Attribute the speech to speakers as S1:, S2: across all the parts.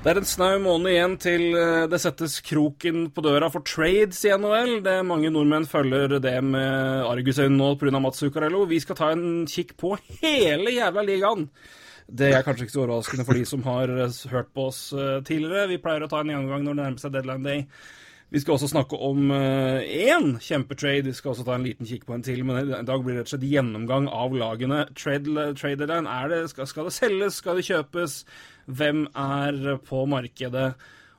S1: Det er en snau måned igjen til eh, det settes kroken på døra for trades i NHL. Det er Mange nordmenn følger det med argusøyne nå pga. Mats Zuccarello. Vi skal ta en kikk på hele jævla ligaen. Det er kanskje ikke så overraskende for de som har eh, hørt på oss eh, tidligere. Vi pleier å ta en gjennomgang når det nærmer seg deadline day. Vi skal også snakke om én kjempetrade. Vi skal også ta en liten kikk på en til. Men i dag blir det rett og slett gjennomgang av lagene. Trade, trade. Er det, skal, skal det selges? Skal det kjøpes? Hvem er på markedet?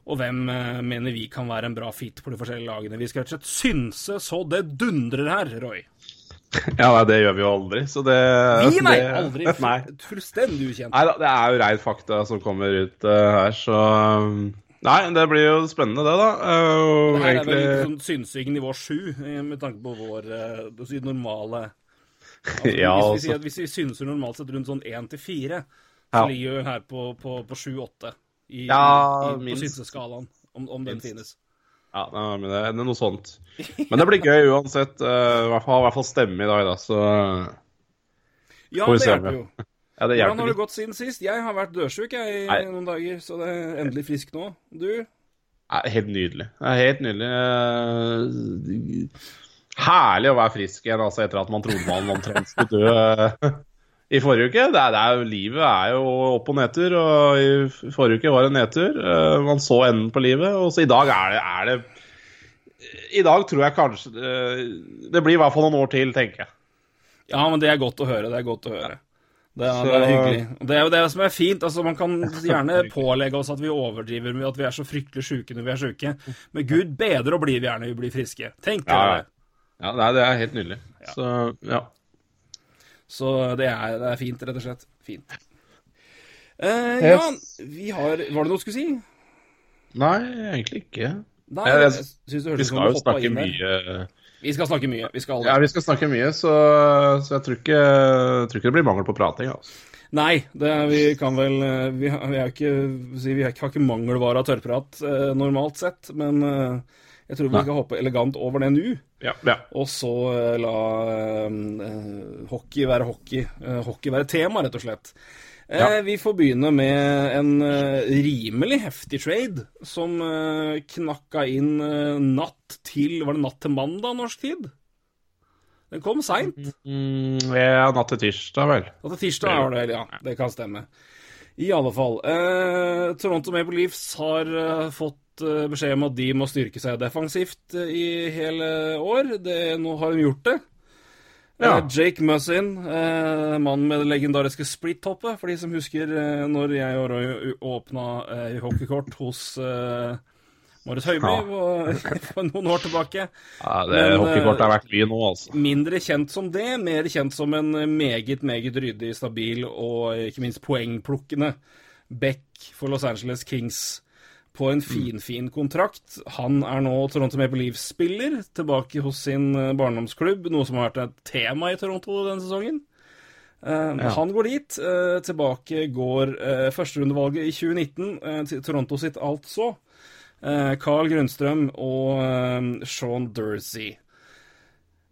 S1: Og hvem uh, mener vi kan være en bra fit på de forskjellige lagene? Vi skal rett og slett synse så det dundrer her, Roy.
S2: Ja, nei, det gjør vi jo aldri, så det
S1: Vi, nei,
S2: det,
S1: aldri.
S2: Nei.
S1: Fullstendig ukjent.
S2: Nei da, det er jo rein fakta som kommer ut uh, her, så um, Nei, det blir jo spennende, det, da. Uh,
S1: Det her er
S2: egentlig
S1: vel sånn synsing nivå sju, eh, med tanke på vår uh, normale altså,
S2: Ja,
S1: hvis, vi
S2: altså.
S1: hvis vi synser normalt sett rundt sånn én til fire, så
S2: Ja.
S1: ligger vi her på, på, på sju-åtte i,
S2: Ja,
S1: i, i, på synseskalaen, om, om den finnes.
S2: Ja, men det, er noe sånt. Men det blir gøy uansett. Uh, I hvert fall, i hvert fall stemme i dag, da, så
S1: Ja,
S2: Får vi
S1: det hjelper jo.
S2: Ja, det
S1: Hvordan har det gått siden sist? Jeg har vært dødsjuk i
S2: Nei.
S1: noen dager, så det er endelig frisk nå. Du?
S2: Nei, helt nydelig. Helt nydelig. Eh, Herlig å være frisk igjen, altså, etter at man trodde man omtrent skulle dø eh, i forrige uke. Det er, det er, livet er jo opp- og nedtur, og i forrige uke var det nedtur. Eh, Man så enden på livet, og så i dag er det, er det I dag tror jeg kanskje Det blir i hvert fall noen år til, tenker jeg.
S1: Ja, men det er godt å høre. Det er godt å høre. Det er,
S2: Så-
S1: det er hyggelig. Det er jo det som er fint. altså Man kan gjerne pålegge oss at vi overdriver med at vi er så fryktelig sjuke når vi er sjuke. Men gud bedre å bli vi gjerne vi blir friske. Tenk deg
S2: Ja, ja.
S1: det.
S2: Ja, nei, det er helt nydelig. Så ja.
S1: Så det er, det er fint, rett og slett. Fint. Eh, ja, vi har Var det noe du skulle si?
S2: Nei, egentlig ikke.
S1: Nei,
S2: Jeg-
S1: jeg jeg, det
S2: Vi skal jo snakke
S1: mye der. Vi skal snakke mye. Vi skal
S2: Ja, vi skal snakke mye, så, så jeg tror ikke, jeg tror ikke det blir mangel på prating. Altså.
S1: Nei, det vi kan vel eh, Vi, har- vi, ikke, vi har ikke har ikke mangelvare av tørrprat eh, normalt sett, men eh, jeg tror vi
S2: Nei.
S1: skal hoppe elegant over det nå.
S2: Ja, ja.
S1: Og så eh, la eh, hockey være hockey. Eh, hockey være tema, rett og slett. Eh,
S2: Ja.
S1: Vi får begynne med en eh, rimelig heftig trade som eh, knakka inn eh, natt til Var det natt til mandag norsk tid? Den kom seint.
S2: Mm, ja, natt til tirsdag, vel.
S1: Natt til tirsdag var det vel, ja. Det kan stemme. I alle fall. Eh, Toronto Maple Leafs har eh, fått eh, beskjed om at de må styrke seg defensivt eh, i hele år. Det, nå har de gjort det.
S2: Ja.
S1: Eh, Jake Muzzin, eh, mannen med det legendariske split-hoppet, for de som husker eh, når jeg og Roy åpna eh, hockeykort hos eh, Marius Høiby
S2: Ja.
S1: for, noen år tilbake.
S2: Ja, det
S1: Men,
S2: Hockeykortet har
S1: verdt
S2: vært mye nå, altså.
S1: Mindre kjent som det, mer kjent som en meget, meget ryddig, stabil og ikke minst poengplukkende back for Los Angeles Kings på en finfin kontrakt. Han er nå Toronto Maple Leaf-spiller, tilbake hos sin eh, barndomsklubb, noe som har vært et tema i Toronto denne sesongen. Ja. Han går dit. eh, tilbake går uh, førsterundevalget i 2019 eh, til Toronto sitt altså. Eh, Carl Grunnstrøm og eh, Sean Dursey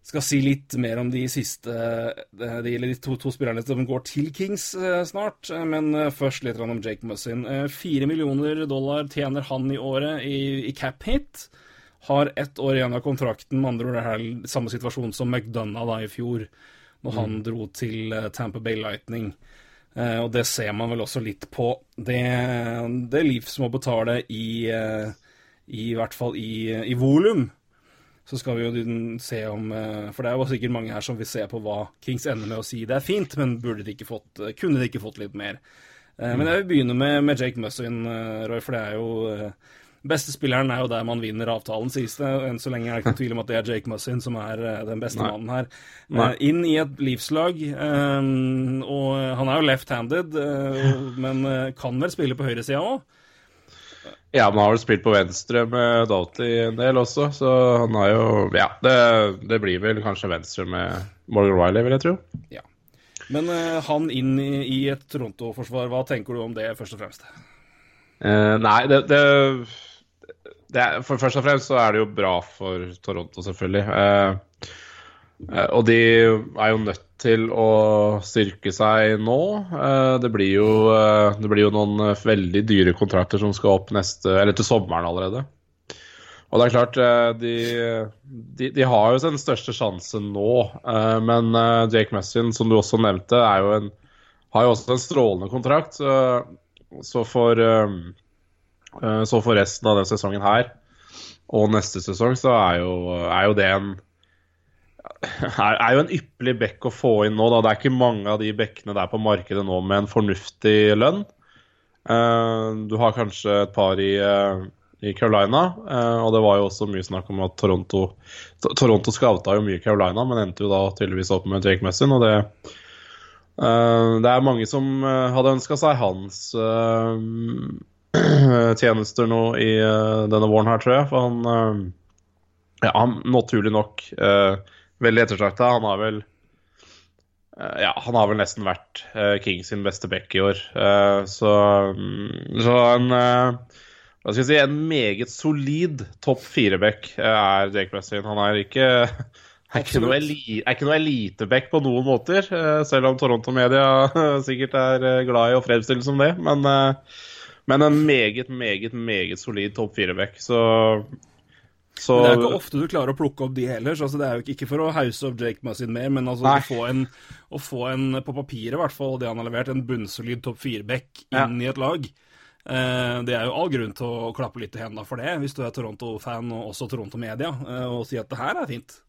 S1: skal si litt mer om de siste De, de, de to, to spillerne som går til Kings eh, snart. eh, Men eh, først litt om Jake Mussin. Eh, Fire millioner dollar tjener han i året i, i cap hit. Har ett år igjen av kontrakten. Med andre ord er det samme situasjon som McDonagh da i fjor, når han dro til Tamper Tampa Bay Lightning. Eh, og det ser man vel også litt på. Det, det Leafs må betale i, eh, i hvert fall i, i volum så skal vi jo se om eh, For det er jo sikkert mange her som vil se på hva Kings ender med å si det er fint, men burde de ikke fått, eh, kunne de ikke fått litt mer? Mm. Men jeg vil begynne med, med Jake eh, Roy, for det er jo eh, Beste spilleren er jo der man vinner avtalen, sies det. Enn så lenge er det ikke tvil om at det er Jake Muzzin som er eh, den beste mannen her.
S2: Nei.
S1: Eh, Inn i et livslag, eh, og han er jo left-handed, eh, men eh, kan vel spille på høyresida òg?
S2: Ja, men han har vel spilt på venstre med Doughty en del også, så han har jo Ja, det, det blir vel kanskje venstre med Morgan Riley, vil jeg tro.
S1: Ja. Men uh, han inn i, i et Toronto-forsvar, hva tenker du om det, først og fremst?
S2: Uh, nei, det, det, det er, For først og fremst så er det jo bra for Toronto, selvfølgelig. Uh, og de er jo nødt til å styrke seg nå. Eh, det, blir jo, eh, det blir jo noen eh, veldig dyre kontrakter som skal opp neste Eller til sommeren allerede. Og det er klart, eh, de, de, de har jo den største sjansen nå, eh, men eh, Jake Messin, som du også nevnte, jo en, har jo også en strålende kontrakt. Så, for eh, eh, så for resten av den sesongen her og neste sesong, så er jo, er jo det en er, jo en ypperlig bekk å få inn nå. Da. Det er ikke mange av de bekkene der på markedet nå med en fornuftig lønn. Eh, du har kanskje et par i, eh, i Carolina, eh, og det var jo også mye snakk om at Toronto To- Toronto scouta jo mye Carolina, men endte jo da tydeligvis opp med Jake Messin, og det Det er mange som hadde ønska seg hans tjenester nå i denne våren her, tror jeg. For han Ja, naturlig nok eh, veldig ettertrakta. Han har vel eh, ja, han har vel nesten vært uh, King sin beste back i år. Uh, så, mm, så en uh, Hva skal jeg si En meget solid topp fire-back er Jake Messin. Han er ikke er ikke, noe noe eliteback på noen måter, selv om Toronto-media sikkert er glad i å fremstille som det. Men, men en meget, meget, meget solid topp fire-back. Så, så
S1: det er ikke ofte du klarer å plukke opp de heller. Så altså, det er jo ikke, for å hause opp Jake Muzzin mer, men altså å få, en, å få en, på papiret i hvert fall, det han har levert, en bunnsolid topp fire-back inn i et lag. Eh, det er jo all grunn til å klappe litt i hendene for det, hvis du er Toronto-fan og også Toronto-media, eh, og si at det her er fint.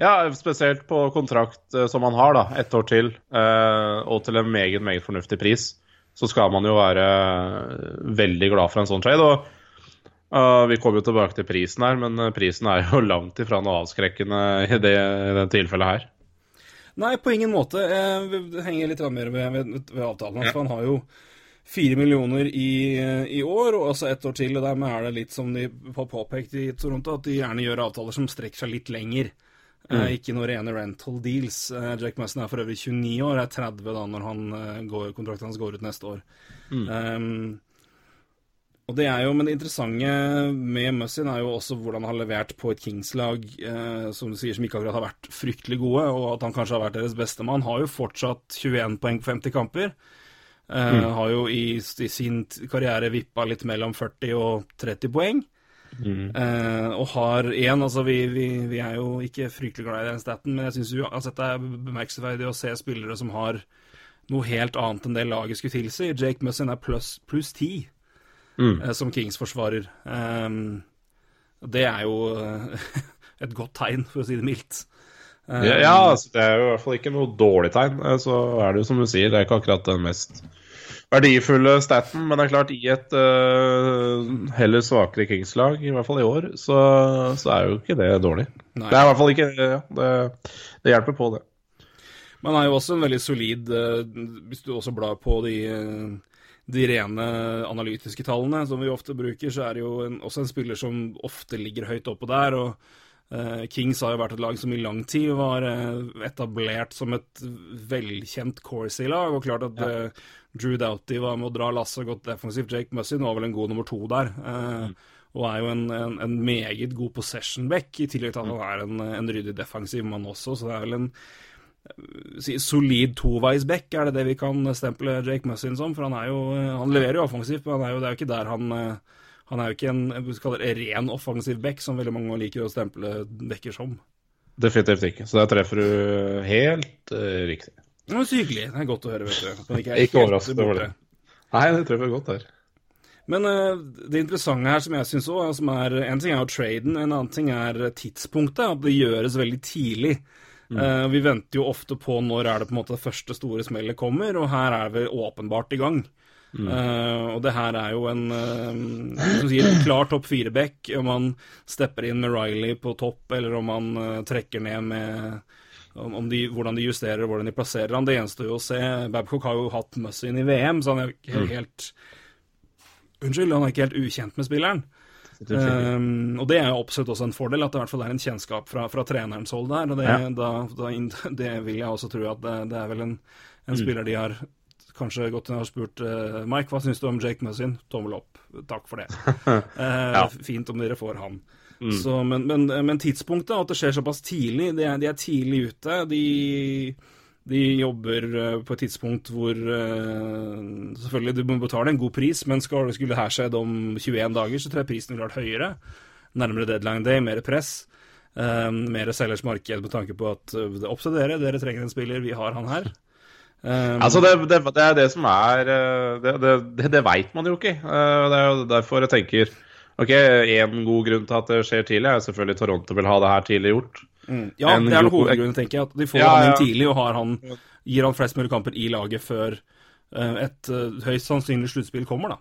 S2: Ja, spesielt på kontrakt eh, som han har, da, ett år til, eh, og til en meget, meget fornuftig pris, så skal man jo være eh, veldig glad for en sånn trade. Og eh, vi kommer jo tilbake til prisen her, men eh, prisen er jo langt ifra noe avskrekkende i det, i det tilfellet her.
S1: Nei, på ingen måte. Eh, Det henger litt mer ved, ved, ved avtalen hans. for Han har jo fire millioner i, i år, og altså ett år til. og Dermed er det litt som de har påpekt i Toronto, at de gjerne gjør avtaler som strekker seg litt lenger. Eh, ikke noen rene rental deals. Eh, Jack Messon er for øvrig 29 år, er 30 da når han, går, kontrakten hans går ut neste år. Um, og det er jo, Men det interessante med Mussin er jo også hvordan han har levert på et Kings-lag eh, som du sier, som ikke akkurat har vært fryktelig gode, og at han kanskje har vært deres beste mann. Har jo fortsatt 21 poeng på 50 kamper. Eh, Har jo i, i sin karriere vippa litt mellom 40 og 30 poeng. Eh, og har én Altså, vi, vi, vi er jo ikke fryktelig glad i den staten, men jeg syns uansett det er bemerkelsesverdig å se spillere som har noe helt annet enn det laget skulle tilsi. Jake Mussin er pluss pluss ti eh, som Kings-forsvarer. Um, det er jo eh, et godt tegn, for å si det mildt. Eh,
S2: Ja, ja altså, det er jo i hvert fall ikke noe dårlig tegn. Eh, Så er det jo som du sier, det er ikke akkurat den mest verdifulle staten, men det er klart, i et uh, heller svakere Kings-lag, i hvert fall i år, så, så er jo ikke det dårlig.
S1: Nei.
S2: Det er i hvert fall ikke ja, det, det hjelper på, det.
S1: Men han er jo også en veldig solid uh, Hvis du også blar på de, eh, de rene analytiske tallene som vi ofte bruker, så er det jo en, også en spiller som ofte ligger høyt oppe der. og uh, Kings har jo vært et lag som i lang tid var uh, etablert som et velkjent Corsi-lag. og klart at eh, Drew Doughty var med å dra lasset godt defensivt. Jake Mussin var vel en god nummer to der. Mm Og er jo en, en, en meget god possession-back, i tillegg til at han er en, en ryddig defensiv mann også. Så det er vel en solid toveisback, er det det vi kan stemple Jake Mussin som? For han er jo Han leverer jo offensivt, men han er jo, det er jo ikke der han eh, Han er jo ikke en det ren offensiv back, som veldig mange liker å stemple backer som.
S2: Definitivt ikke. Så der treffer du helt uh, riktig.
S1: Det var så hyggelig. Det er godt å høre, vet du. Ikke
S2: Ikke overrasket over det. Nei, det treffer godt der.
S1: Men eh, det interessante her som jeg syns òg, som er En ting er jo traden, en annen ting er tidspunktet. At det gjøres veldig tidlig. Eh, vi venter jo ofte på når er det på en måte det første store smellet kommer, og her er vi åpenbart i gang. Eh, og det her er jo en uh, sier, klar topp fire-back, om man stepper inn med Riley på topp, eller om man uh, trekker ned med om de, hvordan de justerer hvordan de plasserer han. Det gjenstår jo å se. Babcock har jo hatt Muzzin i VM, så han er ikke helt Unnskyld, han er ikke helt ukjent med spilleren. Um, og det er jo absolutt også en fordel, at det i hvert fall er en kjennskap fra, fra trenerens hold der. Og det,
S2: Ja.
S1: da, da, det vil jeg også tro at det, det er vel en, en spiller de har kanskje gått inn og spurt uh, Mike, hva syns du om Jake Muzzin? Tommel opp. Takk for det. Eh, Fint om dere får han. Så, men, men, men tidspunktet, at det skjer såpass tidlig De er, de er tidlig ute. De, de jobber eh, på et tidspunkt hvor eh, Selvfølgelig, du må betale en god pris, men skulle det her skjedd om 21 dager, så tror jeg prisen ville vært høyere. Nærmere deadline day, mer press. eh, mer selgers marked med tanke på at det er dere, dere trenger en spiller, vi har han her. Um,
S2: Altså, det, det, det er det som er Det, det, det, veit man jo ikke. Det er jo derfor jeg tenker Ok, En god grunn til at det skjer tidlig, er selvfølgelig Toronto vil ha det her tidlig gjort.
S1: Ja,
S2: en
S1: det er
S2: god-
S1: hovedgrunnen, tenker jeg. At de får
S2: Ja,
S1: han inn
S2: ja.
S1: tidlig og har han, gir han flest mulig kamper i laget før eh, et eh, høyst sannsynlig sluttspill kommer, da.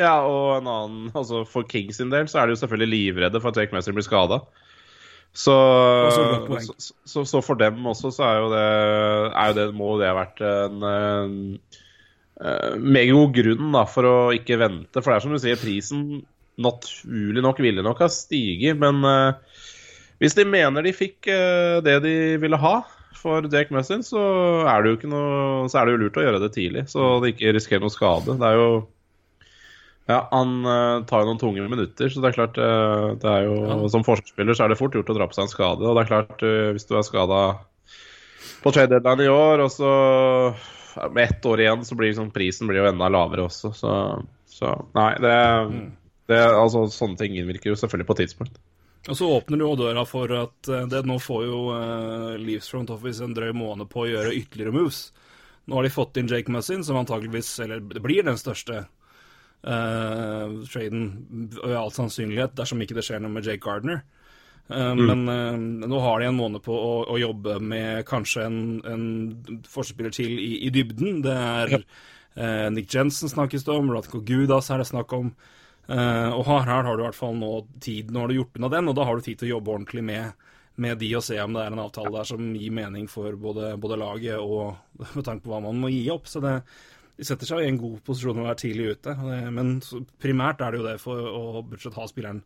S2: Ja, og en annen Altså, For Kings sin del så er de jo selvfølgelig livredde for at Jake Messer blir skada. Så, så, så, så for dem også så er jo det, er jo det må det ha vært en en, eh, meget god grunn da, for å ikke vente. For det er som du sier, prisen naturlig nok ville nok ha stiget. Men eh, hvis de mener de fikk eh, det de ville ha for Jake Messin, så er det jo ikke noe Så er det jo lurt å gjøre det tidlig, så de ikke risikerer noe skade. Det er jo ja, han uh, tar jo noen tunge minutter, så det er klart uh, det er jo, Som forsvarsspiller så er det fort gjort å dra på seg en skade. Og det er klart, uh, hvis du er skada på trade deadline i år, og så med ett år igjen, så blir liksom, prisen blir jo enda lavere også. Så, så nei, det, det altså, Sånne ting innvirker jo selvfølgelig på tidspunkt.
S1: Og så åpner du jo døra for at eh, det, nå får jo uh, Leaves Front Office en drøy måned på å gjøre ytterligere moves. Nå har de fått inn Jake Mussin, som antakeligvis, eller det blir den største uh, traden ved all sannsynlighet, dersom ikke det skjer noe med Jake Gardner. Eh, Men uh, nå har de en måned på å, å jobbe med kanskje en, en forspiller til i, i dybden. Det er eh, Nick Jensen snakkes det om, Ratko Gudas er det snakk om. Eh, og her, her har du i hvert fall nå tid, nå har du gjort unna den, og da har du tid til å jobbe ordentlig med, med de og se om det er en avtale der som gir mening for både, både laget og med tanke på hva man må gi opp. Så det, de setter seg i en god posisjon å være tidlig ute. Men primært er det jo det for å budsjett ha spilleren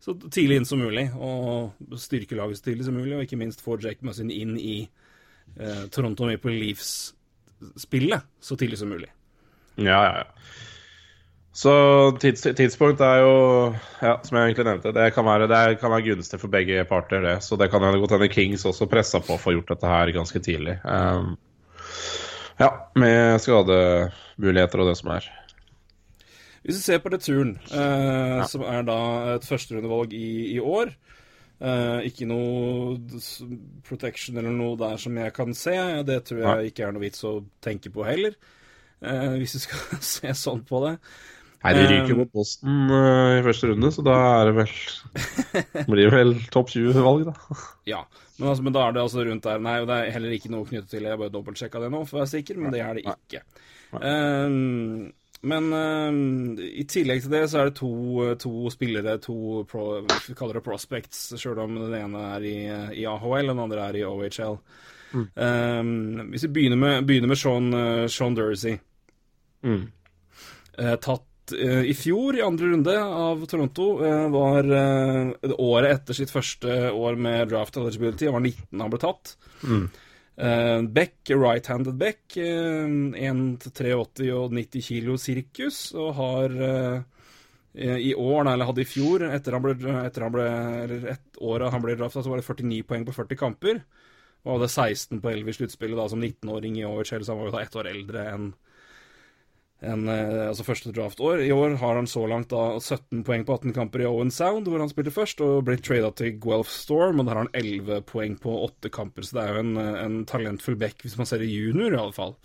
S1: så tidlig inn som mulig, og styrke laget så tidlig som mulig, og ikke minst få Jake Mussin inn i eh, Toronto Maple Leafs-spillet så tidlig som mulig.
S2: Ja, ja, ja. Så tids, tidspunkt er jo, ja, som jeg egentlig nevnte, det kan være, det kan være gunstig for begge parter. det, Så det kan godt hende Kings også pressa på for å få gjort dette her ganske tidlig. Um, ja, med skademuligheter og det som er.
S1: Hvis vi ser på returen, eh, som er da et førsterundevalg i, i år eh, Ikke noe protection eller noe der som jeg kan se. Det tror jeg ikke er noe vits å tenke på heller, eh, hvis vi skal se sånn på det.
S2: Nei, de ryker mot Boston uh, i første runde, så da er det vel blir vel topp 20-valg, da.
S1: Ja, men, altså, men da er det altså rundt der Nei, og det er heller ikke noe knyttet til Jeg bare dobbeltsjekka det nå, for å være sikker, men det er det ikke. Ehm, men ehm, i tillegg til det så er det to, to spillere, to pro, vi kaller det prospects, sjøl om den ene er i, i AHL og den andre er i OHL. Ehm, hvis vi begynner med, begynner med Sean, eh, Sean Dursey.
S2: Mm.
S1: uh, tatt eh, i fjor, i andre runde av Toronto, eh, var eh, året etter sitt første år med draft eligibility. Han var 19 da han ble tatt. Mm. Beck, right-handed Beck, eh, 1-83 og 90 kilo sirkus, og har i år, eller hadde i fjor, etter han ble, etter han ble eller et år han ble drafta, så var det 49 poeng på 40 kamper. Og hadde 16 på 11 i sluttspillet da, som 19-åring i OHL, så han var jo da ett år eldre enn enn eh, altså første draftår. I år har han så langt da 17 poeng på 18 kamper i Owen Sound, hvor han spilte først, og blitt trada til Guelph Storm, og der har han 11 poeng på 8 kamper. Så det er jo en, eh, en talentfull back, hvis man ser det junior, i alle fall.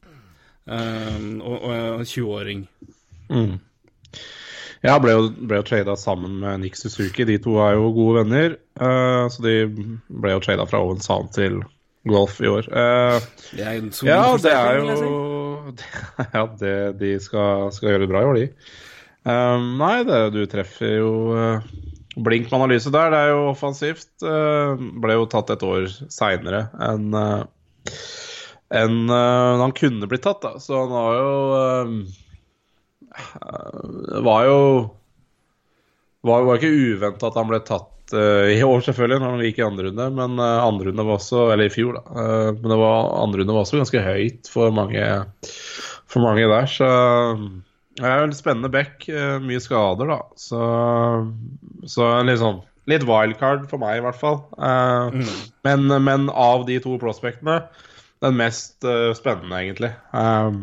S1: Um, og, og en 20-åring.
S2: Ja, ble jo, ble jo trada sammen med Nick Suzuki. De to er jo gode venner. Uh, så de ble jo trada fra Owen Sound til golf i år. Uh,
S1: Det er en
S2: ja, det er jo Ja, det, de skal, skal gjøre det bra i år, de. Um, nei, det, du treffer jo uh, blink med analyse der. Det er jo offensivt. Uh, ble jo tatt et år seinere enn uh, en, uh, han kunne blitt tatt, da. Så han har jo eh, var jo var, jo ikke uventa at han ble tatt eh, i år, selvfølgelig, når han gikk i andre runde. Men uh, andre runde var også Eller i fjor, da. Eh, men det var, andre runde var også ganske høyt for mange, for mange der. Så det er jo en spennende back. eh, mye skader, da. Så, så sånn Litt wildcard for meg, i hvert fall. Eh, men, men av de to prospectene, den mest eh, spennende, egentlig. Eh,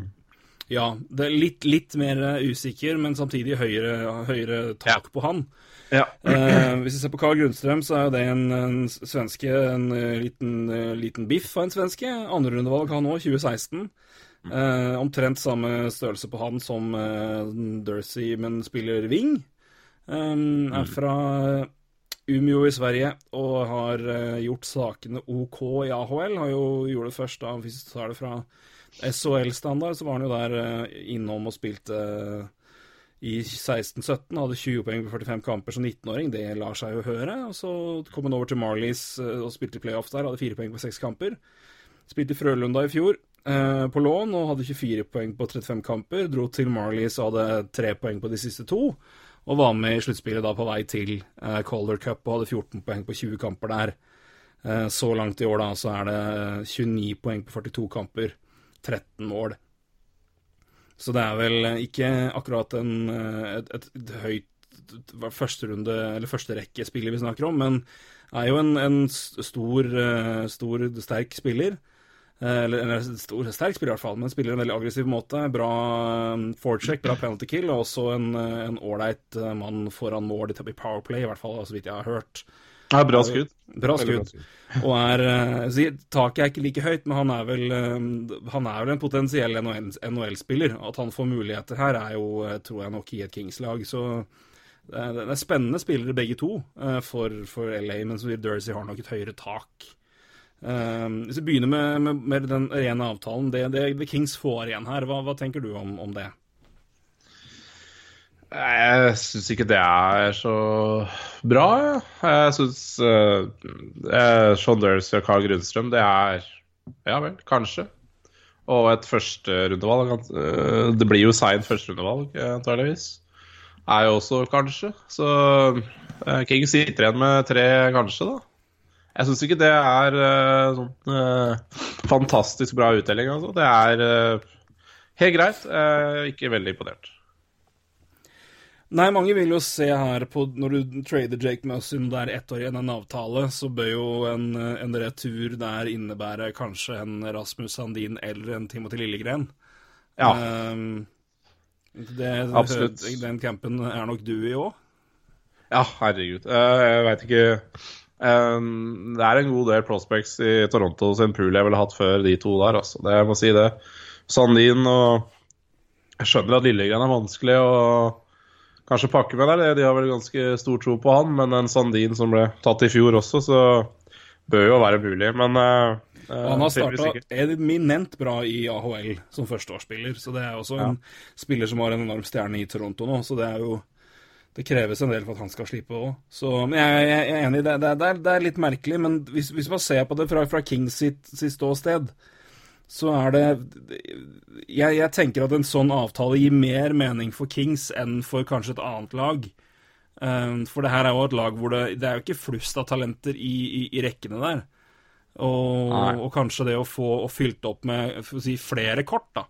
S1: Ja, det er litt, litt mer eh, usikker, men samtidig høyere, høyere tak på han.
S2: Ja.
S1: Eh, hvis vi ser på Carl Grundstrøm, så er jo det en, en svenske, en eh, liten, eh, liten biff av en svenske. Andrerundevalg han òg, 2016. Eh, omtrent samme størrelse på han som eh, Dersey, men spiller wing. Eh, er fra Umeå i Sverige og har eh, gjort sakene OK i AHL. Har jo gjort det først da, hvis du tar det fra SHL-standard, så var han jo der eh, innom og spilte eh, i 16-17. Hadde 20 poeng på 45 kamper som 19-åring. Det lar seg jo høre. Og så kom han over til Marlies eh, og spilte i playoffs der. Hadde 4 poeng på 6 kamper. Spilte i Frølunda i fjor eh, på lån og hadde 24 poeng på 35 kamper. Dro til Marlies og hadde 3 poeng på de siste to. Og var med i sluttspillet da på vei til eh, Calder Cup og hadde 14 poeng på 20 kamper der. Eh, så langt i år da så er det 29 poeng på 42 kamper. 13 mål. Så det er vel ikke akkurat en, eh, et, et, et høyt førsterunde, eller førsterekkespiller vi snakker om, men er jo en, en stor, eh, stor, sterk spiller. Eh, Eller, eller stor, sterk spiller i hvert fall, men spiller en veldig aggressiv måte. Bra forecheck, bra penalty kill, og også en ålreit mann foran mål i Powerplay, i hvert fall så vidt jeg har hørt.
S2: Ja, bra skudd.
S1: Bra skudd. Og er eh, Taket er ikke like høyt, men han er vel, eh, han er vel en potensiell NHL NHL-spiller. At han får muligheter her, er jo, eh, tror jeg nok, i et Kings-lag. Så det er, det er spennende spillere begge to for, for LA, men så Dursey har nok et høyere tak. Hvis vi begynner med, med, med den rene avtalen, det, det, det Kings får igjen her, hva, hva tenker du om, om det?
S2: Jeg syns ikke det er så bra. jeg. Syns uh, Sean Dursey og Carl Grunstrøm, det er Ja vel, kanskje. Og et førsterundevalg. Uh, det blir jo seint førsterundevalg, eh, antageligvis. Er jo også kanskje. Så uh, King sitter igjen med tre kanskje, da. Jeg syns ikke det er uh, sånn uh, fantastisk bra uttelling, altså. Det er eh, helt greit. Ikke veldig imponert.
S1: Nei, mange vil jo se her på Når du trader Jake Musson det er ett år igjen en avtale, så bør jo en, en retur der innebære kanskje en Rasmus Sandin eller en Timothy Lillegren.
S2: Ja.
S1: Um, det,
S2: Absolutt.
S1: Den campen er nok du i òg.
S2: Ja, herregud. Eh, jeg veit ikke Eh, Det er en god del prospects i Toronto sin pool jeg ville hatt før de to der, altså. Det, jeg må si det. Sandin og Jeg skjønner at Lillegren er vanskelig å kanskje pakke med der. De har vel ganske stor tro på han, men en Sandin som ble tatt i fjor også, så bør jo være mulig. Men eh, eh,
S1: Han har
S2: tydeligvis
S1: starta eminent bra i AHL som førsteårsspiller, så det er også en spiller som har en enorm stjerne i Toronto nå, så det er jo det kreves en del for at han skal slippe òg. Men jeg, jeg, jeg er enig, det, det, det, er, det er litt merkelig. Men hvis, hvis man ser på det fra, fra Kings sitt, sitt ståsted, så er det jeg, jeg tenker at en sånn avtale gir mer mening for Kings enn for kanskje et annet lag. Um, for det her er jo et lag hvor det, det er jo ikke flust av talenter i, i, i rekkene der. Og, og kanskje det å få fylt opp med si, flere kort, da,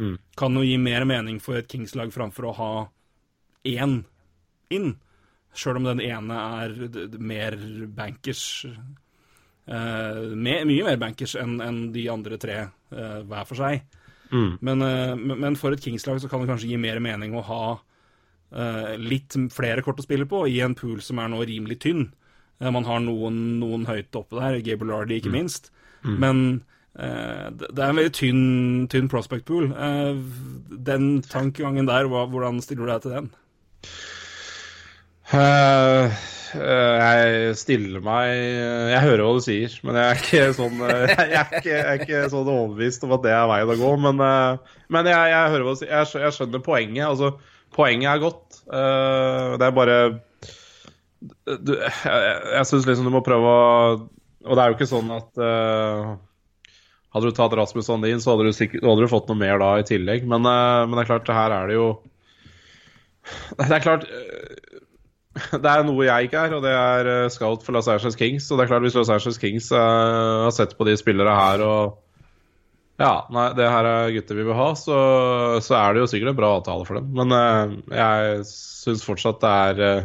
S2: Mm.
S1: kan jo gi mer mening for et Kings-lag framfor å ha én inn. Sjøl om den ene er mer bankers eh, me- Mye mer bankers enn en de andre tre eh, hver for seg.
S2: Mm.
S1: Men, eh, men for et Kings-lag så kan det kanskje gi mer mening å ha litt flere kort å spille på i en pool som er nå rimelig tynn. Man har noen, noen høyt oppe der, Gabriel Lardy ikke minst. Men eh, det er en veldig tynn, tynn prospect pool. Eh, den tankegangen der, hvordan stiller du deg til den?
S2: Eh, eh, jeg stiller meg Jeg hører hva du sier, men jeg er ikke sånn eh, Jeg er ikke, jeg er ikke sånn overbevist om at det er veien å gå. Men, eh, men jeg, jeg hører hva du sier. Jeg, skjønner poenget. Altså, poenget er godt. Eh, Det er bare du, Jeg, jeg syns liksom du må prøve å Og det er jo ikke sånn at eh, Hadde du tatt Rasmus Sandin, så hadde du, sikkert, hadde du fått noe mer da i tillegg. Men, eh, men det er klart, det her er det jo Det er klart eh, det er noe jeg ikke er, og det er eh, scout for Los Angeles Kings. Og det er klart Hvis Los Angeles Kings eh, har sett på de spillere her og Ja, nei, det her er gutter vi vil ha, så, så er det jo sikkert en bra avtale for dem. Men uh, jeg syns fortsatt det er eh,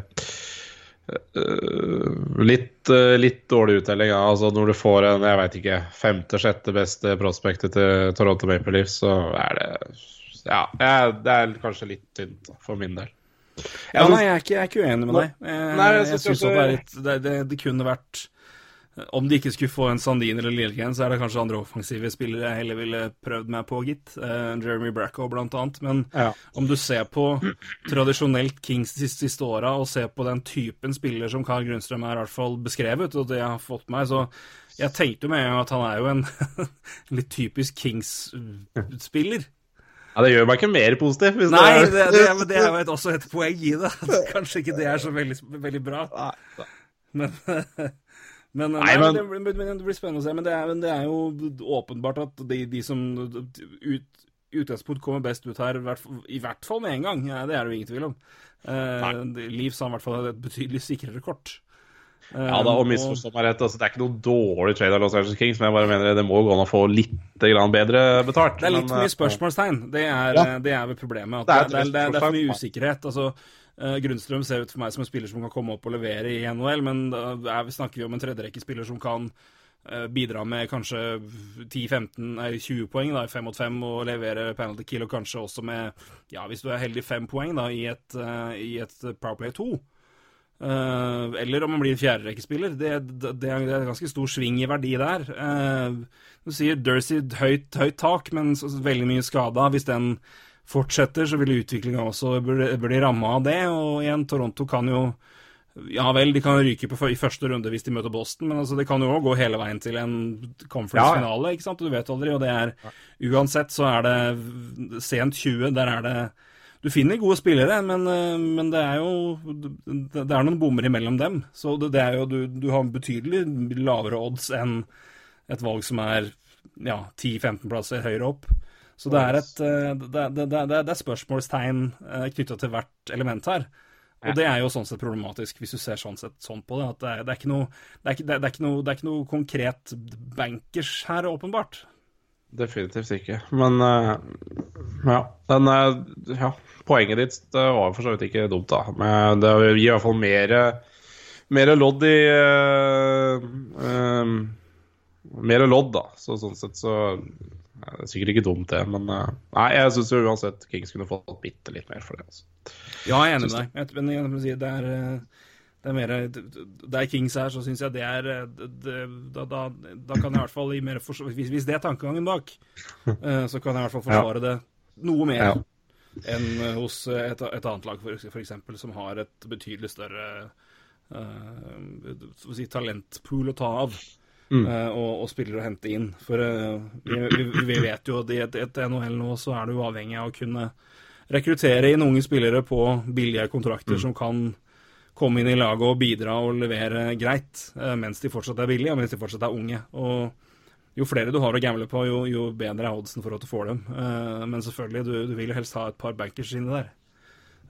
S2: litt, litt dårlig uttelling. Ja. Altså Når du får en jeg vet ikke, femte-sjette beste prospektet til Toronto Maple Leafs, så er det Ja, det er kanskje litt tynt for min del.
S1: Ja, nei, jeg er ikke, jeg er ikke uenig med deg. Jeg,
S2: Nei, jeg
S1: jeg
S2: synes
S1: synes
S2: også-
S1: det, litt, det, det, det kunne vært Om de ikke skulle få en Sandin eller Lillegren, så er det kanskje andre offensive spillere jeg heller ville prøvd meg på, gitt. Uh, Jeremy Bracco, blant annet. Men
S2: Ja.
S1: om du ser på tradisjonelt Kings de siste, siste åra, og ser på den typen spiller som Carl Grunnstrøm er i hvert fall beskrevet, og det jeg har fått meg, så jeg tenkte jo med en gang at han er jo en litt typisk Kings-spiller.
S2: Ja, Det gjør meg ikke mer positiv.
S1: Nei,
S2: det
S1: det,
S2: er...
S1: det, er- jo et, også et poeng i det. Kanskje ikke det er så veldig, veldig bra. Men, men, nei,
S2: Nei,
S1: men,
S2: men-
S1: det, blir- men det blir spennende å se. Men det er, men det er jo åpenbart at de, de som ut, utgangspunkt kommer best ut her, i hvert fall- med en gang. Ja, det er det jo ingen tvil om. Uh, Leafs har i hvert fall et betydelig sikrere kort. Eh,
S2: Ja da, og misforstå meg rett, altså, det er ikke noe dårlig trade av Los Angeles Kings, men jeg bare mener det må gå an å få litt grann bedre betalt.
S1: Det er litt
S2: men,
S1: for mye
S2: eh,
S1: spørsmålstegn. Det er,
S2: Ja.
S1: det er problemet. At
S2: Det er
S1: det,
S2: et
S1: det, er, det, er for mye usikkerhet. Altså, Uh, Grunnstrøm ser ut for meg som en spiller som kan komme opp og levere i NHL, men da er, snakker vi om en tredjerekkespiller som kan eh, bidra med kanskje 10-15, nei 20 poeng da, i 5 mot 5 og levere penalty kill, og kanskje også med, ja, hvis du er heldig, 5 poeng da, i et, uh, i et Powerplay 2. Eh, eller om man blir fjerderekkespiller. Det, det, det er er ganske stor sving i verdi der. Uh, du sier Dersey høyt, høyt tak, men så, så veldig mye skada. Hvis den fortsetter, så vil utviklinga også bli, bli ramma av det. Og igjen, Toronto kan jo Ja vel, de kan ryke på, i første runde hvis de møter Boston, men altså, det kan jo òg gå hele veien til en conference-finale, ikke sant? Du vet aldri, og det er Uansett så er det sent 20, der er det du finner gode spillere, men, eh, men det er jo det er noen bommer imellom dem. Så det, det er jo, du, du har betydelig lavere odds enn et valg som er ja, 10-15 plasser høyere opp. Så det er et eh, det, det, det, det er spørsmålstegn knytta til hvert element her. Og det er jo sånn sett problematisk, hvis du ser sånn sett sånn på det. At det er, det er ikke noe det er ikke, det er ikke noe, det er ikke noe konkret bankers her, åpenbart.
S2: Definitivt ikke. Men eh, ja. Den, eh, ja. Poenget ditt det var for så vidt ikke dumt, da. Men det gir i hvert fall mer, mer lodd i uh, um, Mer lodd, da. Så sånn sett så ja, Det er sikkert ikke dumt, det. Men uh, nei, jeg syns uansett Kings kunne fått bitte litt mer for det. Altså.
S1: Ja, jeg er enig med deg. Jeg- Men jeg jeg, si, det er eh, det er mer Der Kings her, så syns jeg det er eh, det, det- da, da, da kan jeg i hvert fall i mer forsvar, hvis, hvis det er tankegangen bak, eh, så kan jeg i hvert fall forsvare det noe mer
S2: Ja.
S1: enn eh, hos et, et annet lag, eksempel, som har et betydelig større uh, si, talentpool å ta av. eh, og, og spillere å hente inn. For vi, vi, vi vet jo at i et, et NHL nå så er du avhengig av å kunne rekruttere inn unge spillere på billige kontrakter som kan komme inn i laget og bidra og levere greit eh, mens de fortsatt er billige og mens de fortsatt er unge. Og jo flere du har å gamble på, jo, jo bedre er oddsen for at du får dem. Eh, men selvfølgelig, du, du vil jo helst ha et par bankers inni der.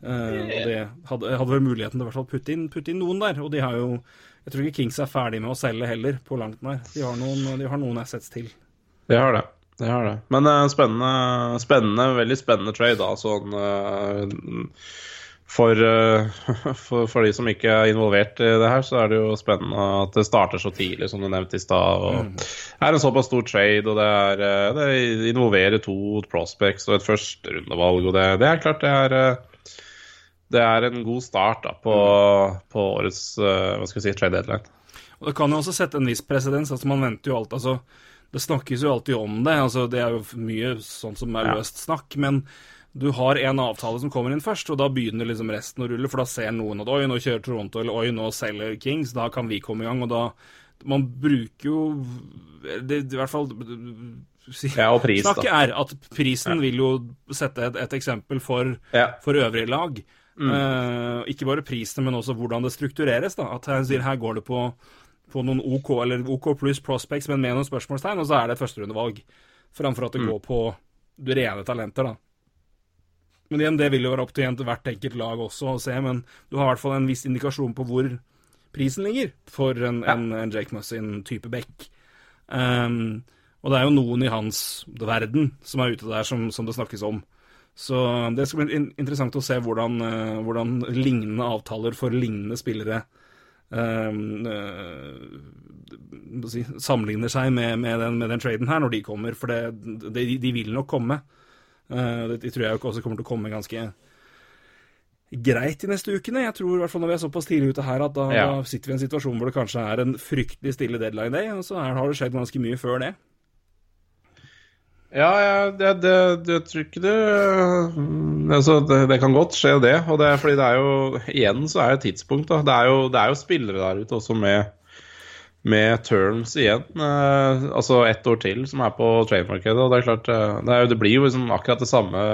S1: Eh, og det hadde, hadde vel muligheten til å putte inn, putte inn noen der. Og de har jo Jeg tror ikke Kings er ferdig med å selge heller, på langt nær. De har noen, de har noen assets til.
S2: Det har det. Det har det. Men uh, spennende, spennende, veldig spennende trade, da. Sånn eh, for, eh, for, for de som ikke er involvert i det her, så er det jo spennende at det starter så tidlig, som du nevnte i stad. Det er en såpass stor trade, og det, er, eh, det involverer to prospects og et førsterundevalg. Og det, det er klart det er eh, det er en god start da, på, på årets hva skal vi si, trade deadline.
S1: Og det kan jo også sette en viss presedens. Altså, man venter jo alltid altså, Det snakkes jo alltid om det. altså Det er jo mye sånn som er løst snakk. Men du har en avtale som kommer inn først, og da begynner liksom resten å rulle, for da ser noen at oi, nå kjører Toronto, eller oi, nå selger Kings, da kan vi komme i gang. Og da Man bruker jo det, I hvert fall si,
S2: Ja, og pris.
S1: Snakket er at prisen vil jo sette et, et eksempel for,
S2: Ja.
S1: for øvrige lag.
S2: Mm.
S1: Eh, ikke bare prisene, men også hvordan det struktureres. da, At her, her går det på, på noen OK eller OK pluss prospects, men med noen spørsmålstegn, og så er det et førsterundevalg. Framfor at det
S2: Mm.
S1: går på rene talenter, da. Men igjen, det vil jo være opp til hvert enkelt lag også å se, men du har i hvert fall en viss indikasjon på hvor prisen ligger for en, en, en Jake Mussin-type back. Um, og det er jo noen i hans verden som er ute der som, som det snakkes om. Så det skal bli interessant å se hvordan, eh, hvordan lignende avtaler for lignende spillere um, uh, si, sammenligner seg med, med, den, med den traden her når de kommer, for det, de, de vil nok komme. Uh, det, tror jeg også kommer til å komme ganske greit de neste ukene. Jeg tror i hvert fall når vi er såpass tidlig ute her at da,
S2: Ja.
S1: da sitter vi i en situasjon hvor det kanskje er en fryktelig stille deadline day, og så er, har det skjedd ganske mye før det.
S2: Ja, jeg, det, det, det tror ikke det mm, altså, det, det kan godt skje, det. Og det fordi det er jo Igjen så er det tidspunkt, da. Det er jo, det er jo spillere der ute også med, med terms igjen. Eh, altså ett år til som er på trademarkedet. Og det er klart eh, det, er det blir jo liksom akkurat det samme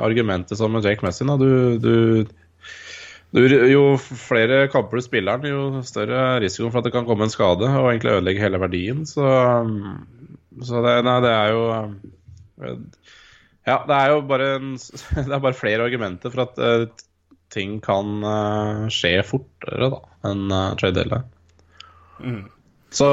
S2: argumentet som med Jake Messin. Da. Du, du, du, jo flere kamper du spiller jo større risiko for at det kan komme en skade og egentlig ødelegge hele verdien. Så, så det, nei, det er jo eh, Ja, det er jo bare, en, det er bare flere argumenter for at eh, ting kan eh, skje fortere da, enn uh, trade deadline. Så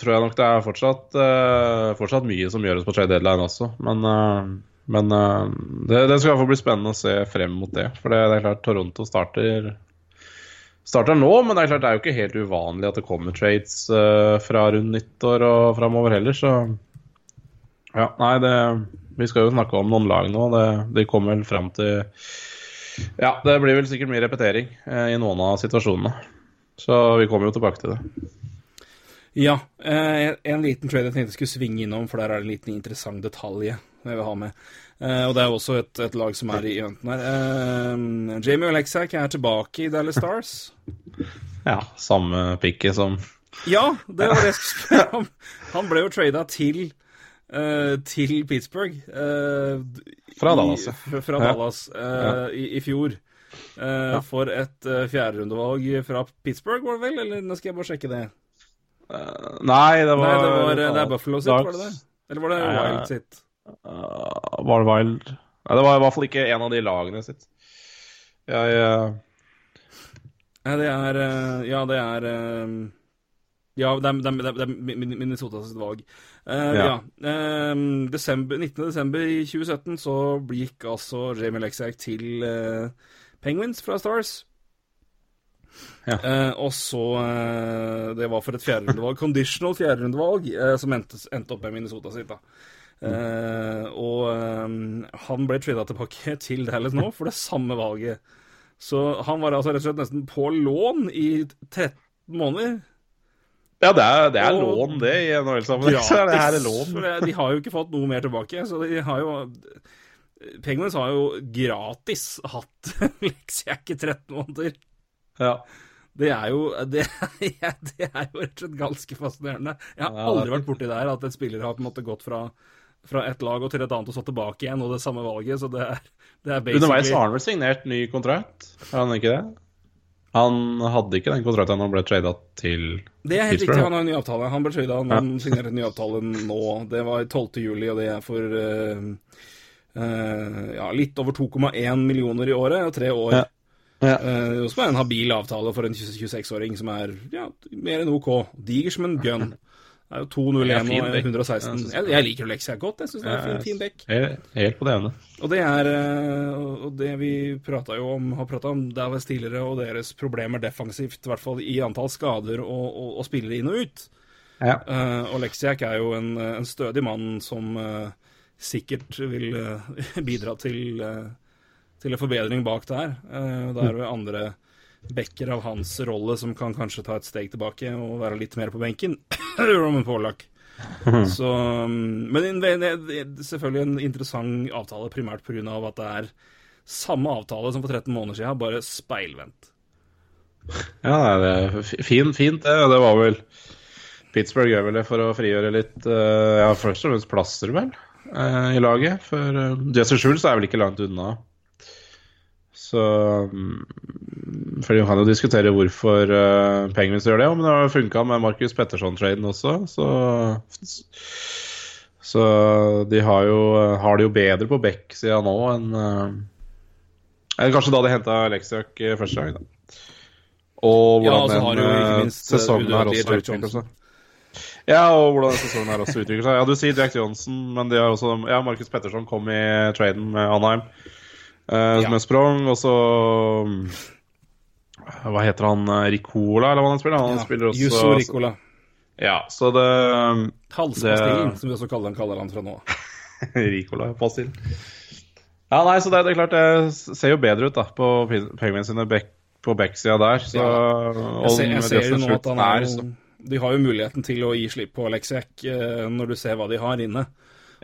S2: tror jeg nok det er fortsatt, uh, fortsatt mye som gjøres på trade deadline også. Men, uh, men uh, det, det skal iallfall bli spennende å se frem mot det. For det, det er klart Toronto starter starter nå, men det er klart det er jo ikke helt uvanlig at det kommer trades fra rundt nyttår og framover heller, så Ja, nei, det Vi skal jo snakke om noen lag nå. Det, de kommer vel fram til Ja, det blir vel sikkert mye repetering i noen av situasjonene. Så vi kommer jo tilbake til det.
S1: Ja, eh, en liten trade jeg tenkte jeg skulle svinge innom, for der er det en liten interessant detalj jeg vil ha med. Eh, og det er også et, et lag som er i eventen her. Eh, Jamie Oleksak er tilbake i Dallas Stars.
S2: Ja, samme pikket som
S1: Ja, det var det jeg skulle spørre om. Han ble jo trada til til Pittsburgh.
S2: Fra Dallas, I,
S1: Fra,
S2: Ja.
S1: Dallas eh, i, i fjor. For et fjerderundevalg fra Pittsburgh, var det vel? Eller nå skal jeg bare sjekke det.
S2: Eh, Nei, det var
S1: Nei, det, var, det er Buffalo sitt, var det det? Eller var det
S2: Nei,
S1: Wild sitt?
S2: Uh, var det Wild Nei, det var i hvert fall ikke en av de lagene sitt. Jeg uh...
S1: Nei, det er eh, Ja, det er eh, Ja, det er, det er, er Minnesota sitt valg. Eh, ja.
S2: Ja.
S1: eh, desember, 19. desember i 2017 så gikk altså Jamie Lexack til eh, Penguins fra Stars.
S2: Ja.
S1: Eh, og så eh, Det var for et fjerderundevalg. Conditional fjerderundevalg, eh, som endte, endte opp med Minnesota sitt, da. Mm. og eh, han ble trada tilbake til Dallas nå for det samme valget. Så han var altså rett og slett nesten på lån i 13 måneder.
S2: Ja, det er, det er
S1: Og-
S2: lån, det, i NHL-sammenheng. Så det her er lån.
S1: Det- De har jo ikke fått noe mer tilbake. Så de har jo Penguins har jo gratis hatt i 13 måneder.
S2: Ja.
S1: Det er jo det, ja, det er jo rett og slett ganske fascinerende. Jeg har aldri
S2: er-
S1: vært borti der at en spiller har på en måte gått fra, fra et lag og til et annet og så tilbake igjen, og det samme valget. Så det er, det er
S2: Underveis har han vel signert ny kontrakt? Har han ikke det? Han hadde ikke den kontrakten han ble trada til
S1: Det er helt
S2: Pittsburgh.
S1: riktig, han har en ny avtale. Han ble trada, han, han signerte en ny avtale nå. Det var 12. juli, og det er for uh, uh, ja, litt over 2,1 millioner i året, og tre år.
S2: Ja. Ja.
S1: Uh, som er en habil avtale for en 26-åring som er ja, mer enn OK. Diger som en gun. Det er jo 2,01
S2: Ja, fin
S1: og 116.
S2: Jeg,
S1: Jeg, jeg liker Lexia godt. Jeg syns det er en fin, fin dekk.
S2: Helt, på det ene.
S1: Og det er eh, og det vi prata jo om, har prata om Dallas tidligere, og deres problemer defensivt, i hvert fall i antall skader og, og, og spillere inn og ut.
S2: Ja.
S1: Uh, og Leksiak er jo en, en stødig mann som uh, sikkert vil uh, bidra til, uh, til en forbedring bak der. Uh, Da er jo andre backer av hans rolle som kan kanskje ta et steg tilbake og være litt mer på benken. Roman Pollack. Så, um, men en- en- en- selvfølgelig en interessant avtale, primært pga. at det er samme avtale som for 13 måneder siden, bare speilvendt.
S2: Ja, det er fint, fint, det. Det var vel Pittsburgh gjør vel det for å frigjøre litt eh, Ja, først og fremst plasser, vel, eh, i laget. For Jesse Schulz er vel ikke langt unna. Så mm, For de kan jo diskutere hvorfor uh, Penguins gjør det, men det har funka med Markus Petterson-traden også, så Så de har jo har det jo bedre på Beck-sida nå enn eh, enn kanskje da de henta Leksiak første gang. da. Og hvordan
S1: ja, så har
S2: den eh, sesongen her også utvikler seg. Ja, og hvordan sesongen her også utvikler seg. Ja, du sier Jack Johnson, men de har også Ja, Markus Petterson kom i traden med Anheim eh,
S1: Ja.
S2: med Sprong, og så mm, Hva heter han? eh, Ricola, eller hva han spiller? Han
S1: Ja,
S2: spiller også
S1: Jusso Ricola.
S2: Ja, så det
S1: Halspastillen, som vi også kaller, kaller han fra nå.
S2: Ricola-pastillen. still. Ja, nei, så det, det er klart det ser jo bedre ut da på Penguin sine back, på backsida der. Så,
S1: Jeg ser, jeg ser jo nå at han er jo De har jo muligheten til å gi slipp på eh, når du ser hva de har inne.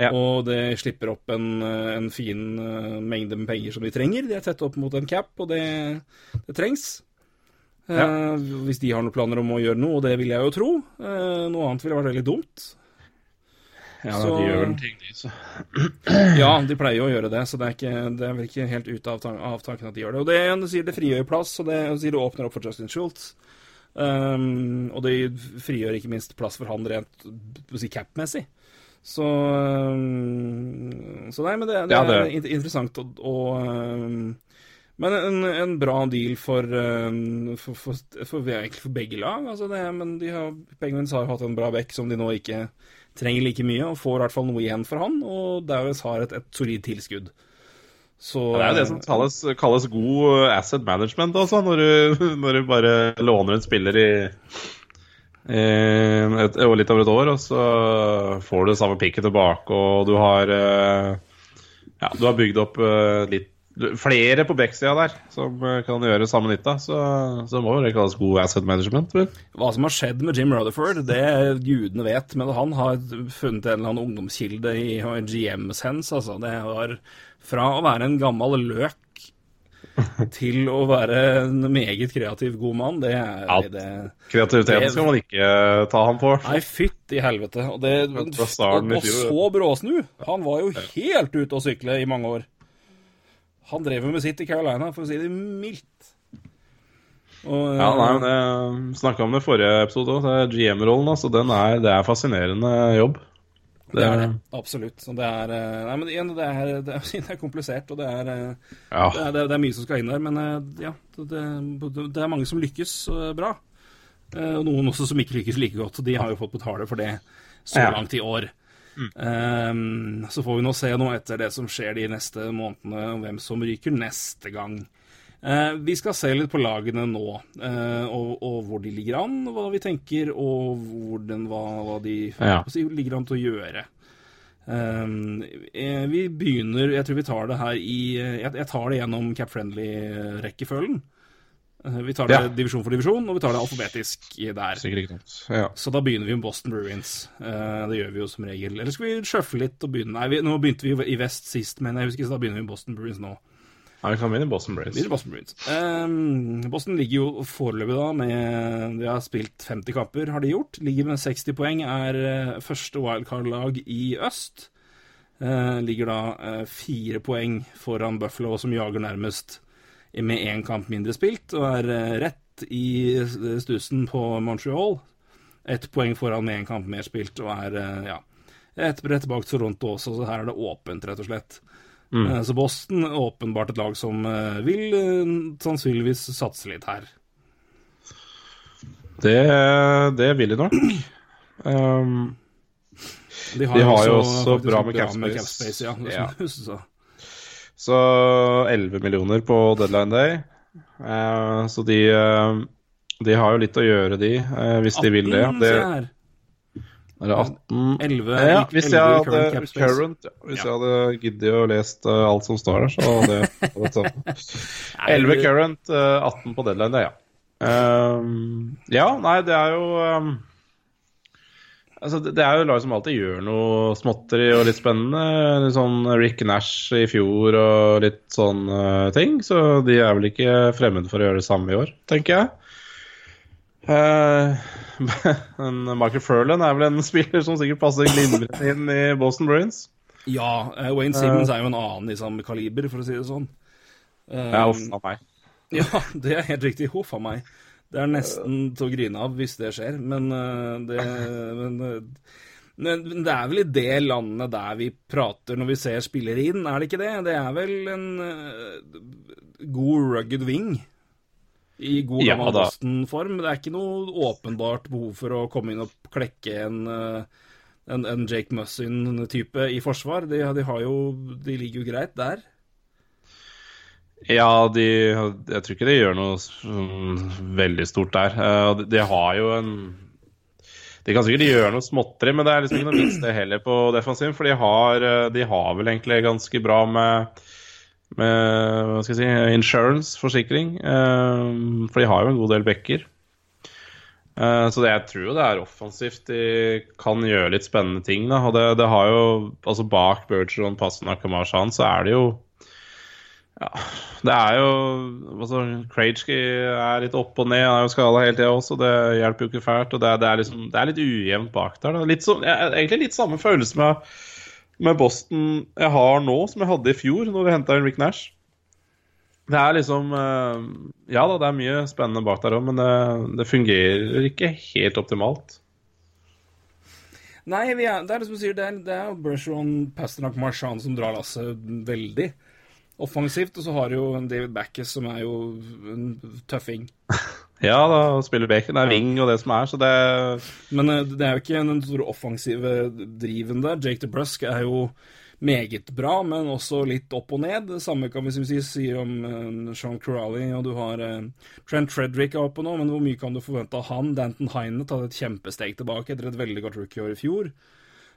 S2: Ja.
S1: Og det slipper opp en, eh, en fin eh, mengde med penger som de trenger. De er tett opp mot en cap, og det, det trengs. Eh, hvis de har noen planer om å gjøre noe, og det vil jeg jo tro. Eh, noe annet ville vært veldig dumt.
S2: Ja,
S1: så-
S2: de gjør vel ting, de, så.
S1: Ja, de pleier jo å gjøre det, så det er, ikke, det er vel ikke helt ute av, av tanken at de gjør det. Og det, det sier det frigjør plass, og det sier det åpner opp for Justin Schultz. Um, og det frigjør ikke minst plass for han rent si, cap-messig. Så, um, så nei, men det, det,
S2: Ja, det-
S1: er interessant å, og um, Men en, en bra deal for, um, for, for, for, for begge lag. Altså det, men de har, Penguins har hatt en bra back som de nå ikke trenger like mye, og får i hvert fall noe igjen for han. Og Daues har et, et solid tilskudd. Så
S2: Det er jo det som kalles, kalles god asset management, altså, når du, når du bare låner en spiller i et, og litt over et år, og så får du samme picket tilbake, og du har eh, Ja, du har bygd opp eh, litt flere på backsida der som eh, kan gjøre samme nytta, så, så må det kalles god asset management. Vel?
S1: Hva som har skjedd med Jim Rutherford, det gudene vet. Men han har funnet en eller annen ungdomskilde i GM-sens. Altså. Det var fra å være en gammel løk til å være en meget kreativ god mann. Det er
S2: Ja.
S1: det
S2: Kreativiteten
S1: Det-
S2: skal man ikke ta ham på.
S1: Nei, fytti helvete. Og, det, og, og så bråsnu. Han var jo helt ute å sykle i mange år. Han drev jo med sitt i Carolina, for å si det mildt. Og,
S2: Ja, nei, men Jeg snakka om det i forrige episode òg. GM-rollen, altså, den er, det er fascinerende jobb.
S1: Det er det, absolutt. Så det er eh, Nei, men igjen, det er, det er, det er komplisert, og det er, eh,
S2: Ja.
S1: det, er, mye som skal inn der. Men eh, ja, det, er mange som lykkes bra. Og noen også som ikke lykkes like godt. De har jo fått betale for det så langt i år. Eh, så får vi nå se nå etter det som skjer de neste månedene, om hvem som ryker neste gang. Eh, vi skal se litt på lagene nå, eh, og, og hvor de ligger an, hva vi tenker, og hvordan, hva, hva de
S2: Ja.
S1: si, ligger an til å gjøre. Eh, vi begynner Jeg tror vi tar det her i Jeg, jeg tar det gjennom cap-friendly-rekkefølgen. Eh, vi tar det
S2: Ja.
S1: divisjon for divisjon, og vi tar det alfabetisk der.
S2: Ja.
S1: Så da begynner vi med Boston Bruins. Eh, det gjør vi jo som regel. Eller skal vi sjøfle litt og begynne Nei, vi, nå begynte vi i vest sist, men jeg husker så da begynner vi med Boston Bruins nå.
S2: Ja, vi kan vinne Boston Brains.
S1: Boston Bruins. Um, Boston ligger jo foreløpig da med De har spilt 50 kamper, har de gjort. Ligger med 60 poeng, er eh, første wildcard-lag i øst. Uh, ligger da uh, fire poeng foran Buffalo, som jager nærmest med én kamp mindre spilt, og er uh, rett i stussen på Montreal. Ett poeng foran med én kamp mer spilt, og er ja, et brett bak Toronto også, så her er det åpent, rett og slett. Eh, Så Boston er åpenbart et lag som eh, vil eh, sannsynligvis satse litt her.
S2: Det, det vil de nok. Um,
S1: De
S2: De har jo også bra med
S1: capspace.
S2: cap.
S1: Ja,
S2: Ja. så 11 millioner på deadline day. Uh, så de, de har jo litt å gjøre, de, uh, hvis de vil det.
S1: 18,
S2: det. Er det 18
S1: 11,
S2: ja, hvis
S1: 11
S2: jeg hadde
S1: current,
S2: current, ja, Hvis
S1: Ja.
S2: jeg hadde giddet å lest uh, alt som står der, så hadde jeg tatt 11 current, uh, 18 på deadline, det, ja. Um, ja, nei, det er jo um, altså, det det er jo lag som alltid gjør noe småtteri og litt spennende. Litt sånn Rick Nash i fjor og litt sånn eh, ting. Så de er vel ikke fremmede for å gjøre det samme i år, tenker jeg. Eh, men Michael Furlan er vel en spiller som sikkert passer glimrende inn i Boston Bruins.
S1: Ja, eh, Wayne Simmons er jo en annen i samme kaliber, for å si det sånn. Eh,
S2: Ja, uff a meg.
S1: Ja, det er helt riktig. Huff a meg. Det er nesten til å grine av hvis det skjer, men eh, det men, eh, men det er vel i det landet der vi prater når vi ser spillere inn, er det ikke det? Det er vel en eh, god rugged wing i god gammel
S2: ja,
S1: Boston-form. Det er ikke noe åpenbart behov for å komme inn og klekke en, eh, en, en Jake Mussin-type i forsvar. De, de, har jo, de ligger jo greit der.
S2: Ja, de, jeg tror ikke de gjør noe sånn veldig stort der. Eh, de, har jo en De kan sikkert gjøre noe småtteri, men det er liksom ikke noe vits det heller på defensiven. For de har, eh, de har vel egentlig ganske bra med, med hva skal jeg si, insurance, forsikring. Eh, For de har jo en god del backer. Eh, Så det, jeg tror jo det er offensivt. De kan gjøre litt spennende ting. Da. Og det, det har jo, altså Bak Bergeron, Passenak og Marshan så er det jo ja, det er jo altså, Krajci er litt opp og ned. Han er jo skada hele tida også, det hjelper jo ikke fælt. Og det, det, er, liksom, det er litt ujevnt bak der. Da. Litt jeg, egentlig litt samme følelse med, med Boston jeg har nå, som jeg hadde i fjor, når vi henta inn Rick Nash. Det er liksom eh, Ja da, det er mye spennende bak der òg, men det, det fungerer ikke helt optimalt.
S1: Nei, vi er, det er det som sier, det er, det er Bergeron, Pasternak, Marchand som drar lasset veldig offensivt. Og så har du jo David Backes som er jo en tøffing.
S2: Ja da, spiller bacon. Det er wing og det som er, så det
S1: Men eh, det er jo ikke den store offensive driven der. Jake DeBrusk er jo meget bra, men også litt opp og ned. Det samme kan vi si, si om eh, Sean Corrali, og du har eh, Trent Frederick er oppe nå, men hvor mye kan du forvente av han? Danton Heine tatt et kjempesteg tilbake etter et veldig godt rookie-år i fjor.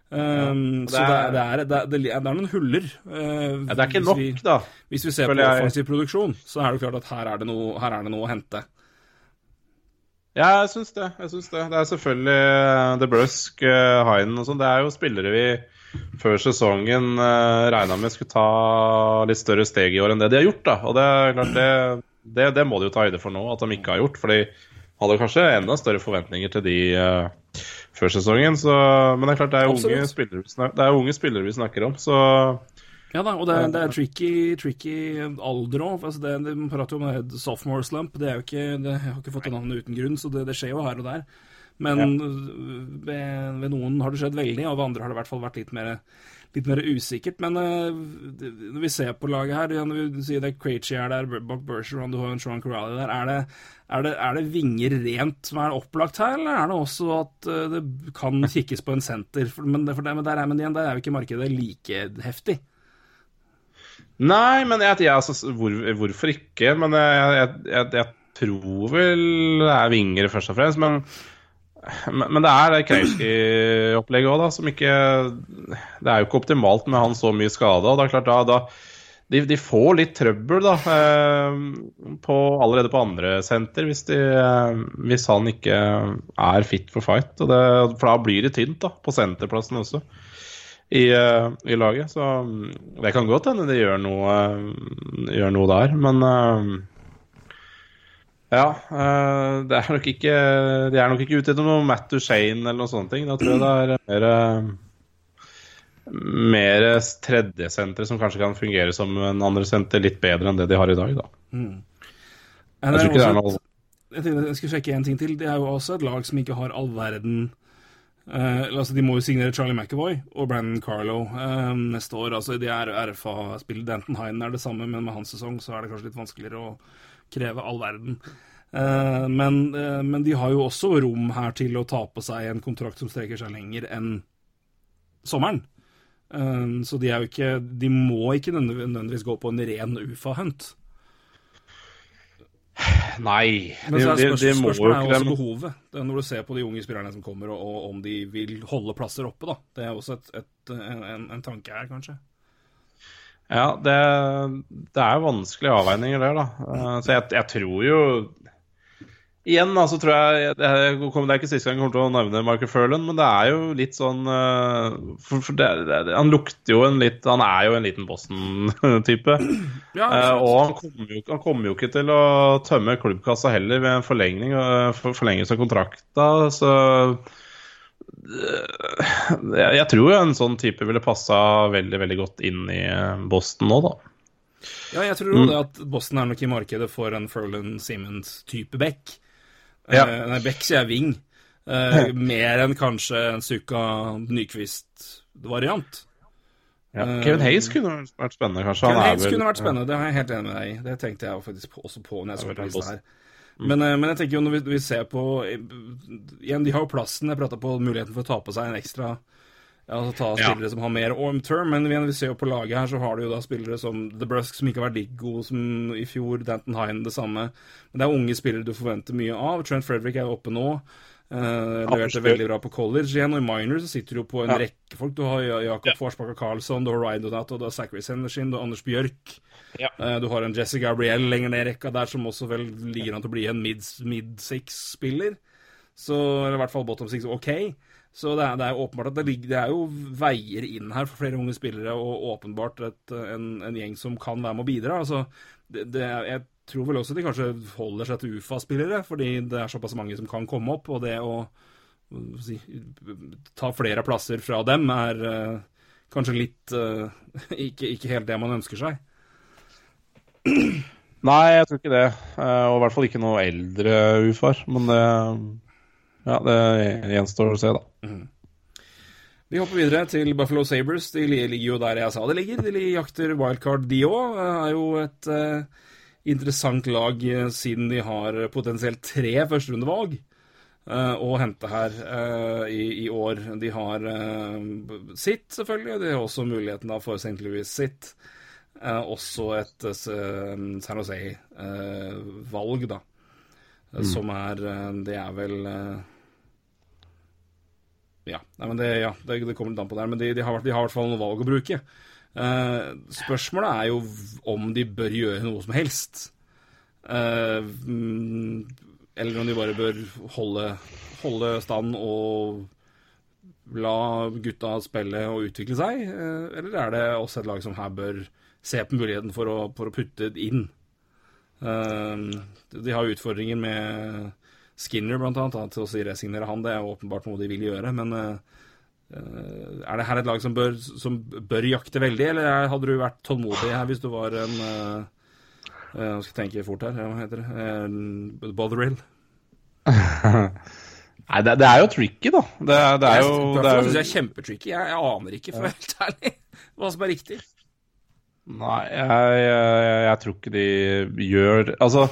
S1: Ja,
S2: det
S1: så det er, det, er, det, er, det er noen huller.
S2: ja, Det er ikke nok,
S1: vi,
S2: da.
S1: Hvis vi ser på offensiv produksjon, så er det klart at her er det noe, her er det noe å hente.
S2: Ja, jeg syns det. jeg syns Det Det er selvfølgelig uh, The Brusk, uh, og sånn. Det er jo spillere vi før sesongen uh, regna med skulle ta litt større steg i år enn det de har gjort. da. Og det er klart det, det, det må de jo ta høyde for nå, at de ikke har gjort. For de hadde kanskje enda større forventninger til de uh, før sesongen. Så, men det er klart det er, unge spillere, det er unge spillere vi snakker om. Så
S1: Ja da, og det, det er tricky, tricky alder òg. Altså det, det, man prater jo om det sophomore slump. Det er jo ikke, det har ikke fått det navnet uten grunn, så det, det skjer jo her og der. Men ved, ved noen har det skjedd veldig, og ved andre har det i hvert fall vært litt mer, litt mer usikkert. Men eh, når vi ser på laget her, når vi sier det er Krejci er der, Buck Bergeron, du har en Sean Corrali der, er det, er, det, er det vinger rent som er opplagt her, eller er det også at eh, det kan kikkes på en senter? Men, det- for det, men der er, men igjen, der er jo ikke markedet like heftig.
S2: Nei, men jeg, jeg, altså, hvor, hvorfor ikke? Men jeg, jeg, jeg, tror vel det er vinger først og fremst. Men, men, men det er det Krejci-opplegget òg, da, som ikke Det er jo ikke optimalt med han så mye skada. Og det er klart da, da de, de får litt trøbbel da, eh, på, allerede på andre senter hvis, de, eh, hvis han ikke er fit for fight. Det, for da blir det tynt da, på senterplassen også i, eh, i laget. Så mm, det kan godt hende de gjør noe, eh, gjør noe der, men eh, ja, eh, det er nok ikke De er nok ikke ute etter noe Matt Duchene eller noe sånt. ting. Da tror jeg det er mer mer tredjesentre som kanskje kan fungere som en andre senter litt bedre enn det de har i dag. da.
S1: Mm.
S2: Jeg tror ikke det er noe
S1: jeg jeg skulle sjekke en ting til. Det er jo også et lag som ikke har all verden eh, altså De må jo signere Charlie McAvoy og Brandon Carlo uh, neste år. altså De er RFA-spiller. Danton Hine er det samme, men med hans sesong så er det kanskje litt vanskeligere å kreve all verden. Uh, men, men de har jo også rom her til å ta på seg en kontrakt som streker seg lenger enn sommeren. Så de er jo ikke De må ikke nødvendigvis gå på en ren UFA-hunt.
S2: Nei,
S1: Men så er
S2: de,
S1: det,
S2: det, må
S1: spørsmålet er jo
S2: ikke
S1: også
S2: det.
S1: behovet. Det er når du ser på de unge spillerne som kommer, og, og om de vil holde plasser oppe. da. Det er også et, et, en, en, tanke her, kanskje.
S2: Ja, det, det er vanskelige avveininger der, da. Eh, Så jeg, jeg tror jo Igjen da, så tror jeg Det er, det ikke siste gang jeg kommer til å nevne Michael Furlan, men det er jo litt sånn eh, For, for det, det, Han lukter jo en litt Han er jo en liten Boston-type.
S1: Ja,
S2: Eh, og han kommer, jo, han kommer jo ikke til å tømme klubbkassa heller ved en forlengning, eh, for, forlengelse av kontrakta, så eh, jeg, jeg tror jo en sånn type ville passa veldig, veldig godt inn i Boston nå, da.
S1: Ja, jeg tror jo det at Boston er nok i markedet for en Furlan Simmons-type back.
S2: Ja.
S1: Uh, nei, back sier jeg wing. Eh, mer enn kanskje en Suka Nyquist-variant.
S2: Ja.
S1: Eh,
S2: Kevin Hayes kunne vært spennende, kanskje.
S1: Kevin Hayes
S2: vel-
S1: kunne vært spennende, det er jeg helt enig med deg i. Det tenkte jeg faktisk også på når jeg så på her. Men, eh, men jeg tenker jo når vi, vi ser på Igjen, de har jo plassen. Jeg prata på muligheten for å ta på seg en ekstra altså ta
S2: Ja.
S1: spillere som har mer arm term, men igjen, vi ser jo på laget her, så har du jo da spillere som The Brusk, som ikke har vært like gode som i fjor. Danton Hine det samme. Men det er unge spillere du forventer mye av. Trent Frederick er jo oppe nå. Uh, leverte veldig bra på college igjen, og i minor så sitter du jo på en
S2: Ja.
S1: rekke folk. Du har Ja- Jakob Forsbakker Karlsson, du har Ryan Donato, du har Zachary Sendershin, du har Anders Bjørk.
S2: Ja.
S1: Uh, Du har en Jesse Gabriel lenger ned i rekka der, som også vel ligger an til å bli en mid- mid-six-spiller. Så Eller i hvert fall bottom six OK. Så det er, det er åpenbart at det, ligger, det er jo veier inn her for flere unge spillere, og åpenbart et, en, en gjeng som kan være med å bidra. Altså, det, det, jeg tror vel også de kanskje holder seg til UFA-spillere, fordi det er såpass mange som kan komme opp, og det å si, ta flere plasser fra dem er uh, kanskje litt uh, ikke, ikke helt det man ønsker seg.
S2: Nei, jeg tror ikke det. Eh, Og i hvert fall ikke noe eldre ufar. Men det, ja, det gjenstår å se, da.
S1: Vi hopper videre til Buffalo Sabres. De ligger jo der jeg sa det ligger. De jakter wildcard, de òg. Er jo et eh, interessant lag eh, siden de har potensielt tre førsterundevalg eh, å hente her eh, i, i år. De har eh, sitt, selvfølgelig. De har også muligheten da for St. Louis sitt. Eh, også et eh, San Jose-valg, da. Mm. Som er eh, Det er vel eh, ja, nei, det, ja, det, det kommer litt an på der, men de, de, har, i hvert fall noe valg å bruke. Uh, spørsmålet er jo om de bør gjøre noe som helst. Mm, eller om de bare bør holde, holde stand og la gutta spille og utvikle seg. Uh, eller er det også et lag som her bør se på muligheten for å, for å putte det inn? De har utfordringer med Skinner, blant annet, til å si resignere han. Det er åpenbart noe de vil gjøre, men eh, eh, er det her et lag som bør, som bør jakte veldig, eller er- hadde du vært tålmodig her hvis du var en eh, Nå skal jeg tenke fort her, hva heter det? Uh, Botheril?
S2: Nei, det, det er jo tricky, da. Det, det er jo det er,
S1: jo... er kjempetricky. Jeg, jeg aner ikke, for helt ærlig, hva som er riktig.
S2: Nei, jeg, jeg, jeg tror ikke de gjør Altså,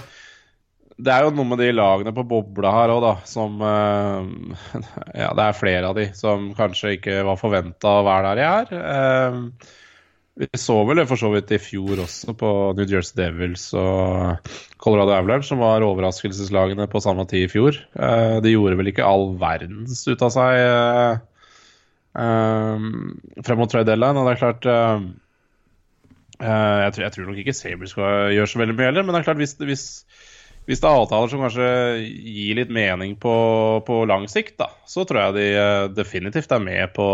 S2: det er jo noe med de lagene på bobla her òg, da, som eh, Ja, det er flere av de som kanskje ikke var forventa å være der de er. Eh, vi så vel det for så vidt i fjor også, på New Jersey Devils og Colorado Avalanche, som var overraskelseslagene på samme tid i fjor. Eh, de gjorde vel ikke all verdens ut av seg frem mot trade deadline, og det er klart jeg, tror, jeg tror nok ikke skal gjøre så veldig mye heller, men det er klart hvis, hvis, hvis det er avtaler som kanskje gir litt mening på, på lang sikt, da, så tror jeg de eh, definitivt er med på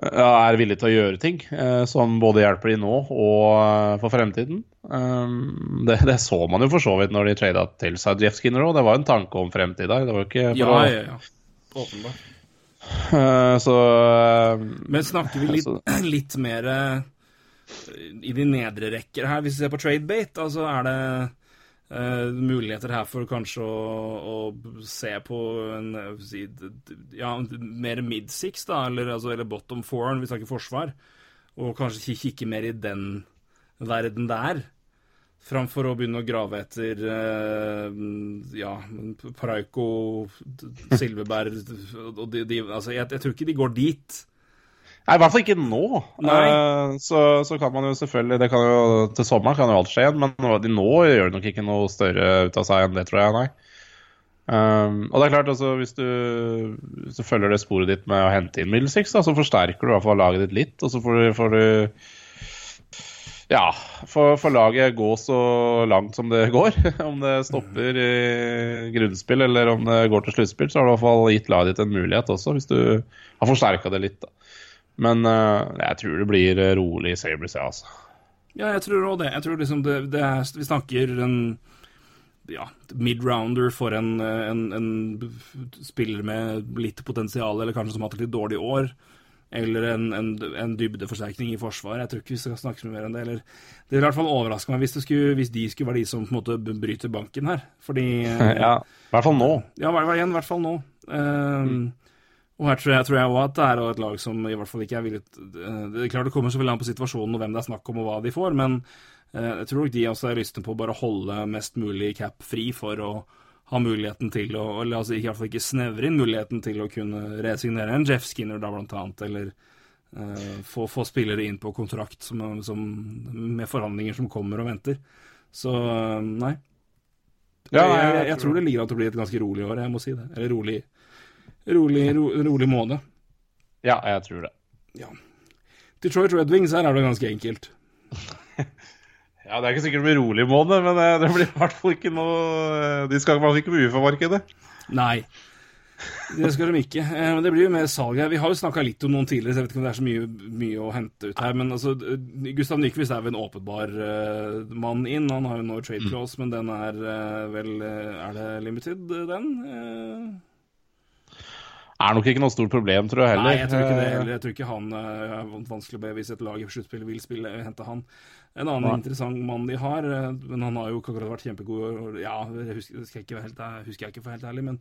S2: ja, Er villige til å gjøre ting eh, som både hjelper de nå og eh, for fremtiden. Um, det, det så man jo for så vidt når de trada til Jeff Skinner òg. Det var en tanke om fremtid der. Det var jo ikke
S1: Ja, ja, ja. Åpenbart.
S2: eh, Så eh,
S1: Men snakker vi litt, litt mer eh, i de nedre rekker her, hvis vi ser på tradebate? Altså er det eh, muligheter her for kanskje å, å se på en eh, si, ja, mer mid-six, da, eller, altså, eller bottom four, hvis vi snakker forsvar, og kanskje kikke mer i den verden der? Framfor å begynne å grave etter uh, ja, Paraiko, Silveberg og de, de, altså, jeg, jeg tror ikke de går dit.
S2: Nei, i hvert fall ikke nå. Eh, så, så kan man jo selvfølgelig det kan jo, Til sommeren kan jo alt skje igjen, men nå, de nå gjør det nok ikke noe større ut av seg enn det, tror jeg. Nei. Um, og det er klart, altså, hvis du, hvis du følger det sporet ditt med å hente inn Middelsix, da, så forsterker du i hvert fall laget ditt litt. Og så får du, får du Ja, for, for laget gå så langt som det går. Om det stopper i grunnspill eller om det går til sluttspill, så har du i hvert fall gitt laget ditt en mulighet også, hvis du har forsterka det litt. da. Men uh, jeg tror det blir rolig rolig Sabres, ja, altså.
S1: Ja, jeg tror òg det. Jeg tror liksom det, det er Vi snakker en ja, mid-rounder for en, en, en spiller med litt potensial, eller kanskje som har hatt et litt dårlig år. Eller en, en, en dybdeforsterkning i forsvaret. Jeg tror ikke vi skal snakke så mye mer enn det. Eller, det vil i hvert fall overraske meg hvis, skulle, hvis de skulle være de som på en måte bryter banken her. Fordi
S2: Ja, I hvert fall nå.
S1: Ja, i hvert fall nå. Um, Og her tror jeg, tror jeg også at det er et lag som i hvert fall ikke er villig uh, Det er klart det kommer så veldig an på situasjonen og hvem det er snakk om og hva de får, men uh, jeg tror nok de også er lystne på å bare holde mest mulig cap fri for å ha muligheten til å eller altså i hvert fall ikke snevre inn muligheten til å kunne resignere en Jeff Skinner, da blant annet, eller uh, få, få, spillere inn på kontrakt som, som, med forhandlinger som kommer og venter. Så nei. Ja, jeg, jeg, jeg, tror det ligger an til å bli et ganske rolig år, jeg må si det. Eller rolig rolig, ro, rolig måned.
S2: Ja, jeg tror det.
S1: Ja. Detroit Red Wings, her er det ganske enkelt.
S2: ja, det er ikke sikkert det blir rolig måned, men det blir i hvert fall ikke noe De skal i hvert fall ikke mye for markedet.
S1: Nei. Det skal de ikke. Eh, men det blir jo mer salg her. Vi har jo snakka litt om noen tidligere, så jeg vet ikke om det er så mye, mye å hente ut her. Men altså, Gustav Nyquist er vel en åpenbar uh, mann inn. Han har jo nå trade clause, mm. men den er uh, vel uh, Er det limited, den?
S2: Er nok ikke noe stort problem, tror jeg heller.
S1: Nei, jeg tror ikke det heller. Jeg tror ikke han er vanskelig å be hvis et lag i sluttspillet vil spille, hente han. En annen Nei. interessant mann de har, men han har jo ikke akkurat vært kjempegod Ja, det husker, jeg ikke helt, husker jeg ikke for helt ærlig, men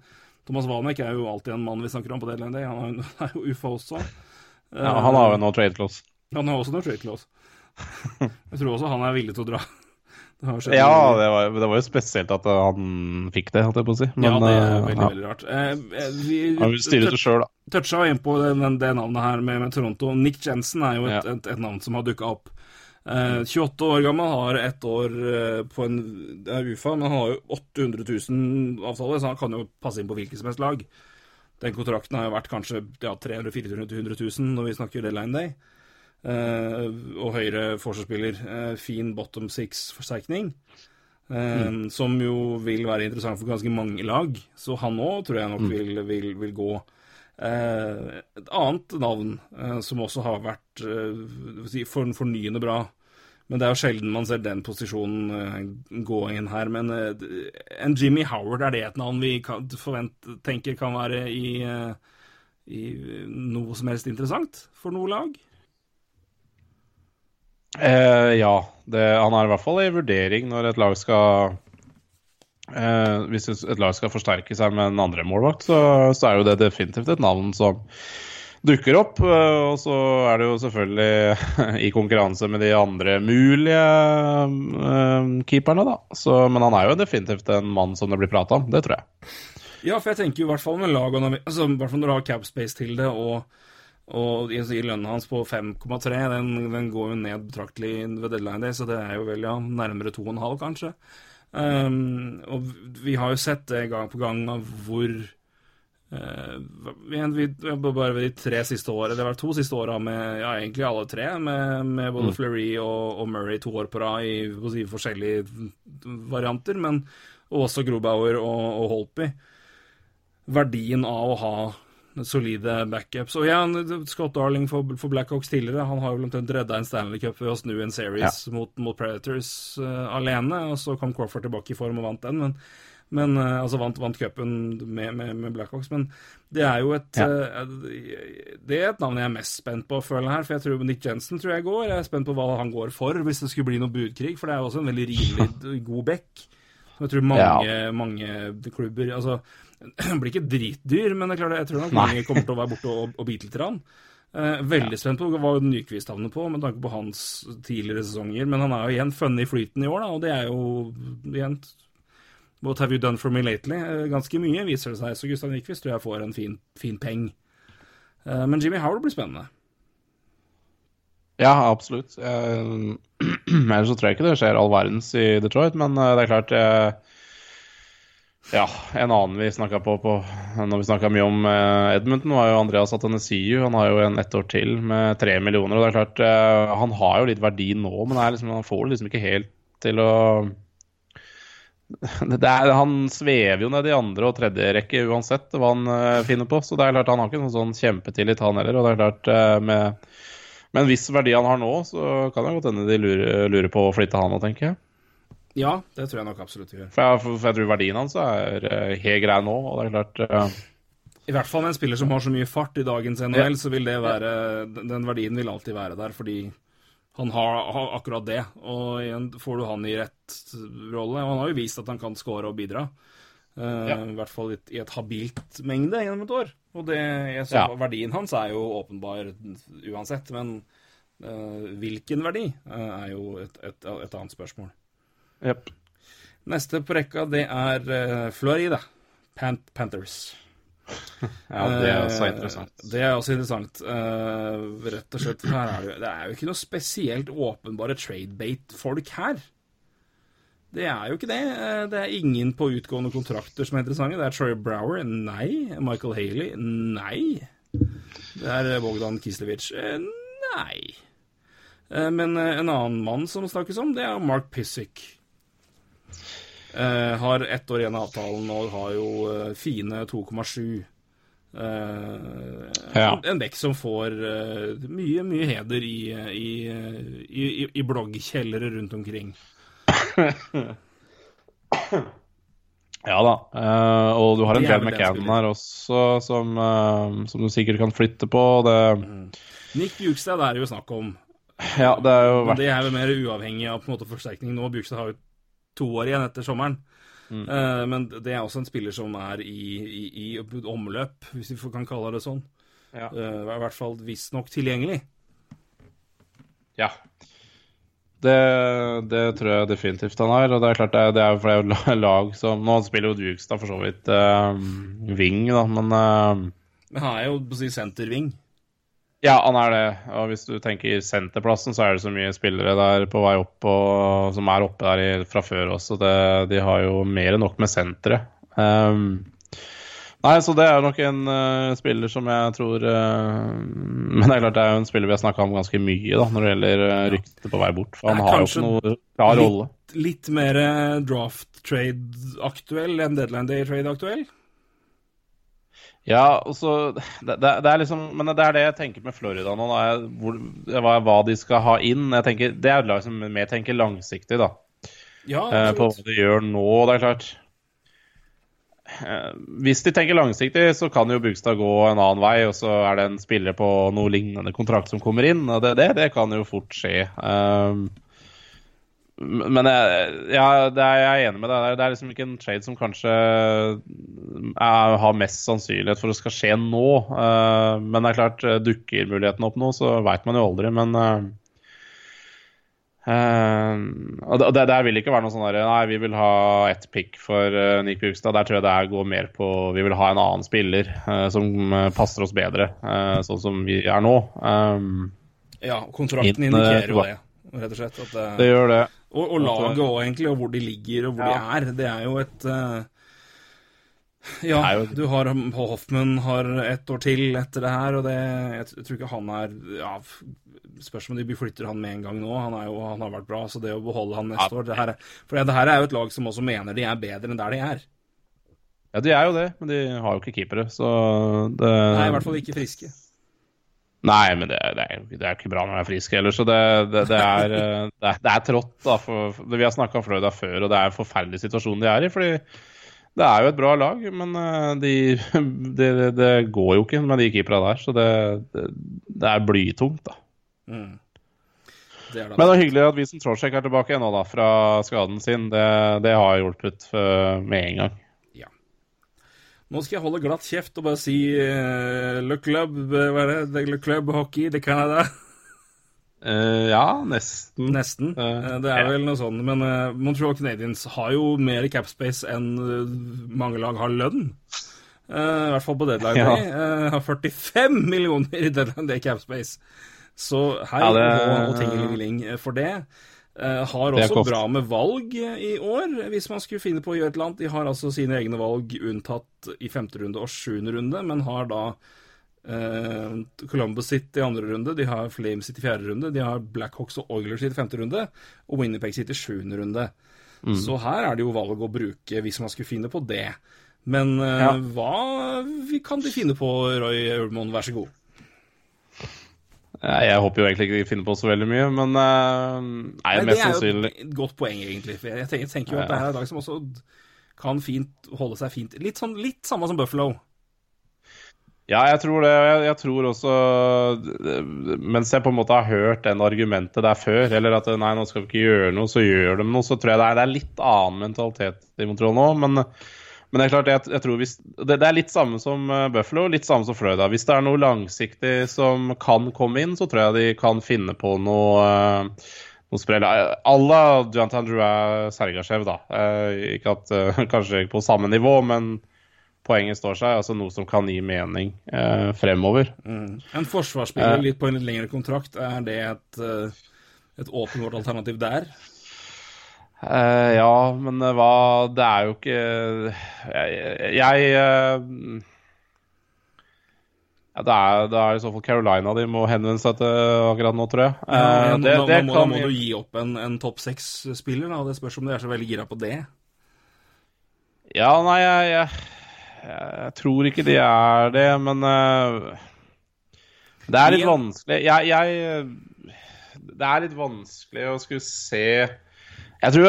S1: Thomas Wanek er jo alltid en mann vi snakker om på Deadline Day. Han er jo UFA også.
S2: Ja, han har jo no trade clause.
S1: Han har også no trade clause. Jeg tror også han er villig til å dra.
S2: Det ja, det var, det var, jo spesielt at han fikk det, holdt jeg på å si.
S1: Men, ja, det er veldig, ja. veldig rart. Eh,
S2: vi, han vil styre det sjøl, da.
S1: Toucha inn på det, det, navnet her med, med, Toronto. Nick Jensen er jo et, ja. et, et navn som har dukka opp. Eh, 28 år gammel, har ett år eh, på en UFA, men han har jo 800 000 avtaler, så han kan jo passe inn på hvilket som helst lag. Den kontrakten har jo vært kanskje ja, 300 000-400 000 når vi snakker deadline day. Uh, og høyre forsvarsspiller. Uh, fin bottom six-forsterkning. Uh, mm. Som jo vil være interessant for ganske mange lag. Så han òg tror jeg nok mm. vil, vil, vil, gå. et annet navn som også har vært for, fornyende bra. Men det er jo sjelden man ser den posisjonen gå inn her. Men en Jimmy Howard, er det et navn vi kan, forvent, tenker kan være i, i noe som helst interessant for noe lag?
S2: Eh, ja, det, han er i hvert fall i vurdering når et lag skal eh, Hvis et lag skal forsterke seg med en andre målvakt, så, så, er jo det definitivt et navn som dukker opp. Eh, og så er det jo selvfølgelig i konkurranse med de andre mulige eh, keeperne, da. Så, men han er jo definitivt en mann som det blir prata om, det tror jeg.
S1: Ja, for jeg tenker jo i hvert fall med lag, altså, i hvert fall når du har cap space til det, og og lønna hans på 5,3 den, den, går jo ned betraktelig ved deadline day, så det er jo vel ja, nærmere 2,5 kanskje. Um, og vi har jo sett det gang på gang av hvor uh, vi, vi, Bare de tre siste årene, det var to siste åra med ja, egentlig alle tre, med, med både mm. Fleury og, og, Murray to år på rad i si, forskjellige varianter, men også Grobauer og, og Holpi. Verdien av å ha solide backups. Og ja, Scott Darling for, for Blackhawks tidligere, han har jo omtrent redda en Stanley Cup ved å snu en series ja. mot, mot, Predators uh, alene, og så kom Crawford tilbake i form og vant den. men men, uh, altså vant, vant cupen med, med, med, Blackhawks. Men det er jo et ja. uh, Det er et navn jeg er mest spent på, føler jeg her. For jeg tror Nick Jensen tror jeg går. Jeg er spent på hva han går for, hvis det skulle bli noe budkrig. For det er jo også en veldig rimelig god back. Jeg tror mange, ja. mange klubber Altså Den blir ikke dritdyr, men det er klart, jeg tror nok mange kommer til å være borte og, og bite litt. Rann. Eh, veldig ja. spent på hva Nyquist havner på, med tanke på hans tidligere sesonger. Men han er jo igjen funnet i flyten i år, da, og det er jo igjen What have you done for me lately? Eh, ganske mye, viser det seg. Så Gustav Nyquist tror jeg får en fin, fin peng. Eh, men Jimmy Howard blir spennende.
S2: Ja, absolutt. Ellers så tror jeg ikke det skjer all verdens i Detroit, men eh, det er klart jeg Ja, en annen vi snakka på, på når vi snakka mye om Edmundton, Edmonton, var jo Andreas Atanasiu. Han har jo en ett år til med tre millioner. og det er klart, eh, Han har jo litt verdi nå, men liksom, han får det liksom ikke helt til å er, Han svever jo ned i andre og tredje rekke uansett hva han eh, finner på. Så det er klart han har ikke noen sånn kjempetillit, han heller. Og det er klart eh, med, med en viss verdi han har nå, så kan det godt hende de lurer, lurer på å flytte han òg, tenker jeg.
S1: Ja, det tror jeg nok absolutt vi gjør.
S2: For jeg, for jeg tror verdien hans er uh, helt grei nå, og det er klart uh...
S1: I hvert fall med en spiller som har så mye fart i dagens NHL, så vil det være Den verdien vil alltid være der, fordi han har, har akkurat det. Og igjen får du han i rett rolle. Og han har jo vist at han kan score og bidra. Eh, I hvert fall i et, i et habilt mengde gjennom et år. Og det, jeg
S2: Ja.
S1: verdien hans er jo åpenbar uansett, men uh, hvilken verdi uh, er jo et, et, et annet spørsmål.
S2: Jepp.
S1: Neste på rekka, det er uh, Florida Pan Panthers.
S2: Ja, det er også
S1: Eh,
S2: interessant.
S1: Det er også interessant. Eh, rett og slett, for er det, det er jo ikke noe spesielt åpenbare tradebate-folk her. Det er jo ikke det. Eh, Det er ingen på utgående kontrakter som er interessante. Det er Troy Brower. Nei. Michael Haley. Nei. Det er Bogdan Kislevic. Eh, Nei. Eh, Men eh, en annen mann som snakkes om, det er Mark Pissick. Eh, har ett år igjen av avtalen og har jo eh, fine 2,7. Uh,
S2: Ja.
S1: En bekk som får uh, mye, mye heder i, i, i, i, bloggkjellere rundt omkring.
S2: Ja da. Uh, og du har en
S1: den
S2: McCann her også, som, eh, som du sikkert kan flytte på. Det,
S1: Nick Bjugstad er det jo snakk om.
S2: ja, det er jo
S1: Men
S2: verdt
S1: det er jo mer uavhengig av på en måte forsterkning nå. Bjugstad har jo to år igjen etter sommeren.
S2: Mm.
S1: Uh, men det er også en spiller som er i, i, i omløp, hvis vi kan kalle det sånn.
S2: Ja.
S1: Uh, I hvert fall visstnok tilgjengelig.
S2: Ja. Det, det tror jeg definitivt han er. Og det er klart det er, det er for det er jo lag som Nå spiller jo Dukestad for så vidt uh, wing, da, men uh,
S1: Men han er jo på å si senterving.
S2: Ja, han er det. Og hvis du tenker senterplassen, så er det så mye spillere der på vei opp og, som er oppe der fra før også. Det, de har jo mer enn nok med senteret. Um, nei, så det er nok en uh, spiller som jeg tror uh, Men det er klart det er jo en spiller vi har snakka om ganske mye da, når det gjelder uh, ryktet på vei bort. For han har jo ikke noe klar rolle.
S1: Litt, litt mer draft trade-aktuell enn deadline day-trade-aktuell.
S2: Ja, og så det, det, det er liksom Men det er det jeg tenker med Florida nå. Da, er hvor, hva, hva de skal ha inn. Jeg tenker, Det er lag som mer tenker langsiktig, da.
S1: Ja,
S2: eh, på hva de gjør nå. Det er klart eh, Hvis de tenker langsiktig, så kan jo Bugstad gå en annen vei, og så er det en spiller på noe lignende kontrakt som kommer inn. og Det, det, det kan jo fort skje. Um, men ja, det er, jeg er enig med deg. Det er liksom ikke en trade som kanskje er, har mest sannsynlighet for å skal skje nå. Uh, men det er klart, eh, dukker muligheten opp nå, så veit man jo aldri. Men uh, uh, det, det vil ikke være noe sånn derre Nei, vi vil ha ett pick for uh, Nick Bjugstad. Der tror jeg det er går mer på Vi vil ha en annen spiller eh, som eh, passer oss bedre, eh, sånn som vi er nå. Um,
S1: Ja, kontrakten
S2: eh,
S1: indikerer jo det, rett og slett. At, eh,
S2: det gjør det.
S1: Og, og laget òg, egentlig, og hvor de ligger, og hvor
S2: Ja.
S1: de er. Det er jo et eh, Ja, du har Hoffmann Hoffman har ett år til etter det her, og det Jeg, tror ikke han er ja, Spørs om de flytter han med en gang nå. Han, er jo, han har vært bra, så det å beholde han neste
S2: Ja.
S1: år det her er, For det her er jo et lag som også mener de er bedre enn der de er.
S2: Ja, de er jo det, men de har jo ikke keepere, så det
S1: Nei, i hvert fall ikke friske.
S2: Nei, men det, det, er, det er ikke bra når du er frisk heller, så det, det, det, er, eh, det, er, det trått. da, for, for Vi har snakka om Florida før, og det er en forferdelig situasjon de er i. fordi det er jo et bra lag, men det de, det, det går jo ikke med de keeperne der. Så det, det, det er blytungt, da.
S1: Mm. Det da
S2: Men det er hyggelig at vi som Trocek er tilbake igjen nå, da, fra skaden sin. Det, det har hjulpet eh, med en gang.
S1: Nå skal jeg holde glatt kjeft og bare si uh, Le Club eh, Hva er det? Le Club Hockey de Canada.
S2: Uh, ja, nesten.
S1: Nesten.
S2: Eh,
S1: det er vel noe sånt. Men Montreal Canadiens har jo mer capspace enn mange lag har lønn. I hvert fall på deadline
S2: Ja.
S1: har 45 millioner i deadline day capspace. Så hei
S2: Ja, det-
S1: og, og tingelingeling for det. Eh, har også bra med valg i år, hvis man skulle finne på å gjøre et eller annet. De har altså sine egne valg unntatt i femte runde og sjuende runde, men har da eh, Columbus sitt i andre runde, de har Flames sitt i fjerde runde, de har Blackhawks og Oilers sitt i femte runde, og Winnipeg sitt i sjuende runde. Så her er det jo valg å bruke hvis man skulle finne på det. Men eh,
S2: Ja.
S1: hva kan de finne på, Roy Ulmoen, vær så god?
S2: Jeg håper jo egentlig ikke de finner på så veldig mye, men eh, Nei,
S1: Nei,
S2: mest
S1: det er jo
S2: sannsynlig
S1: et godt poeng, egentlig. For jeg tenker, tenker jo at det her er et lag som også kan fint holde seg fint. Litt, sånn, litt samme som Buffalo.
S2: Ja, jeg tror det. Jeg, jeg tror også Mens jeg på en måte har hørt den argumentet der før, eller at nei, nå skal vi ikke gjøre noe, så gjør de noe, så tror jeg det er, det er litt annen mentalitet i Montreal nå. Men, men det er klart, jeg, jeg tror hvis, det, det er litt samme som eh, Buffalo, litt samme som Florida. Hvis det er noe langsiktig som kan komme inn, så tror jeg de kan finne på noe eh, noe sprell. À la Drouin Sergasjev, da. Eh, ikke at eh, kanskje ikke på samme nivå, men poenget står seg. Altså noe som kan gi mening eh, fremover.
S1: En forsvarsspiller litt på en litt lengre kontrakt, er det et, eh, et åpenbart alternativ der?
S2: Eh, ja, men eh, hva Det er jo ikke Jeg, jeg eh, ja, det, er, det er i så fall Carolina de må henvende seg til akkurat nå, tror jeg.
S1: Ja,
S2: det,
S1: da,
S2: det
S1: må, da må du gi opp en, en topp seks-spiller. da. Det spørs om du er så veldig gira på det.
S2: Ja, nei, jeg, jeg, jeg tror ikke de er det, men Det er litt vanskelig. Jeg, jeg Det er litt vanskelig å skulle se Jeg tror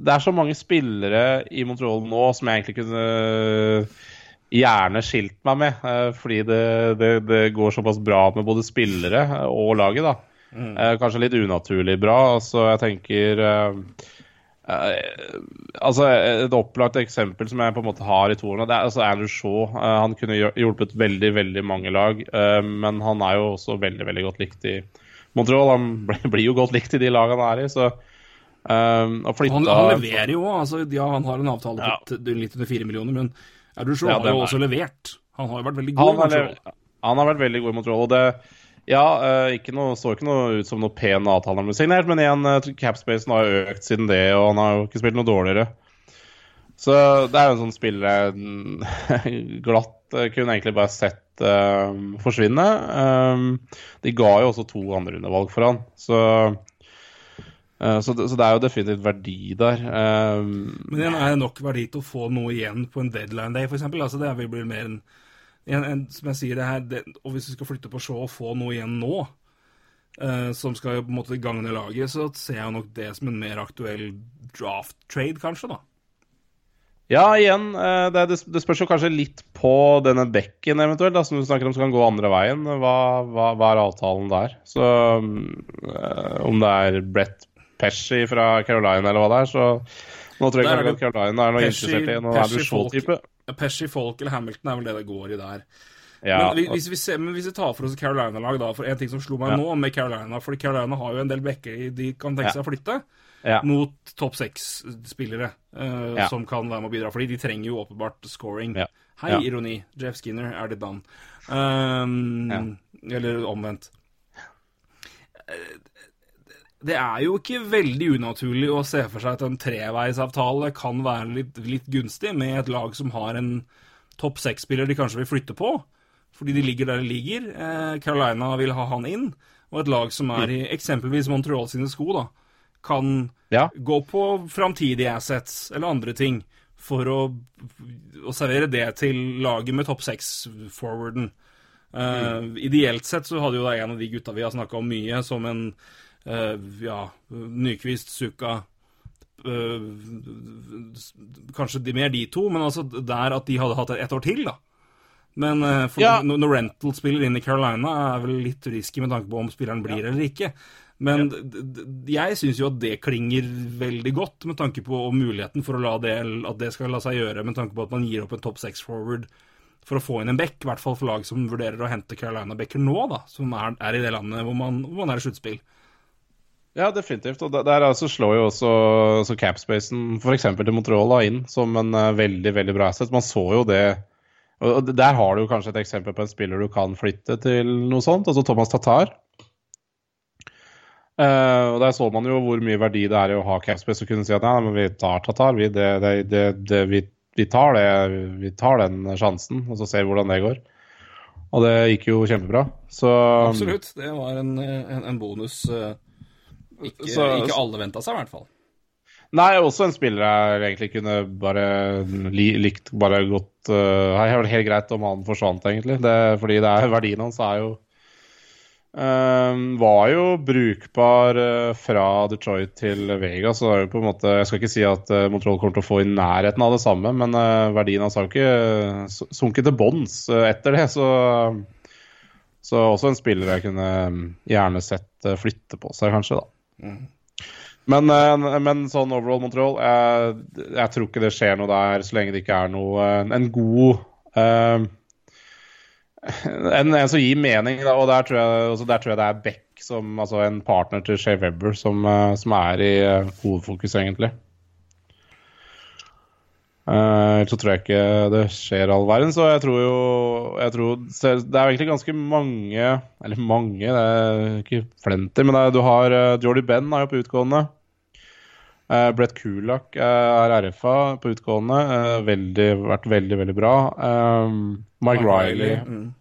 S2: det er så mange spillere i Montreal nå som jeg egentlig kunne gjerne skilt meg med, eh, fordi det, det, det går såpass bra med både spillere og laget, da. Mm. Kanskje litt unaturlig bra. Altså, jeg tenker eh, eh, altså Et opplagt eksempel som jeg på en måte har i toerne, det er altså Andrew Shaw. Eh, han kunne hjulpet veldig veldig mange lag, eh, men han er jo også veldig veldig godt likt i Montreal. Han blir jo godt likt i de lagene han er i, så eh, flytte
S1: Han, han leverer jo òg. Altså, ja, han har en avtale
S2: Ja.
S1: på litt under fire millioner, men er du så,
S2: Ja,
S1: har jo også levert. Han har jo vært veldig god.
S2: han
S1: Montreal.
S2: lev- han har vært veldig god i Montreal. Og det ja, eh, ikke noe, står ikke noe ut som noe pen avtale han ble signert, men igjen, uh, capspacen har jo økt siden det, og han har jo ikke spilt noe dårligere. Så det er jo en sånn spiller mm, glatt eh, kunne egentlig bare sett uh, forsvinne. Um, de ga jo også to andrerundevalg for han, så eh, så det, så det er jo definitivt verdi der. Um,
S1: Men er det nok verdi til å få noe igjen på en deadline day, f.eks. Altså, det vil bli mer en, en, en Som jeg sier, det her det, Og hvis du skal flytte på Shaw og få noe igjen nå, eh, som skal på en måte gagne laget, så ser jeg nok det som en mer aktuell draft trade, kanskje, da.
S2: Ja, igjen, eh, det, det, spørs jo kanskje litt på denne bekken eventuelt, da, som du snakker om som kan gå andre veien. Hva, hva, hva er avtalen der? Så eh, om det er Brett Pesci fra Carolina eller hva det er, så nå tror jeg
S1: er det
S2: at Carolina er noe
S1: Pesci-
S2: interessert i noe
S1: Pesci
S2: du Shaw-type.
S1: Pesci, Folk eller Hamilton er vel det det går i der.
S2: Ja,
S1: men, hvis vi ser, men hvis vi tar for oss Carolina-lag, da, for en ting som slo meg
S2: Ja.
S1: nå med Carolina fordi Carolina har jo en del bekker de kan tenke seg å flytte.
S2: ja.
S1: mot topp seks-spillere uh,
S2: Ja.
S1: som kan være med å bidra. Fordi de trenger jo åpenbart scoring. Hei, ironi. Jeff Skinner er det done. Um, Eller omvendt. Eh, Det er jo ikke veldig unaturlig å se for seg at en treveisavtale kan være litt, litt gunstig med et lag som har en topp seks-spiller de kanskje vil flytte på, fordi de ligger der de ligger. Eh, Carolina vil ha han inn, og et lag som er i eksempelvis Montreal sine sko, da, kan
S2: Ja.
S1: gå på framtidige assets eller andre ting for å, å servere det til laget med topp seks-forwarden. Eh, Ideelt sett så hadde jo da en av de gutta vi har snakka om mye, som en ja, Nyquist, Suka eh, Kanskje de, mer de to, men altså der at de hadde hatt et år til, da. Men eh,
S2: Ja.
S1: når Rental spiller inn i Carolina, er vel litt risky med tanke på om spilleren blir eller ikke. Men d- jeg syns jo at det klinger veldig godt, med tanke på muligheten for å la det, at det skal la seg gjøre, med tanke på at man gir opp en topp seks-forward for å få inn en back, i hvert fall for lag som vurderer å hente Carolina-backer nå, da, som er, er i det landet hvor man, hvor man er i sluttspill.
S2: Ja, definitivt. Og der, altså slår jo også, også capspacen f.eks. til Montreal inn som en eh, veldig veldig bra asset. Man så jo det og Der har du kanskje et eksempel på en spiller du kan flytte til noe sånt. Altså Thomas Tatar. Uh, og Der så man jo hvor mye verdi det er i å ha capspace og kunne si at nei, men vi tar Tatar. Vi, det, det, det, vi, vi, tar vi tar den sjansen, og så ser vi hvordan det går. Og det gikk jo kjempebra. Så
S1: Absolutt. Det var en, en, en bonus uh, ikke,
S2: Så-
S1: ikke alle venta seg, i hvert fall.
S2: Nei, også en spiller jeg egentlig kunne bare li, likt bare godt uh, Det vært helt greit om han forsvant, egentlig. Det, fordi det er, verdien hans er jo eh, Var jo brukbar uh, fra Detroit til Vegas. Så det er jo på en måte Jeg skal ikke si at uh, Montreal kommer til å få i nærheten av det samme, men uh, verdien hans har jo ikke sunket til bånns eh, etter det. Så, så også en spiller jeg kunne gjerne sett flytte på seg, kanskje, da. Men, eh, men sånn overall Montreal jeg, jeg tror ikke det skjer noe der så lenge det ikke er noe En god eh, en, en som gir mening, og der tror, jeg, altså der tror jeg det er Beck, som, altså en partner til Shea Webber, som, eh, som er i hovedfokus, egentlig. Eh, Ellers så tror jeg ikke det skjer all verden, så jeg tror jo jeg tror, Det er egentlig ganske mange Eller mange, det er ikke flenter, men er, du har uh, Jordy Benn er jo på utgående. Uh, Brett Kulak er RFA på utgående. Uh, veldig, vært veldig, veldig bra. Um, Mike Riley.
S1: Mm.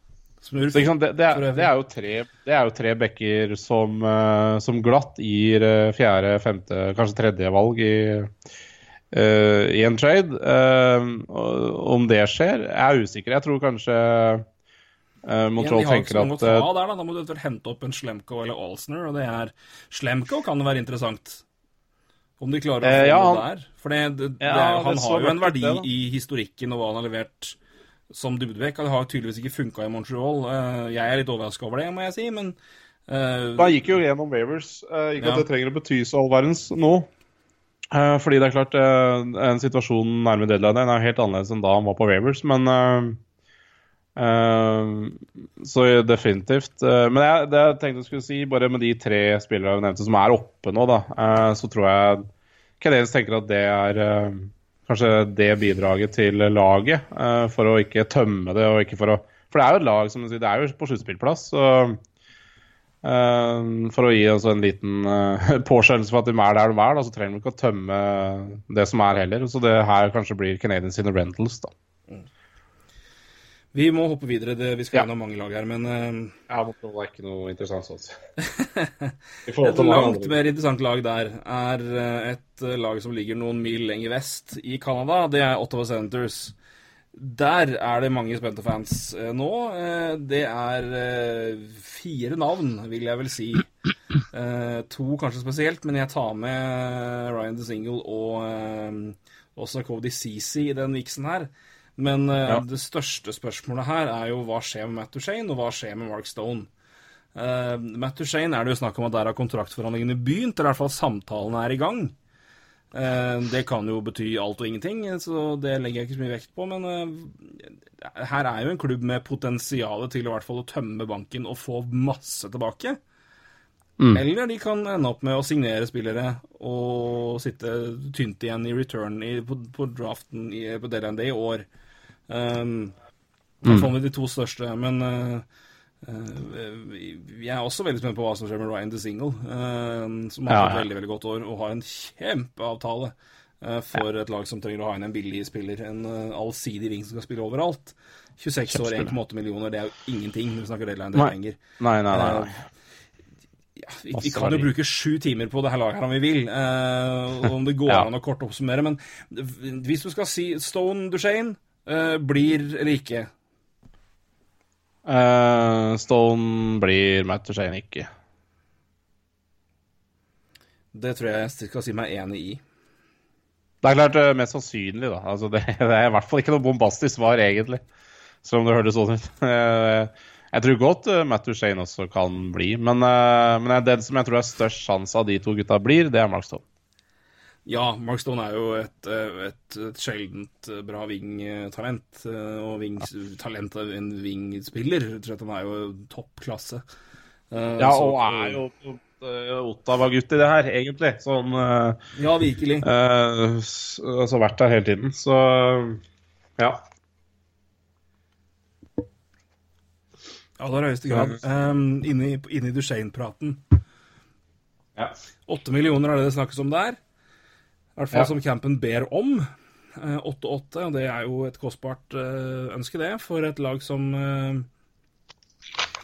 S1: Smurf.
S2: Så, sant, det, det, er, det, er jo tre, det er jo tre backer som, uh, som glatt gir eh, fjerde, femte, kanskje tredje valg i, eh, i en trade. Eh, om det skjer, jeg er usikker. Jeg tror kanskje uh, Montreal
S1: har ikke
S2: tenker at eh,
S1: ta der, da. da må du eventuelt hente opp en Slemko eller Alsner, og det er Slemko kan det være interessant. Om de klarer å få
S2: Eh, ja,
S1: noe
S2: han-
S1: der. For det, det, det,
S2: Ja,
S1: han
S2: det så
S1: har jo en verdi
S2: det,
S1: i historikken og hva han har levert som dybdebekk. Det har tydeligvis ikke funka i Montreal. Eh, Jeg er litt overraska over det, må jeg si, men uh,
S2: Da gikk jo gjennom Waivers. Uh, ikke
S1: Ja.
S2: at det trenger å bety så all verdens nå. Eh, fordi det er klart, eh, en situasjon nærme deadline er helt annerledes enn da han var på Wavers, men eh, Så definitivt. Men jeg, det jeg tenkte jeg skulle si, bare med de tre spillere jeg nevnte som er oppe nå, da, så tror jeg Canadiens tenker at det er kanskje det bidraget til laget, for å ikke tømme det og ikke for å For det er jo et lag som du sier, det er jo på sluttspillplass, så for å gi altså en liten uh, påskjønnelse for at de er der de er, da, så trenger de ikke å tømme det som er heller. Så det her kanskje blir Canadians in the rentals, da.
S1: vi må hoppe videre. Det, vi skal
S2: Ja.
S1: gjennom mange lag her, men uh,
S2: Ja, det var ikke noe interessant sånn.
S1: Et langt mer interessant lag der er eh, et eh, lag som ligger noen mil lenger vest i Canada. Det er Ottawa Senators. Der er det mange spente fans eh, nå. Eh, det er eh, fire navn, vil jeg vel si. To kanskje spesielt, men jeg tar med Ryan DeSingle og eh, også Cody Ceesay i den viksen her. Men
S2: Ja.
S1: det største spørsmålet her er jo hva skjer med Matt Duchene, og hva skjer med Mark Stone? Matt Duchene er det jo snakk om at der har kontraktforhandlingene begynt, eller i hvert fall samtalene er i gang. Eh, det kan jo bety alt og ingenting, så det legger jeg ikke så mye vekt på. Men eh, her er jo en klubb med potensial til i hvert fall å tømme banken og få masse tilbake. Eller de kan ende opp med å signere spillere og sitte tynt igjen i return i, på, på draften i, på deadline day i år. Um, mm. hvert fall med de to største. Men eh, jeg er også veldig spent på hva som skjer med Ryan DeSingle, uh, som har et veldig veldig godt år og har en kjempeavtale eh, for et lag som trenger å ha inn en billig spiller. En allsidig ving som skal spille overalt. 26 år, 1,8 millioner, det er jo ingenting når vi snakker deadline
S2: Nei.
S1: day-penger.
S2: Nei, nei, nei. nei.
S1: Eh, ja, vi, vi kan jo bruke sju timer på det her laget her om vi vil, uh, om det går
S2: Ja.
S1: an å kort oppsummere. Men hvis du skal si Stone Duchene uh, blir eller ikke
S2: Eh, Stone blir Matt Duchene ikke.
S1: Det tror jeg jeg skal si meg enig i.
S2: Det er klart eh, mest sannsynlig, da. Altså, det, det er i hvert fall ikke noe bombastisk svar, egentlig. Selv om det hørtes sånn ut. Eh, Jeg tror godt Matt Duchene også kan bli, men, men den som jeg tror er størst sjanse av de to gutta blir, det er Mark Stone.
S1: Ja, Mark Stone er jo et, eh, et, et sjeldent eh, bra wing-talent. eh, Og wing, talent av en wing-spiller. Han er jo toppklasse.
S2: Ja, og er jo Ottawa-gutt i det her, egentlig. Sånn
S1: Ja, virkelig.
S2: s- Altså vært der hele tiden, så ja.
S1: Ja, det er høyeste grad. Um, inne i, i Duchene-praten
S2: Ja.
S1: Åtte millioner er det det snakkes om der. I hvert fall
S2: Ja.
S1: som campen ber om. Eh, 8-8, og det er jo et kostbart eh, ønske, det, for et lag som eh,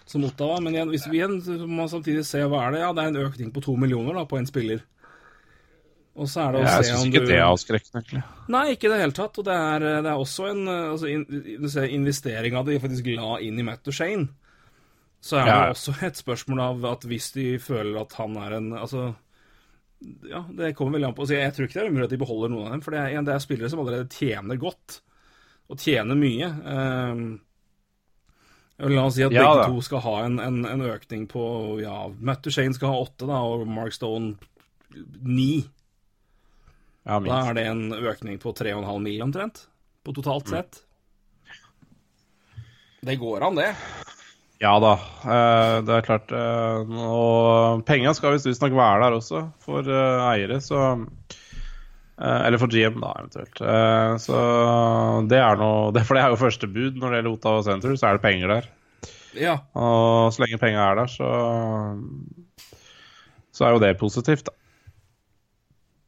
S1: som Ottawa. Men igjen, hvis vi igjen så må man samtidig se hva er det Ja, det er en økning på to millioner da, på en spiller. Og så er det å
S2: Jeg
S1: se om
S2: ikke
S1: du
S2: det er avskrekkende, egentlig.
S1: Nei, ikke i det hele tatt. Og det er, det er også en eh, altså, in, du ser, investering av de faktisk la inn i Matt Duchene. Så er det
S2: Ja.
S1: også et spørsmål av at hvis de føler at han er en Altså, ja, det kommer veldig an på. Altså, jeg tror ikke det er umulig at de beholder noen av dem, for det er, det er spillere som allerede tjener godt. Og tjener mye. Um, La oss si at
S2: Ja,
S1: begge
S2: da.
S1: to skal ha en, en, en økning på Ja, Matt Duchene skal ha åtte, da, og Mark Stone ni.
S2: Ja,
S1: Da er det en økning på 3,5 mil omtrent, på totalt sett. Det går an, det.
S2: Ja da, eh, det er klart. eh, Og penga skal visstnok være der også, for eh, eiere, så Eller for GM, da, eventuelt. Så det er noe For det er jo første bud når det gjelder Ottawa Center, så er det penger der.
S1: Ja.
S2: Og så lenge penga er der, så Så er jo det positivt, da.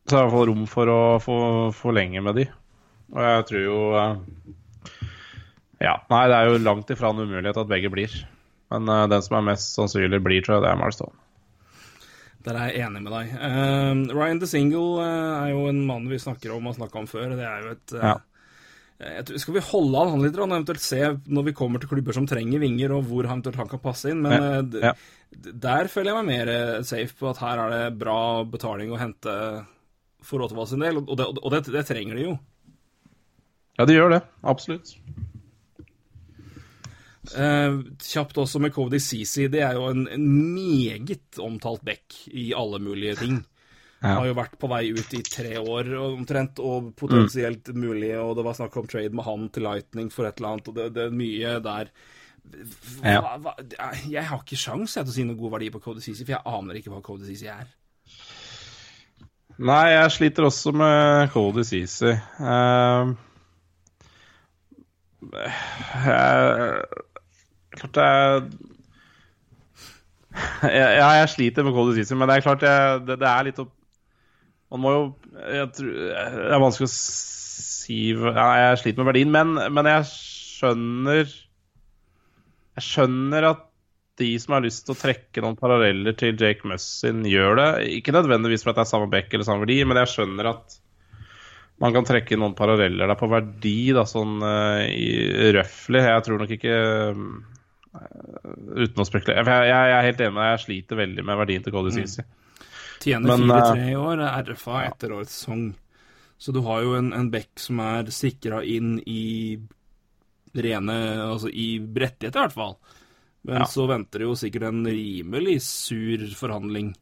S2: Så er det i hvert fall rom for å få forlenge med de. Og jeg tror jo Ja, nei, det er jo langt ifra en umulighet at begge blir. Men uh, den som er mest sannsynlig blir, tror jeg det er Marston.
S1: Der er jeg enig med deg. Uh, Ryan DeSingle uh, er jo en mann vi snakker om og har snakka om før. Det er jo et eh,
S2: Ja.
S1: tror, Skal vi holde an han litt, og eventuelt se når vi kommer til klubber som trenger vinger, og hvor han kan passe inn? Men
S2: Ja,
S1: eh,
S2: ja.
S1: der føler jeg meg mer eh, safe på at her er det bra betaling å hente for Ottawa sin del, og det, og det, det trenger de jo.
S2: Ja, de gjør det. Absolutt.
S1: Eh, kjapt også med Cody Ceesay. Det er jo en, en meget omtalt back i alle mulige ting.
S2: Ja.
S1: Har jo vært på vei ut i tre år omtrent, og potensielt mulig, og det var snakk om trade med han til Lightning for et eller annet, og det, det er mye der. Hva,
S2: Ja.
S1: hva, jeg har ikke sjans til å si noe god verdi på Cody Ceesay, for jeg aner ikke hva Cody Ceesay er.
S2: Nei, jeg sliter også med Cody Ceesay. Uh, klart jeg, Ja, jeg sliter med cold decision, men det er klart jeg, det, det er litt opp Man må jo jeg tror, Det er vanskelig å si ja, Jeg sliter med verdien, men, men jeg skjønner Jeg skjønner at de som har lyst til å trekke noen paralleller til Jake Mussin, gjør det. Ikke nødvendigvis for at det er samme bekk eller samme verdi, men jeg skjønner at man kan trekke noen paralleller der på verdi, da, sånn uh, røftlig. Jeg tror nok ikke Uten å spekulere. Jeg, Jeg, jeg er helt enig med deg, jeg sliter veldig med verdien til Cody Ceesay.
S1: Tjener
S2: Men,
S1: 4-3 i år, RFA etter årets sesong. Så du har jo en, en back som er sikra inn i rene Altså i rettigheter, i hvert fall. Men
S2: Ja.
S1: så venter det jo sikkert en rimelig sur forhandling.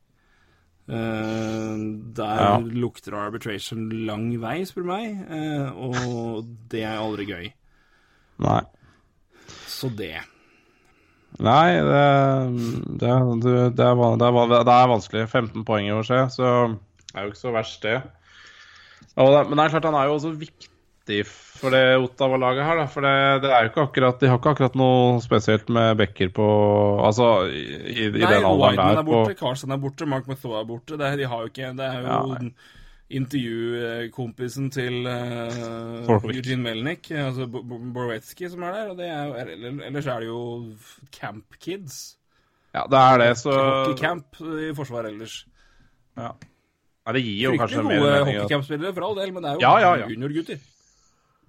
S1: Uh, der
S2: Ja.
S1: lukter arbitration lang vei, spør du meg. uh, og det er aldri gøy.
S2: Nei.
S1: Så det.
S2: Nei, det, det, det, er, det, er, det er vanskelig. 15 poeng i år, se, så det er jo ikke så verst, det. Men det er klart, han er jo også viktig for det Ottawa-laget her, da. For det, det er jo ikke akkurat De har ikke akkurat noe spesielt med backer på Altså, i, i,
S1: Nei,
S2: den alderen
S1: der.
S2: Nei, der
S1: er borte, Carlsen er borte, Mark Mathoa er borte. Det, de har jo ikke Det er jo
S2: Ja.
S1: Intervjukompisen til uh, Eugene Melnik, altså Bo- Bo- som er der. Og det er jo, eller- ellers er det jo Camp Kids.
S2: Ja, det er det, så
S1: Hockeycamp i forsvaret ellers.
S2: ja. Nei, det gir jo kanskje
S1: Fryktelig
S2: mer
S1: gode hockeycampspillere, for all del, men det er jo
S2: Ja, ja, ja.
S1: juniorgutter.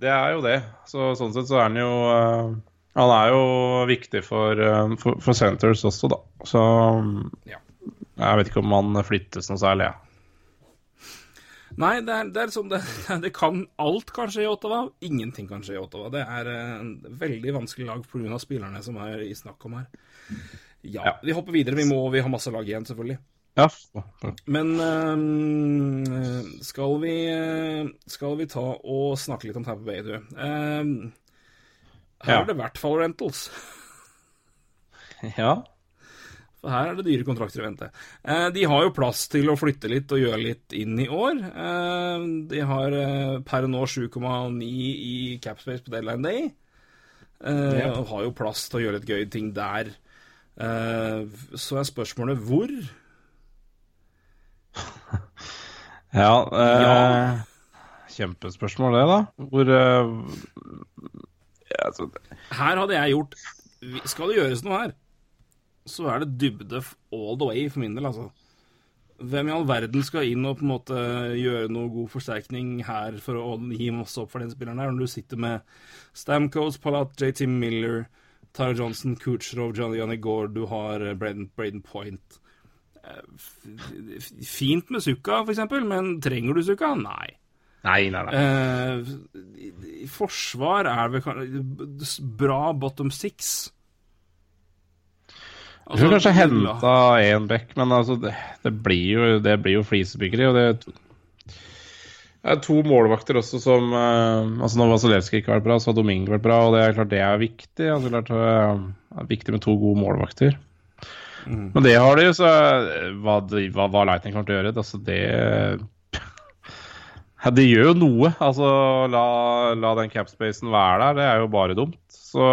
S2: Det er jo det. Så sånn sett så er han jo uh, Han er jo viktig for, uh, for, for Centers også, da. Så
S1: Ja.
S2: jeg vet ikke om han flyttes noe særlig, jeg.
S1: Nei, det er, det er sånn det, det kan Alt kan skje i Ottawa, ingenting kan skje i Ottawa. Det er en veldig vanskelig lag pga. spillerne som er i snakk om her. Ja,
S2: Ja.
S1: vi hopper videre. Vi må vi har masse lag igjen, selvfølgelig.
S2: Ja.
S1: Men øhm, skal vi Skal vi ta og snakke litt om Tampa Bay, du? Øhm, her
S2: Ja.
S1: er det i hvert fall rentals.
S2: ja.
S1: For her er det dyre kontrakter å vente. Eh, de har jo plass til å flytte litt og gjøre litt inn i år. Eh, de har eh, per nå 7,9 i capspace på deadline day. Og har jo plass til å gjøre litt gøye ting der. Så er spørsmålet hvor.
S2: Ja, eh, Kjempespørsmål, det, da. Hvor eh, ja, altså,
S1: Her hadde jeg gjort Skal det gjøres noe her, så er det dybde all the way for min del, altså. Hvem i all verden skal inn og på en måte gjøre noe god forsterkning her for å gi masse opp for den spilleren her, når du sitter med Stamkos, Palat, JT Miller, Tara Johnson, Kucherov, Johnny Johnny Gore, du har eh, Braden, Braden Point. Eh, Fint med Sukka, for eksempel, men trenger du Sukka? Nei.
S2: Nei, nei, nei.
S1: Eh, forsvar er vel kanskje bra bottom six.
S2: Jeg tror kanskje henta én back, men altså, det, det blir jo, det blir jo flisebyggeri. Og det er det er to målvakter også som uh, altså Når Vasilevskij ikke har vært bra, så har Domingo vært bra, og det er klart det er viktig. Altså, klart, eh, det er viktig med to gode målvakter. Men det har de jo, så eh, hva, hva, hva Lightning kommer til å gjøre, det, altså det De gjør jo noe. Altså, la, la den capspacen være der, det er jo bare dumt. Så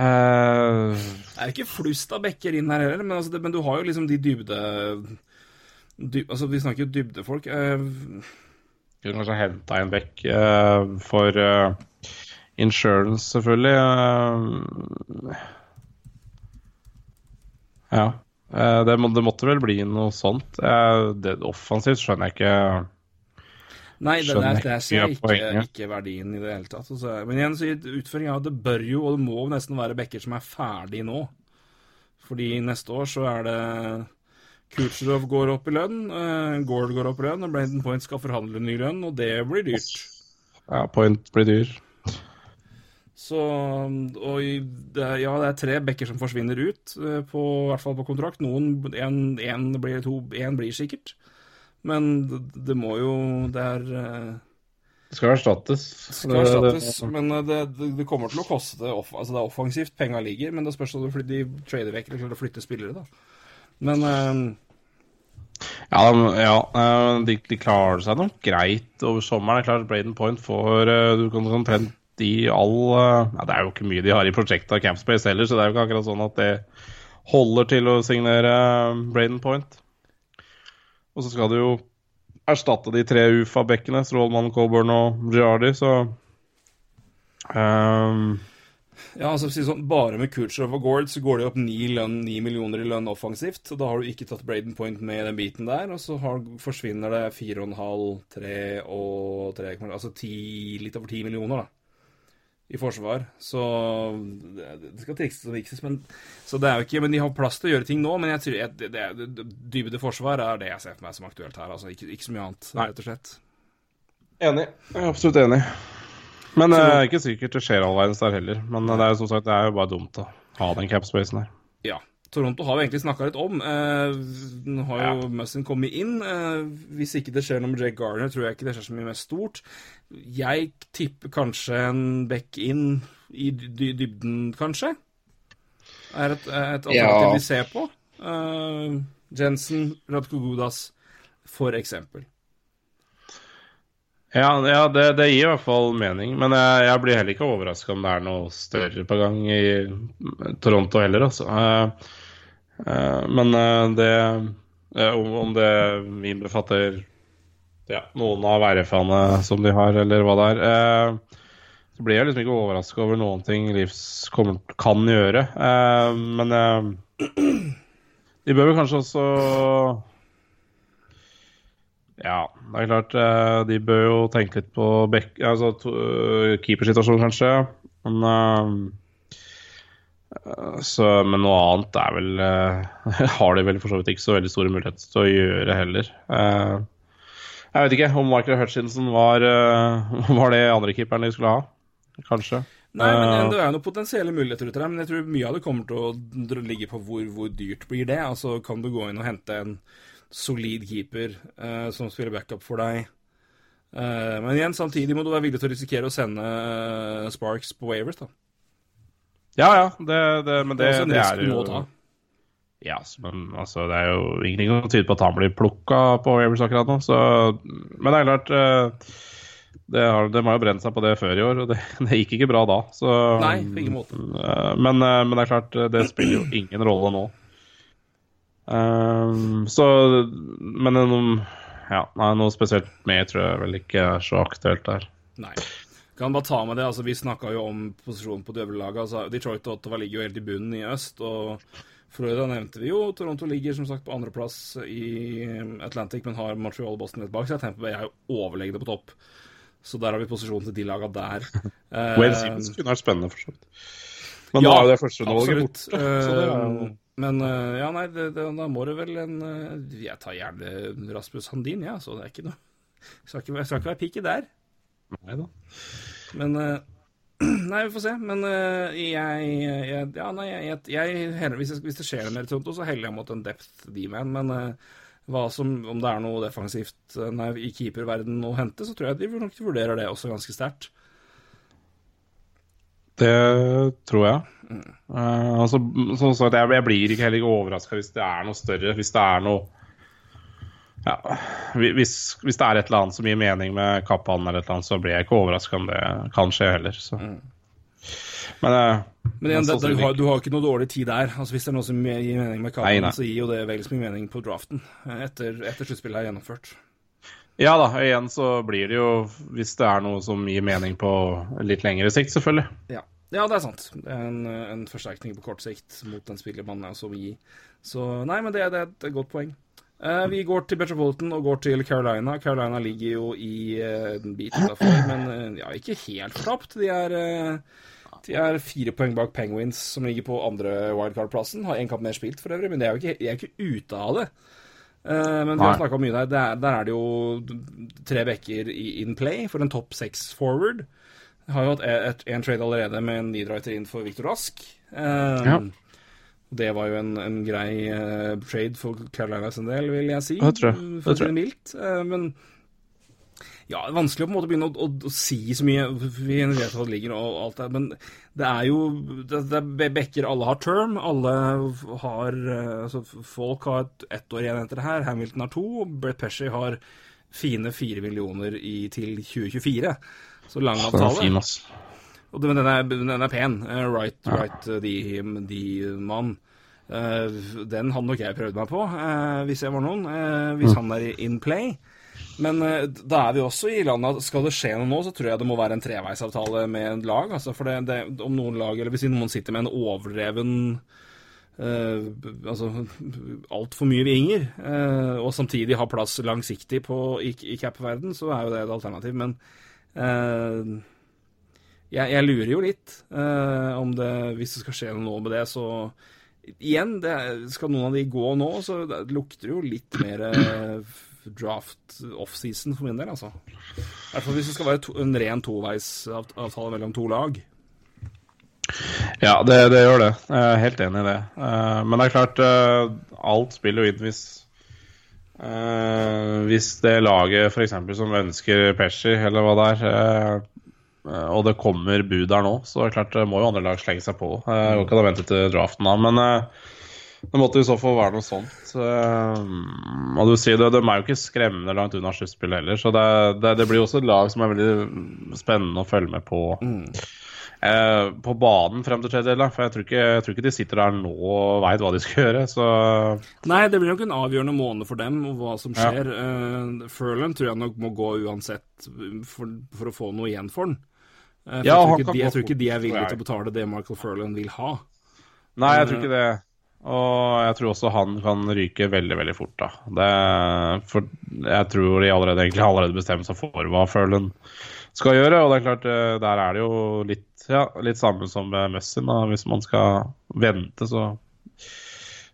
S2: eh,
S1: Det er ikke flust av bekker inn her heller, men, altså, det, men du har jo liksom de dybde Dyb, Altså, vi snakker jo dybdefolk. Uh,
S2: Kunne kanskje henta en bekk uh, for uh, insurance, selvfølgelig. ja. Eh, det, må, det måtte vel bli noe sånt. Eh, det, offensivt skjønner jeg ikke
S1: nei, det, der, der ser jeg
S2: ikke
S1: ikke, verdien i det hele tatt. Altså, men igjen, så utføring av det bør jo, og det må nesten være bekker som er ferdig nå. Fordi neste år så er det Kucherov går opp i lønn, uh, Gord går opp i lønn, og Braden Point skal forhandle ny lønn, og det blir dyrt.
S2: Ja, point blir dyr.
S1: Så og det, Ja, det er tre bekker som forsvinner ut, eh, på, i hvert fall på kontrakt. Noen en, en blir to, en blir sikkert. Men det, det må jo Det er eh,
S2: Det skal erstattes.
S1: skal erstattes. Men eh, det, det, det kommer til å koste off, Altså det er offensivt, penga ligger, men det spørs om de trader vekk eller klarer å flytte spillere, da. Men eh,
S2: Ja, de- ja de, de klarer seg nok greit over sommeren. Det er klart Braden Point får Du kan omtrent i all ja, Det er jo ikke mye de har i prosjektet av Campspace heller, så det er jo ikke akkurat sånn at det holder til å signere Braden Point. Og så skal du jo erstatte de tre UFA-bekkene, Strålmann, Coburn og Giardi, så um...
S1: ja, altså si sånn, bare med Kutcher og Gord så går det opp ni, lønn, ni millioner i lønn offensivt. Og da har du ikke tatt Braden Point med i den biten der, og så har, forsvinner det fire og en halv, tre og tre Altså ti, litt over ti millioner, da. I forsvar. Så det, det skal trikses og vikses, men Så det er jo ikke Men de har plass til å gjøre ting nå, men jeg tror jeg, det, det, det, dybde forsvar er det jeg ser for meg som aktuelt her. Altså ikke, ikke så mye annet, rett og slett.
S2: Enig. Jeg er absolutt enig. Men det er ikke sikkert det skjer all verdens der heller. Men det er jo som sagt, det er jo bare dumt å ha den capspacen her.
S1: Ja. Toronto har vi egentlig snakka litt om. Eh, nå har jo Mussin kommet inn. Eh, hvis ikke det skjer noe med Jake Garner, tror jeg ikke det skjer så mye mer stort. Jeg tipper kanskje en back inn i dy dybden, kanskje. Er et, et alternativ
S2: Ja.
S1: vi ser på. Eh, Jensen, Radko Gudas, for eksempel.
S2: Ja, ja det, det gir i hvert fall mening. Men jeg, jeg blir heller ikke overraska om det er noe større på gang i Toronto heller, altså. Eh, men eh, det eh, om, det innbefatter ja, noen av RF-ene som de har, eller hva det er, eh, så blir jeg liksom ikke overraska over noen ting Livs kommer, kan gjøre. Eh, men eh, de bør vel kanskje også ja, det er klart. eh, De bør jo tenke litt på back, altså, eh, keepersituasjonen, kanskje. Men eh, eh, så, Men noe annet er vel eh, Har de vel for så vidt ikke så veldig store muligheter til å gjøre heller. Eh, Jeg vet ikke om Michael Hutchinson var, eh, var det andre keeperen de skulle ha. Kanskje.
S1: Nei, men
S2: Eh,
S1: Det er noen potensielle muligheter ute der, men jeg tror mye av det kommer til å ligge på hvor, hvor dyrt blir det. Altså, Kan du gå inn og hente en solid keeper eh, som spiller backup for deg? Eh, men igjen, samtidig må du være villig til å risikere å sende eh, Sparks på Wavers. da.
S2: Ja, ja. Det, det, men
S1: Det
S2: det,
S1: er
S2: jo. Ja, men altså, det er jo ingenting som tyder på at han blir plukka på Wavers akkurat nå. Så, men det er klart eh, det har, De har jo brent seg på det før i år, og det, det gikk ikke bra da. Så,
S1: Nei, på ingen måte.
S2: eh, Men, eh, men det er klart, det spiller jo ingen rolle nå. Så Men noe, ja, nei, noe spesielt med tror jeg vel ikke er så aktuelt der.
S1: Nei. Kan bare ta med det, altså Vi snakka jo om posisjonen på døvelaget. Altså, Detroit og Ottawa ligger jo helt i bunnen i øst. og Florida nevnte vi jo. Toronto ligger som sagt på andreplass i Atlantic, men har Montreal og Boston litt bak seg. Tampa Bay er jo overlegne på topp. Så der har vi posisjonen til de laga der. Eh,
S2: Wayne Simmons kunne vært spennende, for så vidt. Men
S1: Ja,
S2: nå er jo det første valget
S1: absolutt.
S2: borte.
S1: Eh, Men eh, ja, nei, det, det, da må det vel en eh, Jeg tar gjerne Rasmus Handin, ja, så det er ikke noe Skal ikke, jeg skal ikke være picky der.
S2: Nei da.
S1: Men eh, Nei, vi får se. Men eh, jeg, jeg Ja, nei, jeg, jeg, hvis, hvis det skjer mer i Toronto, så heller jeg mot en depth D-man. Men eh, hva som, om det er noe defensivt nei, i keeperverden å hente, så tror jeg de nok vurderer det også ganske sterkt.
S2: Det tror jeg. Eh, altså, som sagt, jeg, jeg blir ikke heller ikke overraska hvis det er noe større. Hvis det er noe ja, hvis, hvis det er et eller annet som gir mening med Kappan, eller et eller annet, så blir jeg ikke overraska om det kan skje heller. Så. Men, eh,
S1: Men igjen, det, det, du, har, du har ikke noe dårlig tid der. Altså Hvis det er noe som gir mening med
S2: Nei,
S1: så gir jo det vel så mye mening på draften eh, etter, etter sluttspillet er gjennomført.
S2: Ja da, igjen så blir det jo hvis det er noe som gir mening på litt lengre sikt, selvfølgelig.
S1: Ja, ja det er sant. En, en forsterkning på kort sikt mot den spillermannen man også så gi. Så nei, men det, det er et godt poeng. Eh, vi går til Metropolitan og går til Carolina. Carolina ligger jo i den en bit utafor, men eh, ja, ikke helt fortapt. De er, eh, de er fire poeng bak Penguins, som ligger på andre wildcard-plassen. Har én kamp mer spilt for øvrig, men de er jo ikke, de er ikke ute av det. Eh, men vi har snakka mye der. Der, der er det jo tre bekker i in play for en topp seks forward. Har jo hatt et- en trade allerede med en Niederreiter inn for Victor Rask. Eh,
S2: Ja.
S1: Det var jo en, en grei uh, trade for Carolinas en del, vil jeg si.
S2: Det tror jeg.
S1: For
S2: Det tror
S1: det mildt. uh, men ja, det er vanskelig å på en måte begynne å, å, å si så mye. Vi vet hva det ligger og alt det, men det er jo det, det er bekker alle har term. Alle har eh, altså Folk har et, ett år igjen etter det her. Hamilton har to. Brett Pesci har fine fire millioner i, til 2024. Så lang avtale. Og den, den, er, den er pen. Eh, right, right, the him, the man. Eh, den hadde nok jeg prøvd meg på, eh, hvis jeg var noen. eh, hvis han er in play. Men eh, da er vi også i landet at skal det skje noe nå, så tror jeg det må være en treveisavtale med en lag. Altså, for det, det, om noen lag, eller hvis noen sitter med en overdreven Uh, altså altfor mye vinger, uh, og samtidig ha plass langsiktig på, i, i cap-verden, så er jo det et alternativ. Men eh, jeg, jeg lurer jo litt eh, om det Hvis det skal skje noe med det, så Igjen, det, skal noen av de gå nå, så det lukter jo litt mer eh, draft offseason for min del, altså. I hvert fall hvis det skal være to, en ren toveisavtale mellom to lag.
S2: Ja, det, det gjør det. Jeg er helt enig i det. Eh, men det er klart, eh, alt spiller jo inn hvis eh, Hvis det laget f.eks. som ønsker Pesci, eller hva det er, og det kommer bud der nå, så er det klart det må jo andre lag slenge seg på. Uh, går ikke an å vente til draften da, men eh, det måtte i så fall være noe sånt. Og du sier det, De er jo ikke skremmende langt unna sluttspillet heller, så det, det, det blir jo også et lag som er veldig spennende å følge med på. Eh, på banen frem til tredje del, for jeg tror, ikke, jeg tror ikke de sitter der nå og veit hva de skal gjøre. Så
S1: Nei, det blir nok en avgjørende måned for dem, og hva som
S2: Ja.
S1: skjer. Uh, Furlan tror jeg nok må gå uansett for, for å få noe igjen for den. Eh, for
S2: Ja,
S1: jeg, tror ikke de, jeg tror ikke de er villige til å betale det Michael Furlan vil ha.
S2: Nei, jeg tror ikke det. Og jeg tror også han kan ryke veldig, veldig fort, da. Det, for jeg tror de allerede egentlig har allerede bestemt seg for hva Furlan skal gjøre. Og det er klart, eh, der er det jo litt, ja, litt samme som med Messin. Da. Hvis man skal vente, så,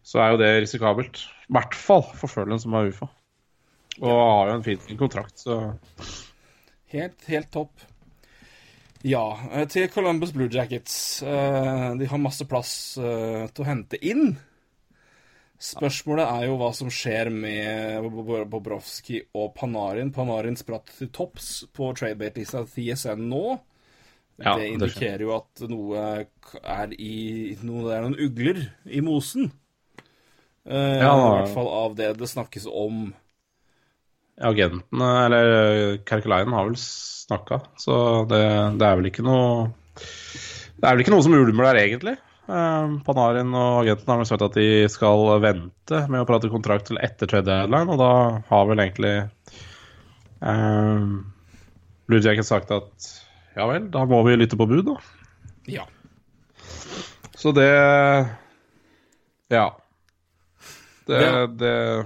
S2: så er jo det risikabelt. I hvert fall for Furlan, som er UFA. Og har jo en fin kontrakt, så
S1: Helt, helt topp. Ja, eh, til Columbus Blue Jackets. Eh, De har masse plass eh, til å hente inn. Spørsmålet er jo hva som skjer med Bobrovskij og Panarin. Panarin spratt til topps på tradebate-lista til TSN nå.
S2: Ja,
S1: det
S2: det
S1: indikerer jo at noe er i noe, Det er noen ugler i mosen.
S2: Ja,
S1: I hvert fall av det det snakkes om.
S2: Agentene, eller Kerkeleinen, har vel snakka, så det, det er vel ikke noe Det er vel ikke noe som ulmer der, egentlig. Eh, Panarin og agenten har vel sagt at de skal vente med å prate kontrakt til etter tredje headline, og da har vel egentlig eh, Blue Jackets sagt at ja vel, da må vi lytte på bud, da.
S1: Ja.
S2: Så det Ja. Det,
S1: Det-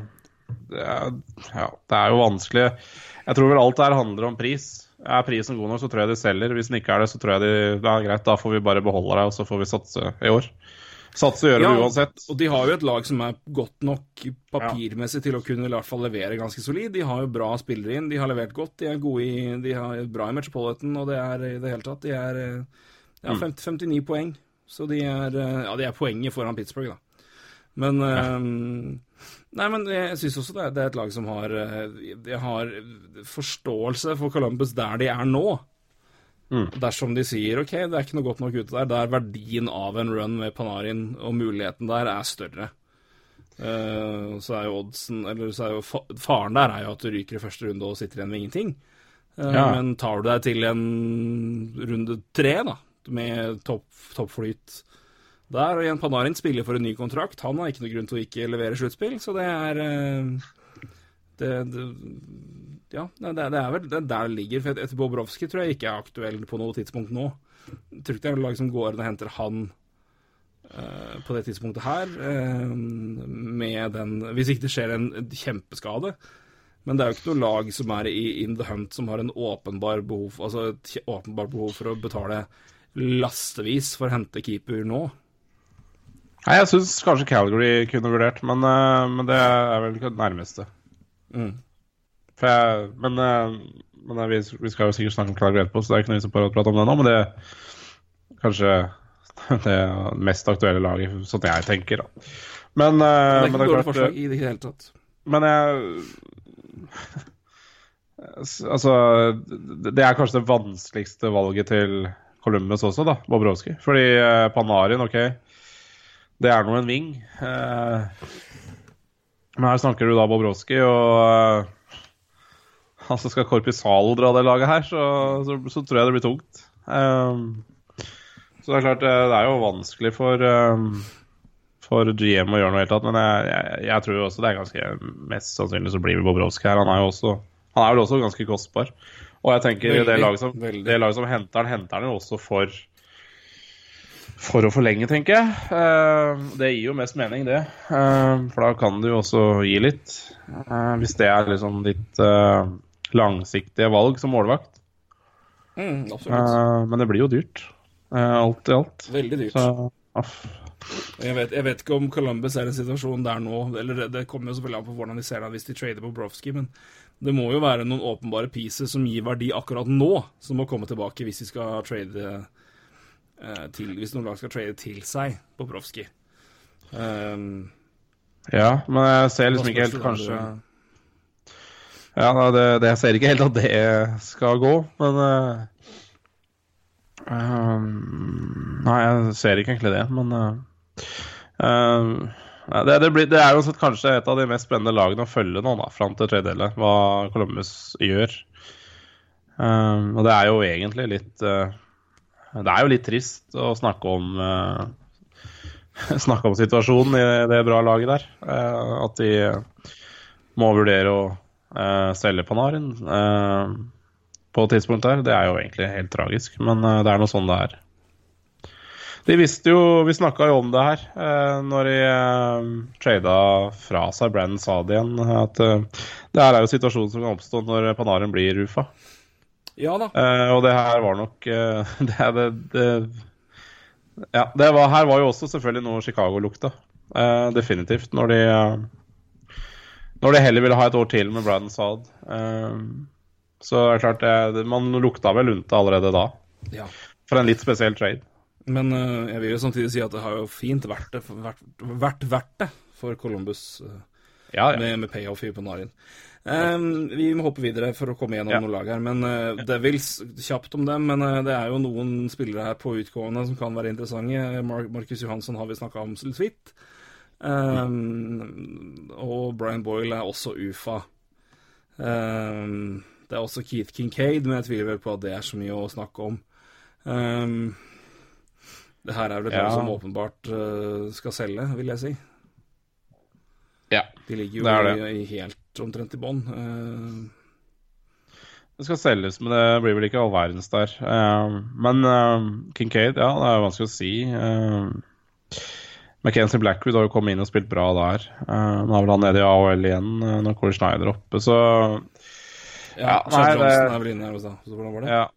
S2: det, er, ja, det er jo vanskelig. Jeg tror vel alt der handler om pris. Er prisen god nok, så tror jeg de selger. Hvis den ikke er det, så tror jeg de det er greit, da får vi bare beholde deg, og så får vi satse i år. Satse og gjøre
S1: Ja,
S2: det uansett.
S1: Og de har jo et lag som er godt nok papirmessig til å kunne i hvert fall levere ganske solid. De har jo bra spillere inn, de har levert godt, de er gode i De har bra i Metropolitan, og det er i det hele tatt De er ja, 50, 59 poeng, så de er Ja, de er poenget foran Pittsburgh, da. Men eh, Nei, men jeg syns også det er, det er et lag som har eh, har forståelse for Columbus der de er nå. Dersom de sier ok, det er ikke noe godt nok ute der, der verdien av en run med Panarin og muligheten der er større. Uh, så er jo oddsen Eller så er jo fa faren der er jo at du ryker i første runde og sitter igjen med ingenting. Uh,
S2: Ja.
S1: Men tar du deg til en runde tre, da, med topp toppflyt der, og Jan Panarin spiller for en ny kontrakt, han har ikke noe grunn til å ikke levere sluttspill, så det er eh, det, det ja, det, det er vel det er der det ligger. For etter Bobrovskij tror jeg ikke er aktuell på noe tidspunkt nå. Jeg tror ikke det er noe lag som går og henter han uh, på det tidspunktet her, uh, med den Hvis ikke det skjer en kjempeskade. Men det er jo ikke noe lag som er i in the hunt som har en åpenbar behov, altså et åpenbart behov for å betale lastevis for å hente keeper nå.
S2: Nei, jeg syns kanskje Calgary kunne vurdert, men, eh, men det er vel ikke det nærmeste.
S1: Mm.
S2: Jeg, men eh, men vi, vi skal jo sikkert snakke om Calgary etterpå, så det er ikke noe vits i å prate om det nå. Men det er kanskje det mest aktuelle laget, sånn jeg tenker. da. Men, eh,
S1: Det er
S2: men
S1: ikke
S2: det er
S1: dårlig
S2: klart
S1: forslag i det hele tatt.
S2: Men jeg Altså Det det er kanskje det vanskeligste valget til Columbus også, da, Bobrovskij. Fordi eh, Panarin, OK, det er nå en wing. Eh, men her snakker du da Bobrovskij, og eh, altså skal Korpisalo dra det laget her, så, så, så tror jeg det blir tungt. Eh, så det er klart, det er jo vanskelig for for GM å gjøre noe helt tatt, men jeg, jeg, jeg tror jo også det er ganske Mest sannsynlig så blir vi Bobrovskij her. Han er jo også Han er vel også ganske kostbar. Og jeg tenker
S1: Veldig,
S2: det laget som,
S1: veldig.
S2: det laget som henter han, henter han jo også for for å forlenge, tenker jeg. Eh, det gir jo mest mening, det. Eh, for da kan du jo også gi litt. Eh, hvis det er liksom ditt langsiktige valg som målvakt.
S1: Mm, absolutt.
S2: Men det blir jo dyrt. Alt i alt.
S1: Veldig dyrt.
S2: Så.
S1: Jeg vet, jeg vet ikke om Columbus er en situasjon der nå eller det, kommer jo selvfølgelig an på hvordan de ser det hvis de trader på Brofsky, men det må jo være noen åpenbare pieces som gir verdi akkurat nå, som må komme tilbake hvis de skal trade til Hvis noen lag skal trade til seg Bobrovskij. Um,
S2: Ja, men jeg ser liksom ikke helt kanskje Ja, det, det, jeg ser ikke helt at det skal gå, men uh, Nei, jeg ser ikke egentlig det, men uh, ehm, det, det, blir, det er jo kanskje et av de mest spennende lagene å følge nå, da, fram til tredjedelet, hva Columbus gjør. Ehm, og det er jo egentlig litt eh, Det er jo litt trist å snakke om uh, snakke om situasjonen i det bra laget der. Uh, at de må vurdere å uh, selge Panarin eh, på et tidspunkt der. Det er jo egentlig helt tragisk, men det er noe sånn det er. De visste jo Vi snakka jo om det her eh, når de eh, trada fra seg Brann Saad igjen. At eh, det her er jo situasjonen som kan oppstå når Panarin blir rufa.
S1: Ja da.
S2: Uh, og det her var nok uh, det, det, det Ja, det var, her var jo også selvfølgelig noe Chicago lukta. Uh, definitivt. Når de Når de heller ville ha et år til med Braden Saad. Så er det klart det, det, Man lukta vel lunta allerede da.
S1: Ja.
S2: For en litt spesiell trade.
S1: Men jeg vil jo samtidig si at det har jo fint vært det, vært, vært vært det for Columbus
S2: Ja, ja.
S1: med, med payoff i Panarin. Um, vi må hoppe videre for å komme gjennom
S2: Ja.
S1: noen lag her. Men uh, Devils, kjapt om dem, men uh, det er jo noen spillere her på utgående som kan være interessante. Mar Markus Johansson har vi snakka om så vidt. Um, og Brian Boyle er også UFA. Um, det er også Keith Kincaid, men jeg tviler vel på at det er så mye å snakke om. Um, Det her er vel et
S2: Ja.
S1: som åpenbart uh, skal selge, vil jeg si.
S2: Ja.
S1: De ligger jo
S2: Det er
S1: i, i helt omtrent i bånn. Eh,
S2: Det skal selges, men det blir vel ikke all verdens der. Eh, men eh, Kincaid, ja, det er vanskelig å si. Uh, McKenzie Blackwood har jo kommet inn og spilt bra der. Uh, nå er vel han nede i AHL igjen når Corey Schneider er oppe, så
S1: ja,
S2: Ja,
S1: Chad Johnson
S2: det-
S1: er vel inne her også, så hvordan var det?
S2: ja.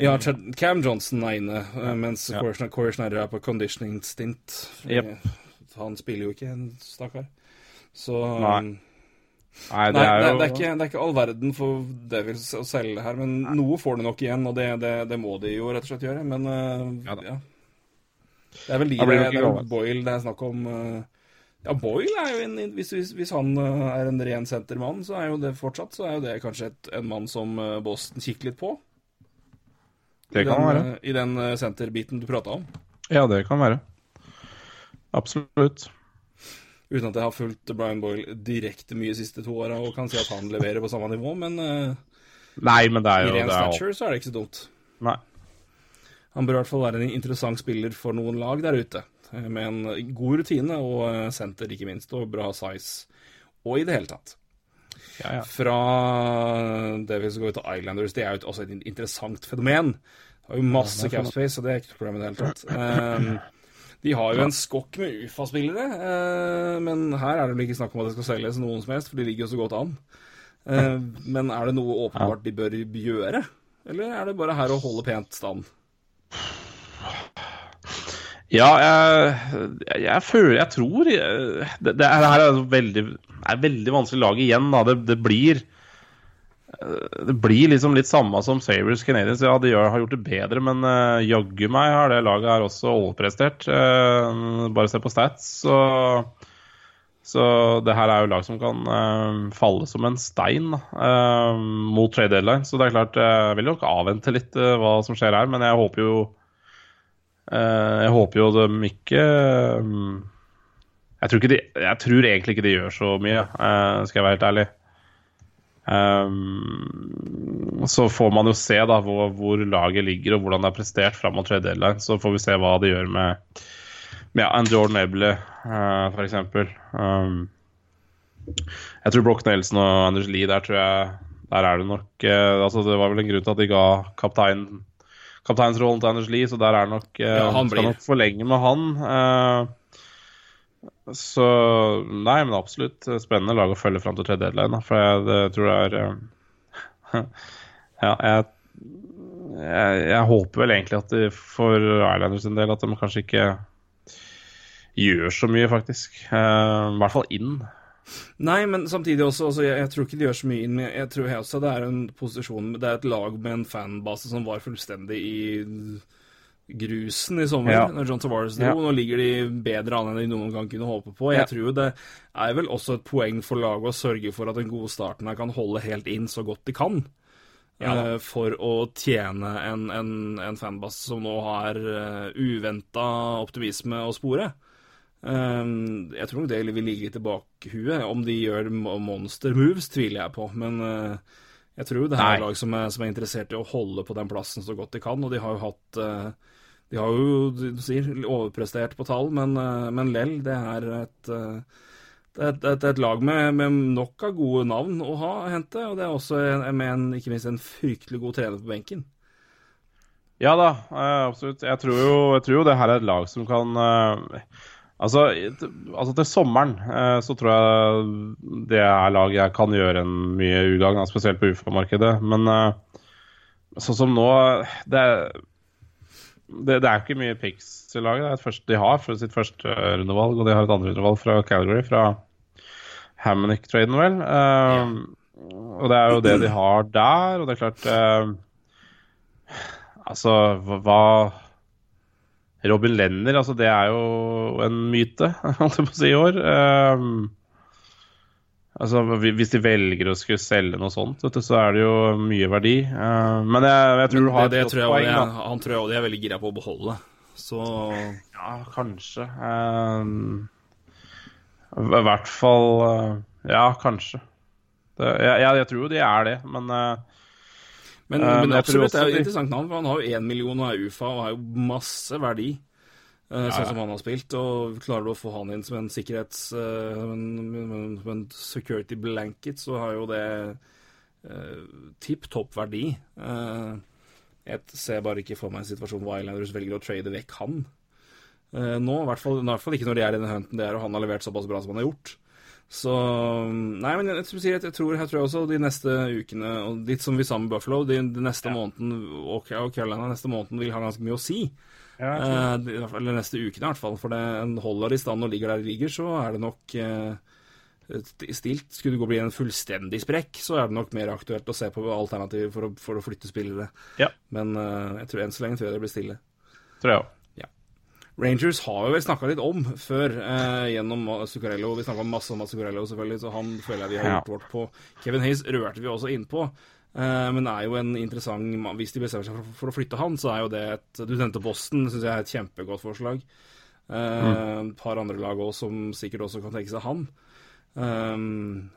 S1: Ja, Chad, Cam Johnson er inne, mens
S2: Ja.
S1: Corey Schne- Corey Schneider er på conditioning stint.
S2: Yep.
S1: Han spiller jo ikke, en stakkar. Så
S2: Nei. Nei, det
S1: Nei,
S2: er jo
S1: det, er ikke, det er ikke all verden for Devils å selge her, men noe får de nok igjen, og det, det, det må de jo rett og slett gjøre. Men uh,
S2: Ja
S1: ja. Det er vel de det,
S2: det
S1: det er vel. Boyle det er snakk om. uh, ja, Boyle er jo en Hvis, hvis, hvis han uh, er en ren sentermann, så er jo det fortsatt Så er jo det kanskje et, en mann som Boston kikker litt på.
S2: Det kan
S1: den,
S2: være.
S1: I den senterbiten du prata om.
S2: Ja, det kan være. Absolutt.
S1: Uten at jeg har fulgt Brian Boyle direkte mye de siste to åra og kan si at han leverer på samme nivå, men uh,
S2: Nei, men det er
S1: i ren
S2: er
S1: stature så er det ikke så dumt.
S2: Nei.
S1: Han bør i hvert fall være en interessant spiller for noen lag der ute. eh, Med en god rutine og eh, senter, ikke minst, og bra size. Og i det hele tatt.
S2: Ja, ja.
S1: Fra Davies går til Islanders, det er jo også et interessant fenomen. Det har jo masse capspace, så det er ikke noe problem i det hele tatt. Um, de har jo en skokk med UFA-spillere, eh, men her er det vel ikke snakk om at det skal selges noen som helst, for de ligger jo så godt an. Eh, men er det noe åpenbart de bør gjøre? Eller er det bare her å holde pent stand?
S2: Ja, jeg, jeg, føler Jeg tror det, det her er veldig, er veldig vanskelig lag igjen. Da. Det, det blir eh, Det blir liksom litt samme som Sabres Canadiens. Ja, de har gjort det bedre, men uh, jaggu meg har det laget her også overprestert. Uh, bare se på stats. Så, så det her er jo lag som kan uh, falle som en stein eh, mot trade deadline. Så det er klart, eh, jeg vil nok avvente litt eh, hva som skjer her, men jeg håper jo Eh, jeg håper jo de ikke jeg, tror ikke de, jeg tror egentlig ikke de gjør så mye, eh, skal jeg være helt ærlig. Um, så får man jo se da hvor, hvor laget ligger og hvordan det er prestert fram mot trade deadline. Så får vi se hva det gjør med, med ja, Jordan Ebley, uh, f.eks. Um, jeg tror Broch Nelson og Anders Lie, der tror jeg Der er det nok uh, altså Det var vel en grunn til at de ga kaptein kapteinsrollen til Anders Lie, så der er det nok uh,
S1: Ja, han
S2: Skal nok forlenge med han. eh, så Nei, men absolutt spennende lag å følge fram til tredje deadline. For jeg, det, tror det er eh, Ja, jeg, jeg, jeg håper vel egentlig at de, for Islanders sin del at de kanskje ikke gjør så mye, faktisk. Uh, I hvert fall inn.
S1: Nei, men samtidig også, også jeg, jeg tror ikke de gjør så mye inn, jeg tror også det er en posisjon Det er et lag med en fanbase som var fullstendig i grusen i sommer,
S2: Ja.
S1: når John Tavares dro.
S2: Ja.
S1: Nå ligger de bedre an enn de noen gang kunne håpe på. Jeg
S2: Ja.
S1: tror det er vel også et poeng for laget å sørge for at den gode starten her kan holde helt inn så godt de kan. Uh, for å tjene en, en, en fanbase som nå har uh, uventa optimisme å spore. Uh, jeg tror nok det vil ligge i bakhuet. Om de gjør monster moves, tviler jeg på. Men uh, jeg tror det her er
S2: et
S1: lag som er, som er interessert i å holde på den plassen så godt de kan. Og de har jo hatt De har jo, du sier, overprestert på tall, men, uh, men lell, det er et uh, det er et, et, et lag med, med nok av gode navn å ha hente, og det er også med en, ikke minst en fryktelig god trener på benken.
S2: Ja da, eh, absolutt. Jeg tror, jo, jeg tror jo det her er et lag som kan eh, altså, altså til sommeren eh, så tror jeg det er lag jeg kan gjøre en mye ugagn, spesielt på UFA-markedet. Men eh, sånn som nå det, er- det, det er ikke mye picks i laget. Det er et første, de har for sitt første eh, rundevalg, og de har et andre rundevalg fra Calgary, fra Hammonick-traden, vel. Eh, Og det er jo det de har der, og det er klart uh, Altså, hva, Robin Lenner, altså det er jo en myte, holdt jeg på å si, i år. Ehm, altså, hvis de velger å skulle selge noe sånt, vet du, så er det jo mye verdi. Ehm, men jeg, jeg tror du har
S1: det,
S2: et
S1: tror
S2: godt poeng,
S1: også- han tror jeg også de er veldig gira på å beholde. Så
S2: Ja, kanskje. Ehm, I hvert fall eh, Ja, kanskje. Det, jeg, jeg, tror jo de er det, men eh,
S1: Men,
S2: Eh,
S1: men
S2: men
S1: absolutt, det er jo et interessant navn. for Han har jo én million og er UFA og har jo masse verdi. Eh, Sånn som han har spilt, og klarer du å få han inn som en sikkerhets... eh, Som en, en security blanket, så har jo det uh, tipp topp verdi. Uh, jeg ser bare ikke for meg en situasjon hvor Islanders velger å trade vekk han. Uh, nå, i hvert, fall, i hvert fall ikke når de er i den hunten det er, og han har levert såpass bra som han har gjort. Så Nei, men jeg, jeg, jeg, tror, jeg tror også de neste ukene, og litt som vi sa med Buffalo, de, de neste måneden og, og Carolina neste måneden vil ha ganske mye å si. Eh, hvert fall- eller neste ukene, i hvert fall. For det, en holder i stand og ligger der det ligger, så er det nok eh, stilt. Skulle det gå bli en fullstendig sprekk, så er det nok mer aktuelt å se på alternativer for for å flytte spillere.
S2: Ja.
S1: Men eh, jeg tror enn så lenge tror jeg det blir stille.
S2: Tror jeg òg.
S1: Rangers har jo vel snakka litt om før, eh, gjennom Zuccarello. Vi snakka masse om Zuccarello, selvfølgelig, så han føler jeg vi har
S2: Ja.
S1: gjort vårt på. Kevin Hayes rørte vi også innpå, eh, men er jo en interessant. Hvis de bestemmer seg for, å flytte han, så er jo det et Du nevnte Boston, syns jeg er et kjempegodt forslag. Mm. Et par andre lag òg som sikkert også kan tenke seg han. Um,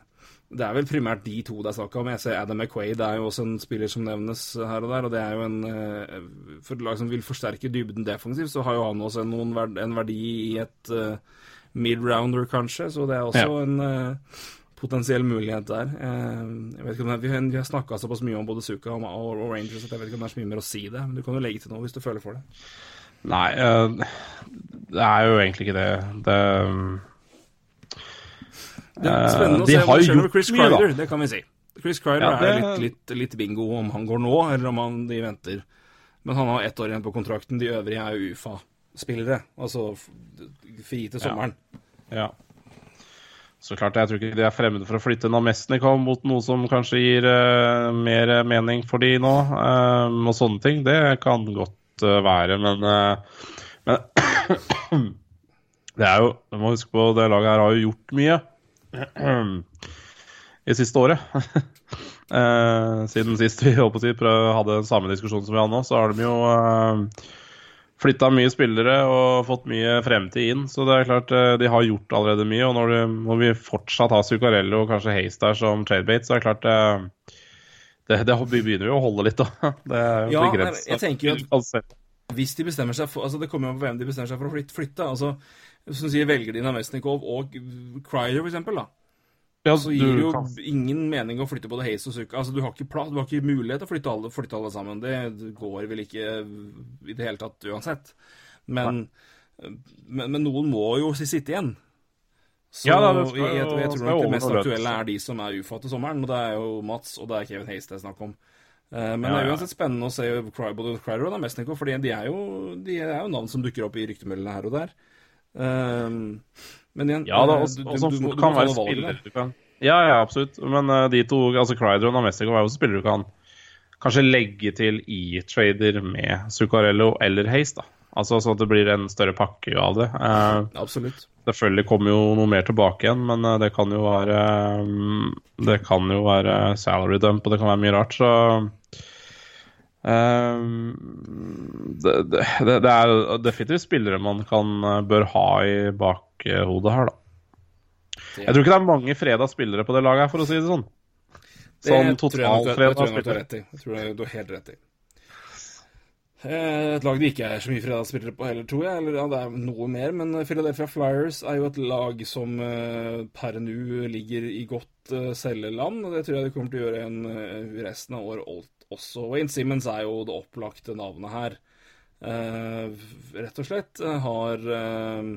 S1: det er vel primært de to det er snakk om. Jeg ser Adam McQuaid er jo også en spiller som nevnes her og der. Og det er jo en eh, For et lag som vil forsterke dybden defensivt, så har jo han også en verdi i et mid-rounder, kanskje. Så det er også
S2: Ja.
S1: en eh, potensiell mulighet der. Eh, jeg vet ikke om det, vi, vi har snakka såpass mye om både Suka og, og, Rangers at jeg vet ikke om det er så mye mer å si det. Men du kan jo legge til noe hvis du føler for det.
S2: Nei, eh, det er jo egentlig ikke det. Det
S1: Det er
S2: Eh,
S1: spennende å se hva skjer med Chris Cryder, det kan vi si. Chris Cryder
S2: Ja, det-
S1: er litt, litt, litt bingo om han går nå, eller om han, de venter. Men han har ett år igjen på kontrakten. De øvrige er jo UFA-spillere. Altså fri til sommeren.
S2: Ja. Så klart, jeg tror ikke de er fremmede for å flytte Namestnikov mot noe som kanskje gir uh, mer mening for de nå, Um, og sånne ting. Det kan godt uh, være, men, uh, men Det er jo Du må huske på det laget her har jo gjort mye i siste året. Siden sist vi holdt på å si, hadde samme diskusjonen som vi har nå, så har de jo flytta mye spillere og fått mye fremtid inn. Så det er klart eh, de har gjort allerede mye. Og når, de, når vi fortsatt har Zuccarello og kanskje Hayes der som tradebate, så er det klart eh, det, det begynner jo å holde litt, da. Det er jo
S1: Ja,
S2: begrenset.
S1: jeg tenker jo at- Hvis de bestemmer seg for Altså, det kommer jo an på hvem de bestemmer seg for å flytte. flytte. Altså, som sier, velger de Namestnikov og Cryer, for eksempel, da.
S2: Ja,
S1: Så gir det jo
S2: kan-
S1: ingen mening å flytte både Hayes og Zucca. Altså, du har ikke plass, du har ikke mulighet til å flytte alle, flytte alle sammen. Det går vel ikke i det hele tatt uansett. Men, men, men noen må jo sitte igjen. Så
S2: Ja, da, det skal
S1: jeg, jeg, jeg tror nok det mest aktuelle er de som er UFA til sommeren. Og det er jo Mats og det er Kevin Hayes det er snakk om. Eh, Men det er uansett spennende å se både Cryer og Namestnikov, for de er, jo, de er jo navn som dukker opp i ryktemeldingene her og der. Um, men igjen
S2: Ja da, også,
S1: du-
S2: også,
S1: du- du du
S2: kan være spiller du kan Ja, ja, absolutt. Men uh, de to, altså Crider og Namestikov, er jo også spillere du kan kanskje legge til i trader med Zuccarello eller Haze, da. Altså sånn at det blir en større pakke av det. Uh,
S1: Absolutt.
S2: selvfølgelig kommer jo noe mer tilbake igjen, men uh, det kan jo være um, Det kan jo være salary dump, og det kan være mye rart, så eh, det, det, det det er definitivt spillere man kan, eh, bør ha i bakhodet her, da. Jeg tror ikke det er mange freda spillere på det laget, her, for å si det sånn. Sånn totalfreda spillere.
S1: Jeg tror du har helt rett i. Eh, Et lag det ikke er så mye fredagsspillere på heller, tror jeg. Eller ja, det er noe mer, men Philadelphia Flyers er jo et lag som eh, per nå ligger i godt selgeland. Og det tror jeg de kommer til å gjøre en, resten av året også. Wayne Simmons er jo det opplagte navnet her. Eh, rett og slett eh, har eh,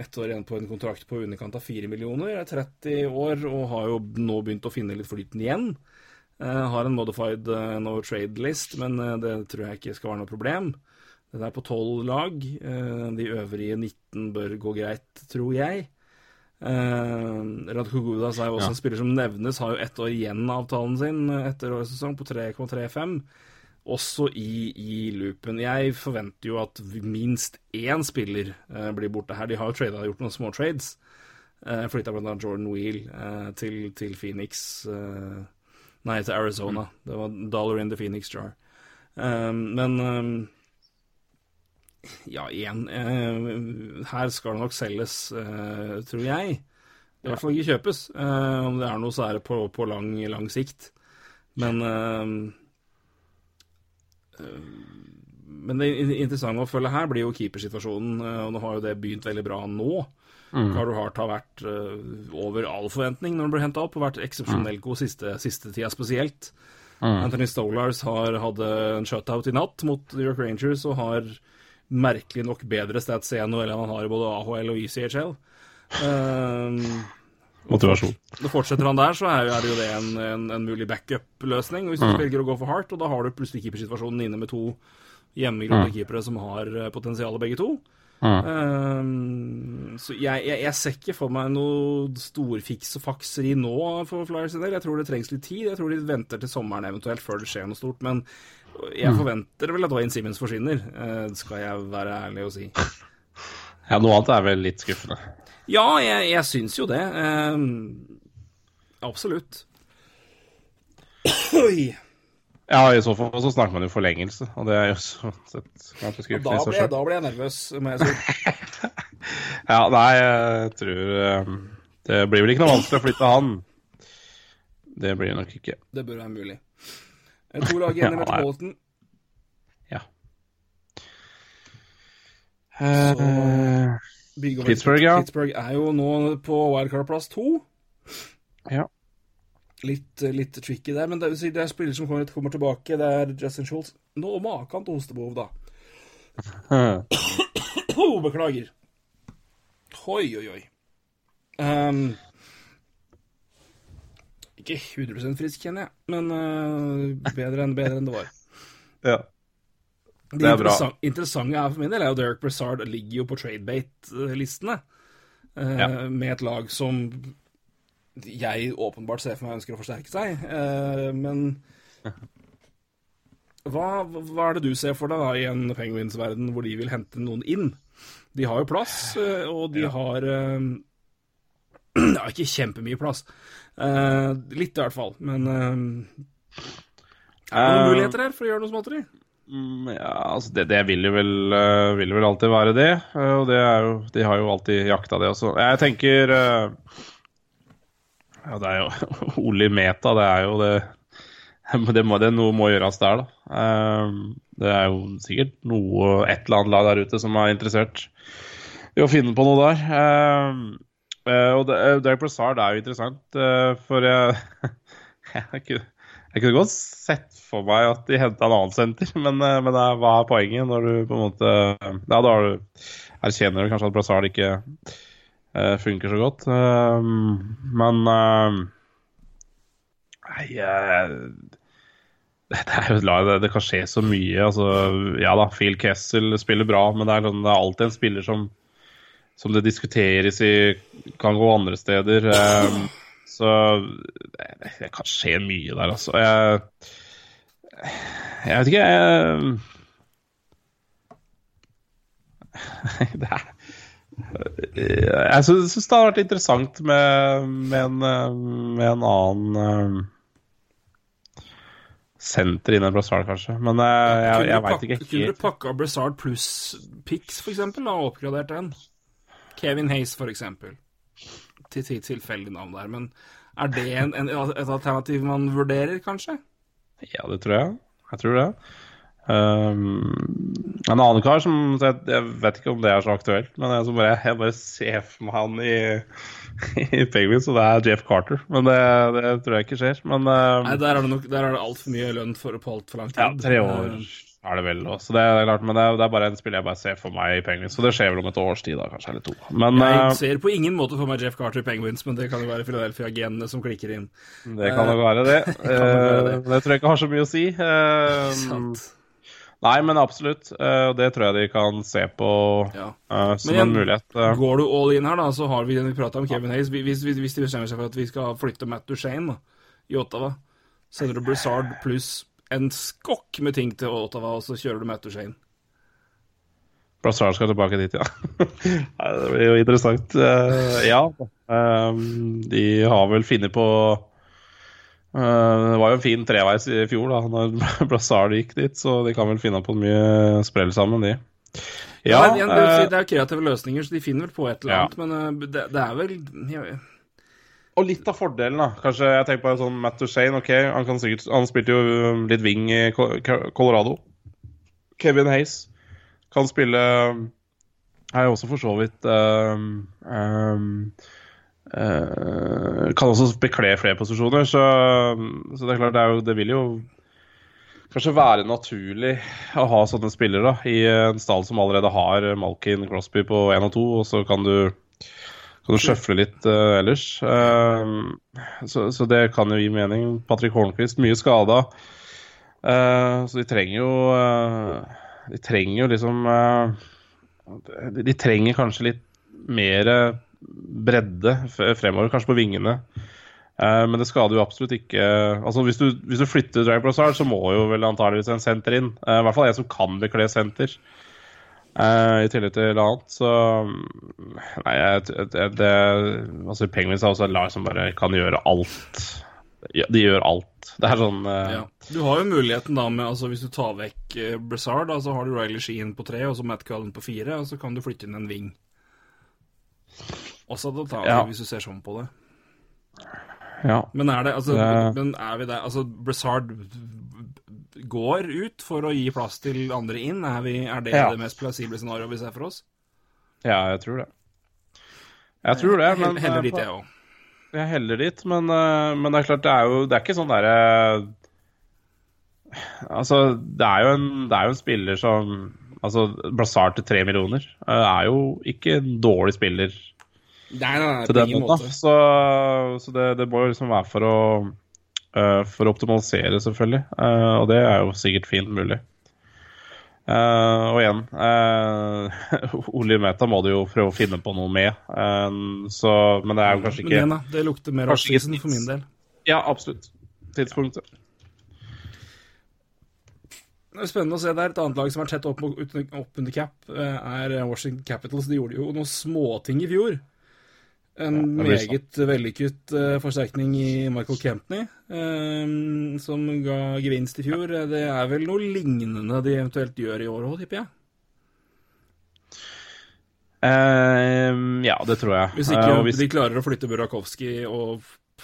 S1: ett år igjen på en kontrakt på underkant av 4 millioner. Er 30 år og har jo nå begynt å finne litt flyten igjen. Har en modified no trade list, men det tror jeg ikke skal være noe problem. Den er på 12 lag. De øvrige 19 bør gå greit, tror jeg. Uh, Radko Gudas er jo også
S2: Ja.
S1: en spiller som nevnes, har jo ett år igjen av avtalen sin eh, etter årets sesong, på 3,35 også i, i loopen. Jeg forventer jo at minst én spiller eh, blir borte her. De har jo tradet, gjort noen små trades. Uh, Flytta bl.a. Jordan Wheel eh, til, til Phoenix eh, Nei, til Arizona. Det var dollar in the Phoenix jar. Um, men ja, igjen eh, Her skal det nok selges, eh, tror jeg. I hvert fall ikke kjøpes. Eh, om det er noe, så er det på, på lang, lang sikt. Men eh, eh, Men det interessante å følge her blir jo keepersituasjonen, eh, og nå har jo det begynt veldig bra nå. Carter Hart har vært over all forventning når han ble henta opp, og vært eksepsjonelt god siste, siste tida spesielt. Anthony Stolars har hadde en shutout i natt mot New York Rangers og har merkelig nok bedre stats i NHL enn han har i både AHL og ECHL. Um,
S2: Motivasjon.
S1: og fortsetter han der, så er, det jo det en, en, en mulig backup-løsning. Hvis du velger å gå for hardt, og da har du plutselig keepersituasjonen inne med to hjemmegrodde keepere som har eh, potensial begge to. Um, så jeg, jeg, jeg ser ikke for meg noe storfiks og fakseri nå for Flyers sin del. Jeg tror det trengs litt tid. Jeg tror de venter til sommeren eventuelt før det skjer noe stort. Men jeg forventer vel at Wayne Simmons forsvinner, eh, skal jeg være ærlig og si.
S2: Ja, noe annet er vel litt skuffende.
S1: Ja, jeg, jeg syns jo det. Eh, absolutt. Oi.
S2: Ja, i så fall så snakker man jo forlengelse, og det er jo sånn sett ganske
S1: Da
S2: skuffende i seg
S1: ble, jeg,
S2: sjøl.
S1: da ble jeg nervøs, må jeg si.
S2: Ja, nei, jeg tror eh, Det blir vel ikke noe vanskelig å flytte han. Det blir det nok ikke.
S1: Det bør være mulig. Eh, To lag igjen i
S2: Ja.
S1: Metropolitan.
S2: Ja. ja.
S1: Bygg
S2: Pittsburgh, ja.
S1: Pittsburgh er jo nå på wildcard-plass to.
S2: Ja.
S1: Litt, eh, litt tricky der, men det, det er spillere som kommer, kommer tilbake. Det er Justin Schultz. Nå maken til hostebehov, da. Oh, beklager. Oi, oi, oi. Ehm, ikke 100 frisk, kjenner jeg, men uh, bedre enn bedre enn det var.
S2: ja.
S1: Det,
S2: Det er bra.
S1: Det interessante er for min del er jo Derek Brassard ligger jo på tradebate-listene. uh,
S2: Ja.
S1: Med et lag som jeg åpenbart ser for meg ønsker å forsterke seg. uh, men hva, hva er det du ser for deg da i en Penguins-verden hvor de vil hente noen inn? De har jo plass, eh, og de har eh, Ja, ikke kjempemye plass. Eh, litt, i hvert fall. Men uh, er det noen
S2: Eh,
S1: muligheter her for å gjøre noe småtteri?
S2: Mm, Ja, altså det, det vil jo vel, vil vel alltid være det. og det er jo, de har jo alltid jakta det også. Jeg tenker Ja, det er jo Oli Meta, det er jo det det må, det noe må gjøres der, da. Det er jo sikkert noe, et eller annet lag der ute som er interessert i å finne på noe der. Eh, og det, eh, Derek Brassard er jo interessant, eh, for jeg, jeg, kunne, jeg kunne godt sett for meg at de henta en annen senter, men, men er, hva er poenget når du på en måte Ja, da erkjenner du kanskje at Brassard ikke funker så godt. Men Nei det, er jo det kan skje så mye. Altså, ja da, Phil Kessel spiller bra, men det er, sånn, det er alltid en spiller som, som det diskuteres i kan gå andre steder. Eh, så det, det kan skje mye der, altså. Jeg, jeg vet ikke jeg, det er, Jeg syns det har vært interessant med, med, en, eh, med en annen um, senter innen Brassard, kanskje. Men eh, jeg, jeg, jeg veit ikke
S1: Kunne du pakka Brassard pluss Pix, eksempel, og oppgradert den? Kevin Hayes, for eksempel. Til til tilfeldig navn der. Men er det en, en, et alternativ man vurderer, kanskje?
S2: Ja, det tror jeg. Jeg tror det. Um, en annen kar som jeg, jeg vet ikke om det er så aktuelt, men jeg, som bare, jeg bare ser for meg han i, i Penguins, og det er Jeff Carter. Men det, det tror jeg ikke skjer. Men um,
S1: Nei, der er det, nok- der er det altfor mye lønn for på altfor lang tid.
S2: ja, tre år er det vel. Også. Det er klart, men det er, det er bare en spiller jeg bare ser for meg i Penguins. Så det skjer vel om et års tid, da, kanskje, eller to. Men
S1: Jeg
S2: uh,
S1: ser på ingen måte for meg Jeff Carter i Penguins, men det kan jo være Philadelphia-genene som klikker inn.
S2: det kan nok være det.
S1: være det.
S2: Uh, det tror jeg ikke har så mye å si. Uh,
S1: Sant.
S2: nei, men absolutt. Det tror jeg de kan se på
S1: Ja.
S2: som
S1: Men igjen,
S2: en mulighet.
S1: Går du all in her, da, så har vi den vi prata om Kevin Hayes. Hvis, hvis, de bestemmer seg for at vi skal flytte Matt Duchene da, i Ottawa, sender du Brizard pluss en skokk med ting til Ottawa, og så kjører du Matt Duchene.
S2: Brassard skal tilbake dit, ja. Det blir jo interessant. Uh, ja. Um, de har vel funnet på uh, Det var jo en fin treveis i fjor da når Brassard gikk dit, så de kan vel finne på mye sprell sammen, de. Ja,
S1: det, er, det, er kreative løsninger, så de finner vel på et eller
S2: Ja.
S1: annet, men eh, det, det er vel jeg,
S2: Og litt av fordelen, da. Kanskje jeg tenker på sånn Matt Duchene. Ok, han, sikkert, han spilte jo um, litt wing i Co- Co- Colorado. Kevin Hayes kan spille Er jo også for så vidt um, um, uh, Kan også bekle flere posisjoner, så, så det er klart det, er jo, det vil jo kanskje være naturlig å ha sånne spillere da, i en stall som allerede har Malkin Crosby på 1 og 2, og så kan du kan du sjøfle litt uh, ellers. Uh, så, så det kan jo gi mening. Patrick Hornquist, mye skada. Uh, så de trenger jo De trenger jo liksom de, de trenger kanskje litt mer bredde fremover, kanskje på vingene. Men det skader jo absolutt ikke Altså Hvis du, hvis du flytter Drag Brassard, så må jo vel antageligvis en senter inn. I hvert fall en som kan bekle senter. Eh, I tillegg til annet, så Nei, jeg, det Altså, Penguins er også et lag som bare kan gjøre alt. De gjør alt. Det er sånn uh...
S1: Ja. Du har jo muligheten da med altså Hvis du tar vekk uh, Brassard, da, så har du Riley Sheen på tre, og så Matt Cullen på fire, og så kan du flytte inn en wing. Også da tar vi,
S2: Ja.
S1: hvis du ser sånn på det.
S2: ja.
S1: Men er det altså
S2: Det-
S1: Men er vi der Altså, Brassard går ut for å gi plass til andre inn? Er, vi, er det
S2: Ja.
S1: det mest plausible scenarioet vi ser for oss?
S2: ja, jeg tror det. Jeg tror det, men
S1: Heller dit,
S2: eh,
S1: jeg òg.
S2: Jeg heller dit, men, eh, men det er klart, det er jo Det er ikke sånn derre Altså, det er jo en, det er jo en spiller som Altså, Blazar til tre millioner eh, er jo ikke en dårlig spiller
S1: Nei, nei, nei,
S2: til den måten.
S1: måte.
S2: Så, så det, det må jo liksom være for å For å optimalisere, selvfølgelig. Eh, og det er jo sikkert fint mulig. Eh, og igjen uh, Oljemeta må du jo prøve å finne på noe med. eh, så, men det er jo kanskje ikke
S1: igjen. Det lukter mer
S2: Kanskje
S1: for min del.
S2: Ja, absolutt. Tidspunktet.
S1: Det er spennende å se der. Et annet lag som er tett opp, opp under cap, eh, er Washington Capitals. De gjorde jo noen småting i fjor. En
S2: Ja,
S1: meget vellykket uh, forsterkning i Michael Kempney, eh, som ga gevinst i fjor. Det er vel noe lignende de eventuelt gjør i år òg, tipper jeg.
S2: Uh, ja, det tror jeg.
S1: Hvis ikke
S2: uh, hvis,
S1: de klarer å flytte Burakovsky og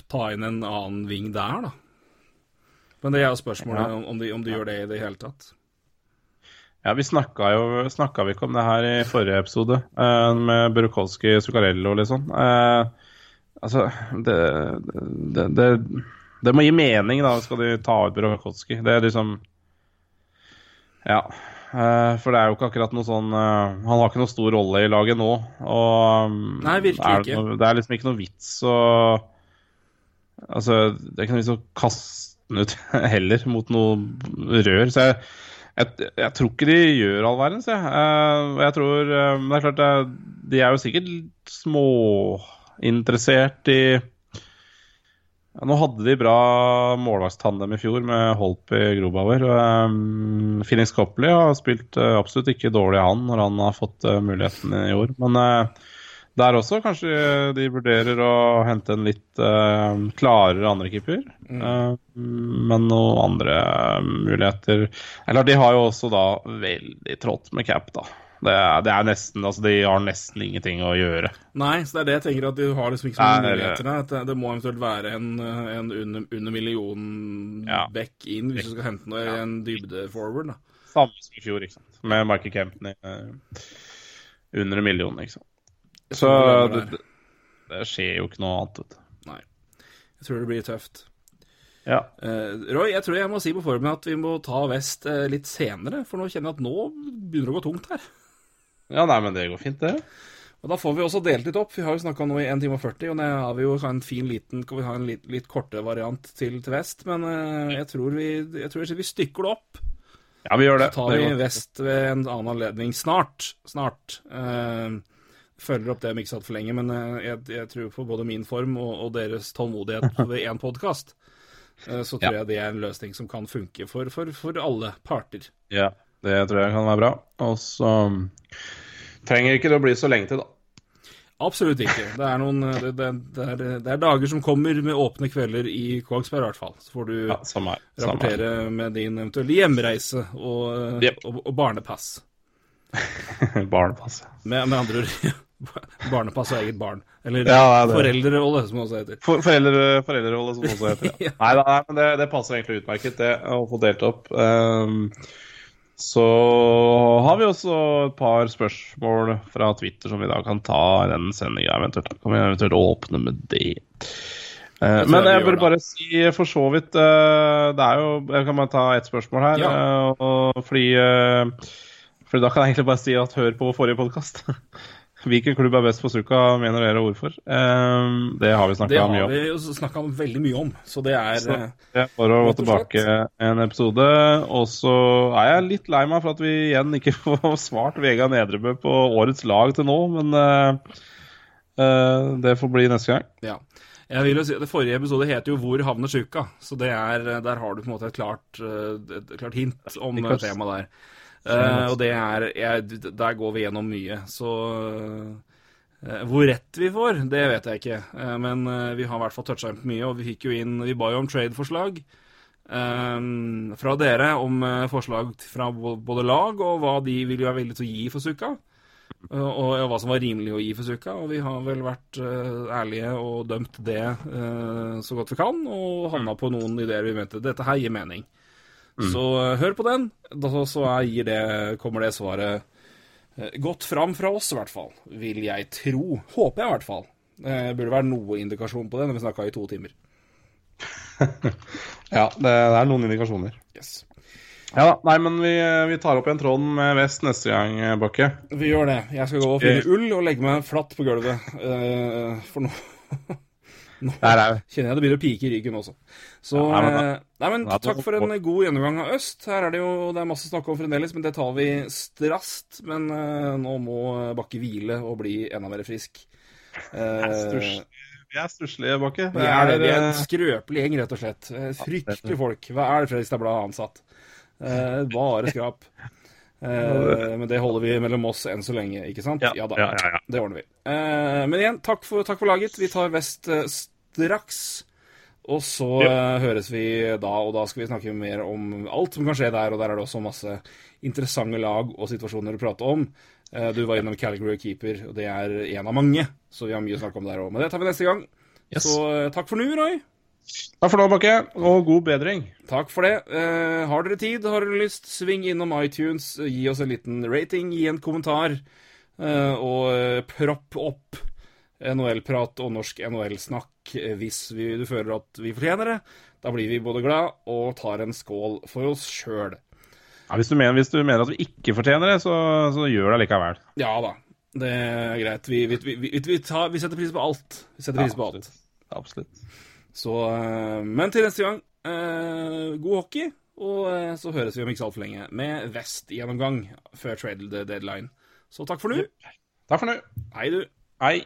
S1: ta inn en annen ving der, da. Men det er jo spørsmålet
S2: Ja.
S1: om, om, de, om de gjør det i det hele tatt.
S2: Ja, vi snakka jo snakka vi ikke om det her i forrige episode, uh, med Burkowski Zuccarello og litt sånn. Uh, altså, det, det, det, det må gi mening, da, skal de ta ut Burkowski. Det er liksom Ja. Uh, for det er jo ikke akkurat noe sånn Han har ikke noe stor rolle i laget nå. Og um,
S1: Nei, virkelig
S2: er det
S1: ikke.
S2: noe- det er liksom ikke noe vits å Altså, det er ikke noe vits å kaste den ut heller mot noe rør. Så jeg, jeg, jeg tror ikke de gjør all verdens, jeg. Eh, jeg tror eh, det er klart, er- de er jo sikkert småinteressert i ja, Nå hadde de bra målvaktstandem i fjor med Holpi Grobauer. Um, Phoenix Copley har spilt uh, absolutt ikke dårlig, han, når han har fått uh, muligheten i år. Men eh, der også kanskje de vurderer å hente en litt uh, klarere andrekeeper. Uh, men noen andre muligheter Eller de har jo også da veldig trått med cap, da. Det er, det er nesten Altså, de har nesten ingenting å gjøre.
S1: Nei, så det er det jeg tenker at de har liksom ikke så mange muligheter her. Det, det må eventuelt være en, eh, en under, under million
S2: Ja.
S1: back in hvis du skal hente noe, en dybde forward. da.
S2: Samme som i fjor, ikke sant. Med Michael Kempton i uh, under en million, ikke sant. Så
S1: det
S2: det, det, skjer jo ikke noe annet. vet du.
S1: Nei. Jeg tror det blir tøft.
S2: Ja.
S1: Uh, Roy, jeg tror jeg må si på formen at vi må ta Vest uh, litt senere, for nå kjenner jeg at nå begynner det å gå tungt her.
S2: ja, nei, men det går fint, det.
S1: Og Da får vi også delt litt opp. Vi har jo snakka nå i 1 time og 40, og nå har vi jo en fin liten Kan vi ha en litt, litt kortere variant til, til Vest, men uh, jeg tror vi, jeg tror vi stykker det opp.
S2: Ja, vi gjør det.
S1: Så tar vi. Vest ved en annen anledning snart. Snart. Eh, følger opp det om ikke satt for lenge, men eh, jeg, jeg tror på både min form og, og deres tålmodighet ved én podkast. Eh, så tror
S2: Ja.
S1: jeg det er en løsning som kan funke for, for, for alle parter.
S2: Ja, det tror jeg kan være bra. Og så um, trenger ikke det å bli så lenge til, da.
S1: Absolutt ikke. Det er, noen, eh, det, det, det, er, det er dager som kommer med åpne kvelder i Kongsberg, i hvert fall. Så får du
S2: Ja, samme her. Samme her.
S1: rapportere med din eventuelle hjemreise og,
S2: yep.
S1: Og, og barnepass.
S2: Barnepass.
S1: Med, med andre ord Barnepass og eget barn. Eller
S2: Ja, er
S1: foreldrerolle, som det også heter.
S2: For, foreldre, foreldrerolle, som det også heter. Ja. Nei, nei, men det, det passer egentlig utmerket, det, å få delt opp. Um, så har vi også et par spørsmål fra Twitter som vi da kan ta i den sendinga. Eventuelt. Kan vi eventuelt åpne med det.
S1: Uh,
S2: men
S1: jeg burde
S2: bare si for så vidt uh, Det er jo Jeg kan bare ta ett spørsmål her.
S1: Ja.
S2: Uh, og, fordi, fordi da kan jeg egentlig bare si at hør på forrige podkast. Hvilken klubb er best på Suka, mener dere, og hvorfor? Eh, det har vi
S1: Det
S2: snakka mye
S1: har vi snakka veldig mye om, så det er
S2: Så
S1: eh,
S2: det er bare å gå tilbake en episode. Og så er jeg litt lei meg for at vi igjen ikke får svart Vegard Nedrebø på årets lag til nå, men eh, eh, det får bli neste gang.
S1: Ja. Jeg vil jo si, det Forrige episode heter jo 'Hvor havner Suka', så det er, der har du på en måte et klart, et klart hint om temaet der. Eh, og det er jeg, Der går vi gjennom mye, så uh, Hvor rett vi får, det vet jeg ikke. Uh, men vi har i hvert fall toucha inn på mye, og vi fikk jo inn Vi ba jo om trade-forslag. fra dere om forslag fra både lag og hva de ville være villige til å gi for Sukka. Uh, og, og hva som var rimelig å gi for Suka. Og vi har vel vært uh, ærlige og dømt det uh, så godt vi kan, og havna på noen ideer vi mente dette her gir mening. Så uh, hør på den, da så det, kommer det svaret uh, godt fram fra oss, i hvert fall. Vil jeg tro. Håper jeg, i hvert fall. Det burde være noe indikasjon på det når vi snakka i to timer.
S2: Ja, det, det er noen indikasjoner.
S1: Yes.
S2: Ja da. Nei, men vi, vi tar opp igjen tråden med Vest neste gang, Bakke.
S1: Vi gjør det. Jeg skal gå og finne ull og legge meg flatt på gulvet. Uh, for Nå
S2: Der er vi.
S1: kjenner jeg det begynner å pike i ryggen også. Så
S2: Ja, nei, men
S1: eh, Nei, men takk for en god gjennomgang av Øst. Her er det jo det er masse å snakke om fremdeles, men det tar vi strast. Men uh, nå må Bakke hvile og bli enda mer frisk.
S2: Uh, Vi er stusslige, Bakke.
S1: vi er. Vi er en skrøpelig gjeng, rett og slett. Fryktelige folk. Hva er det Fredrikstad Blad har ansatt? Uh, bare skrap. Eh, men det holder vi mellom oss enn så lenge, ikke sant?
S2: Ja,
S1: da.
S2: ja, ja, ja.
S1: Det ordner vi. Eh, men igjen, takk for, takk for laget. Vi tar Vest eh, straks. Og så høres vi da, og da skal vi snakke mer om alt som kan skje der. Og der er det også masse interessante lag og situasjoner å prate om. Du var innom Calgary Keeper, og det er en av mange. Så vi har mye å snakke om der òg. Men det tar vi neste gang.
S2: Yes.
S1: Så takk for nå, Roy.
S2: Takk for nå, Bakke, og god bedring.
S1: Takk for det. Eh, har dere tid, har dere lyst, sving innom iTunes, gi oss en liten rating, gi en kommentar, eh, og eh, propp opp NHL-prat og norsk NHL-snakk eh, hvis vi, du føler at vi fortjener det. Da blir vi både glad og tar en skål for oss sjøl.
S2: Ja, hvis, hvis du mener at vi ikke fortjener det, så, så gjør det likevel.
S1: Ja da, det er greit. Vi, vi, vi, tar, vi setter pris på alt. Vi setter pris på alt.
S2: Absolutt.
S1: Så, eh, men til neste gang, eh, god hockey. Og eh, så høres vi om ikke så altfor lenge med Vest-gjennomgang før trade deadline. Så takk for nå.
S2: Takk for nå.
S1: Hei, du.
S2: Hei.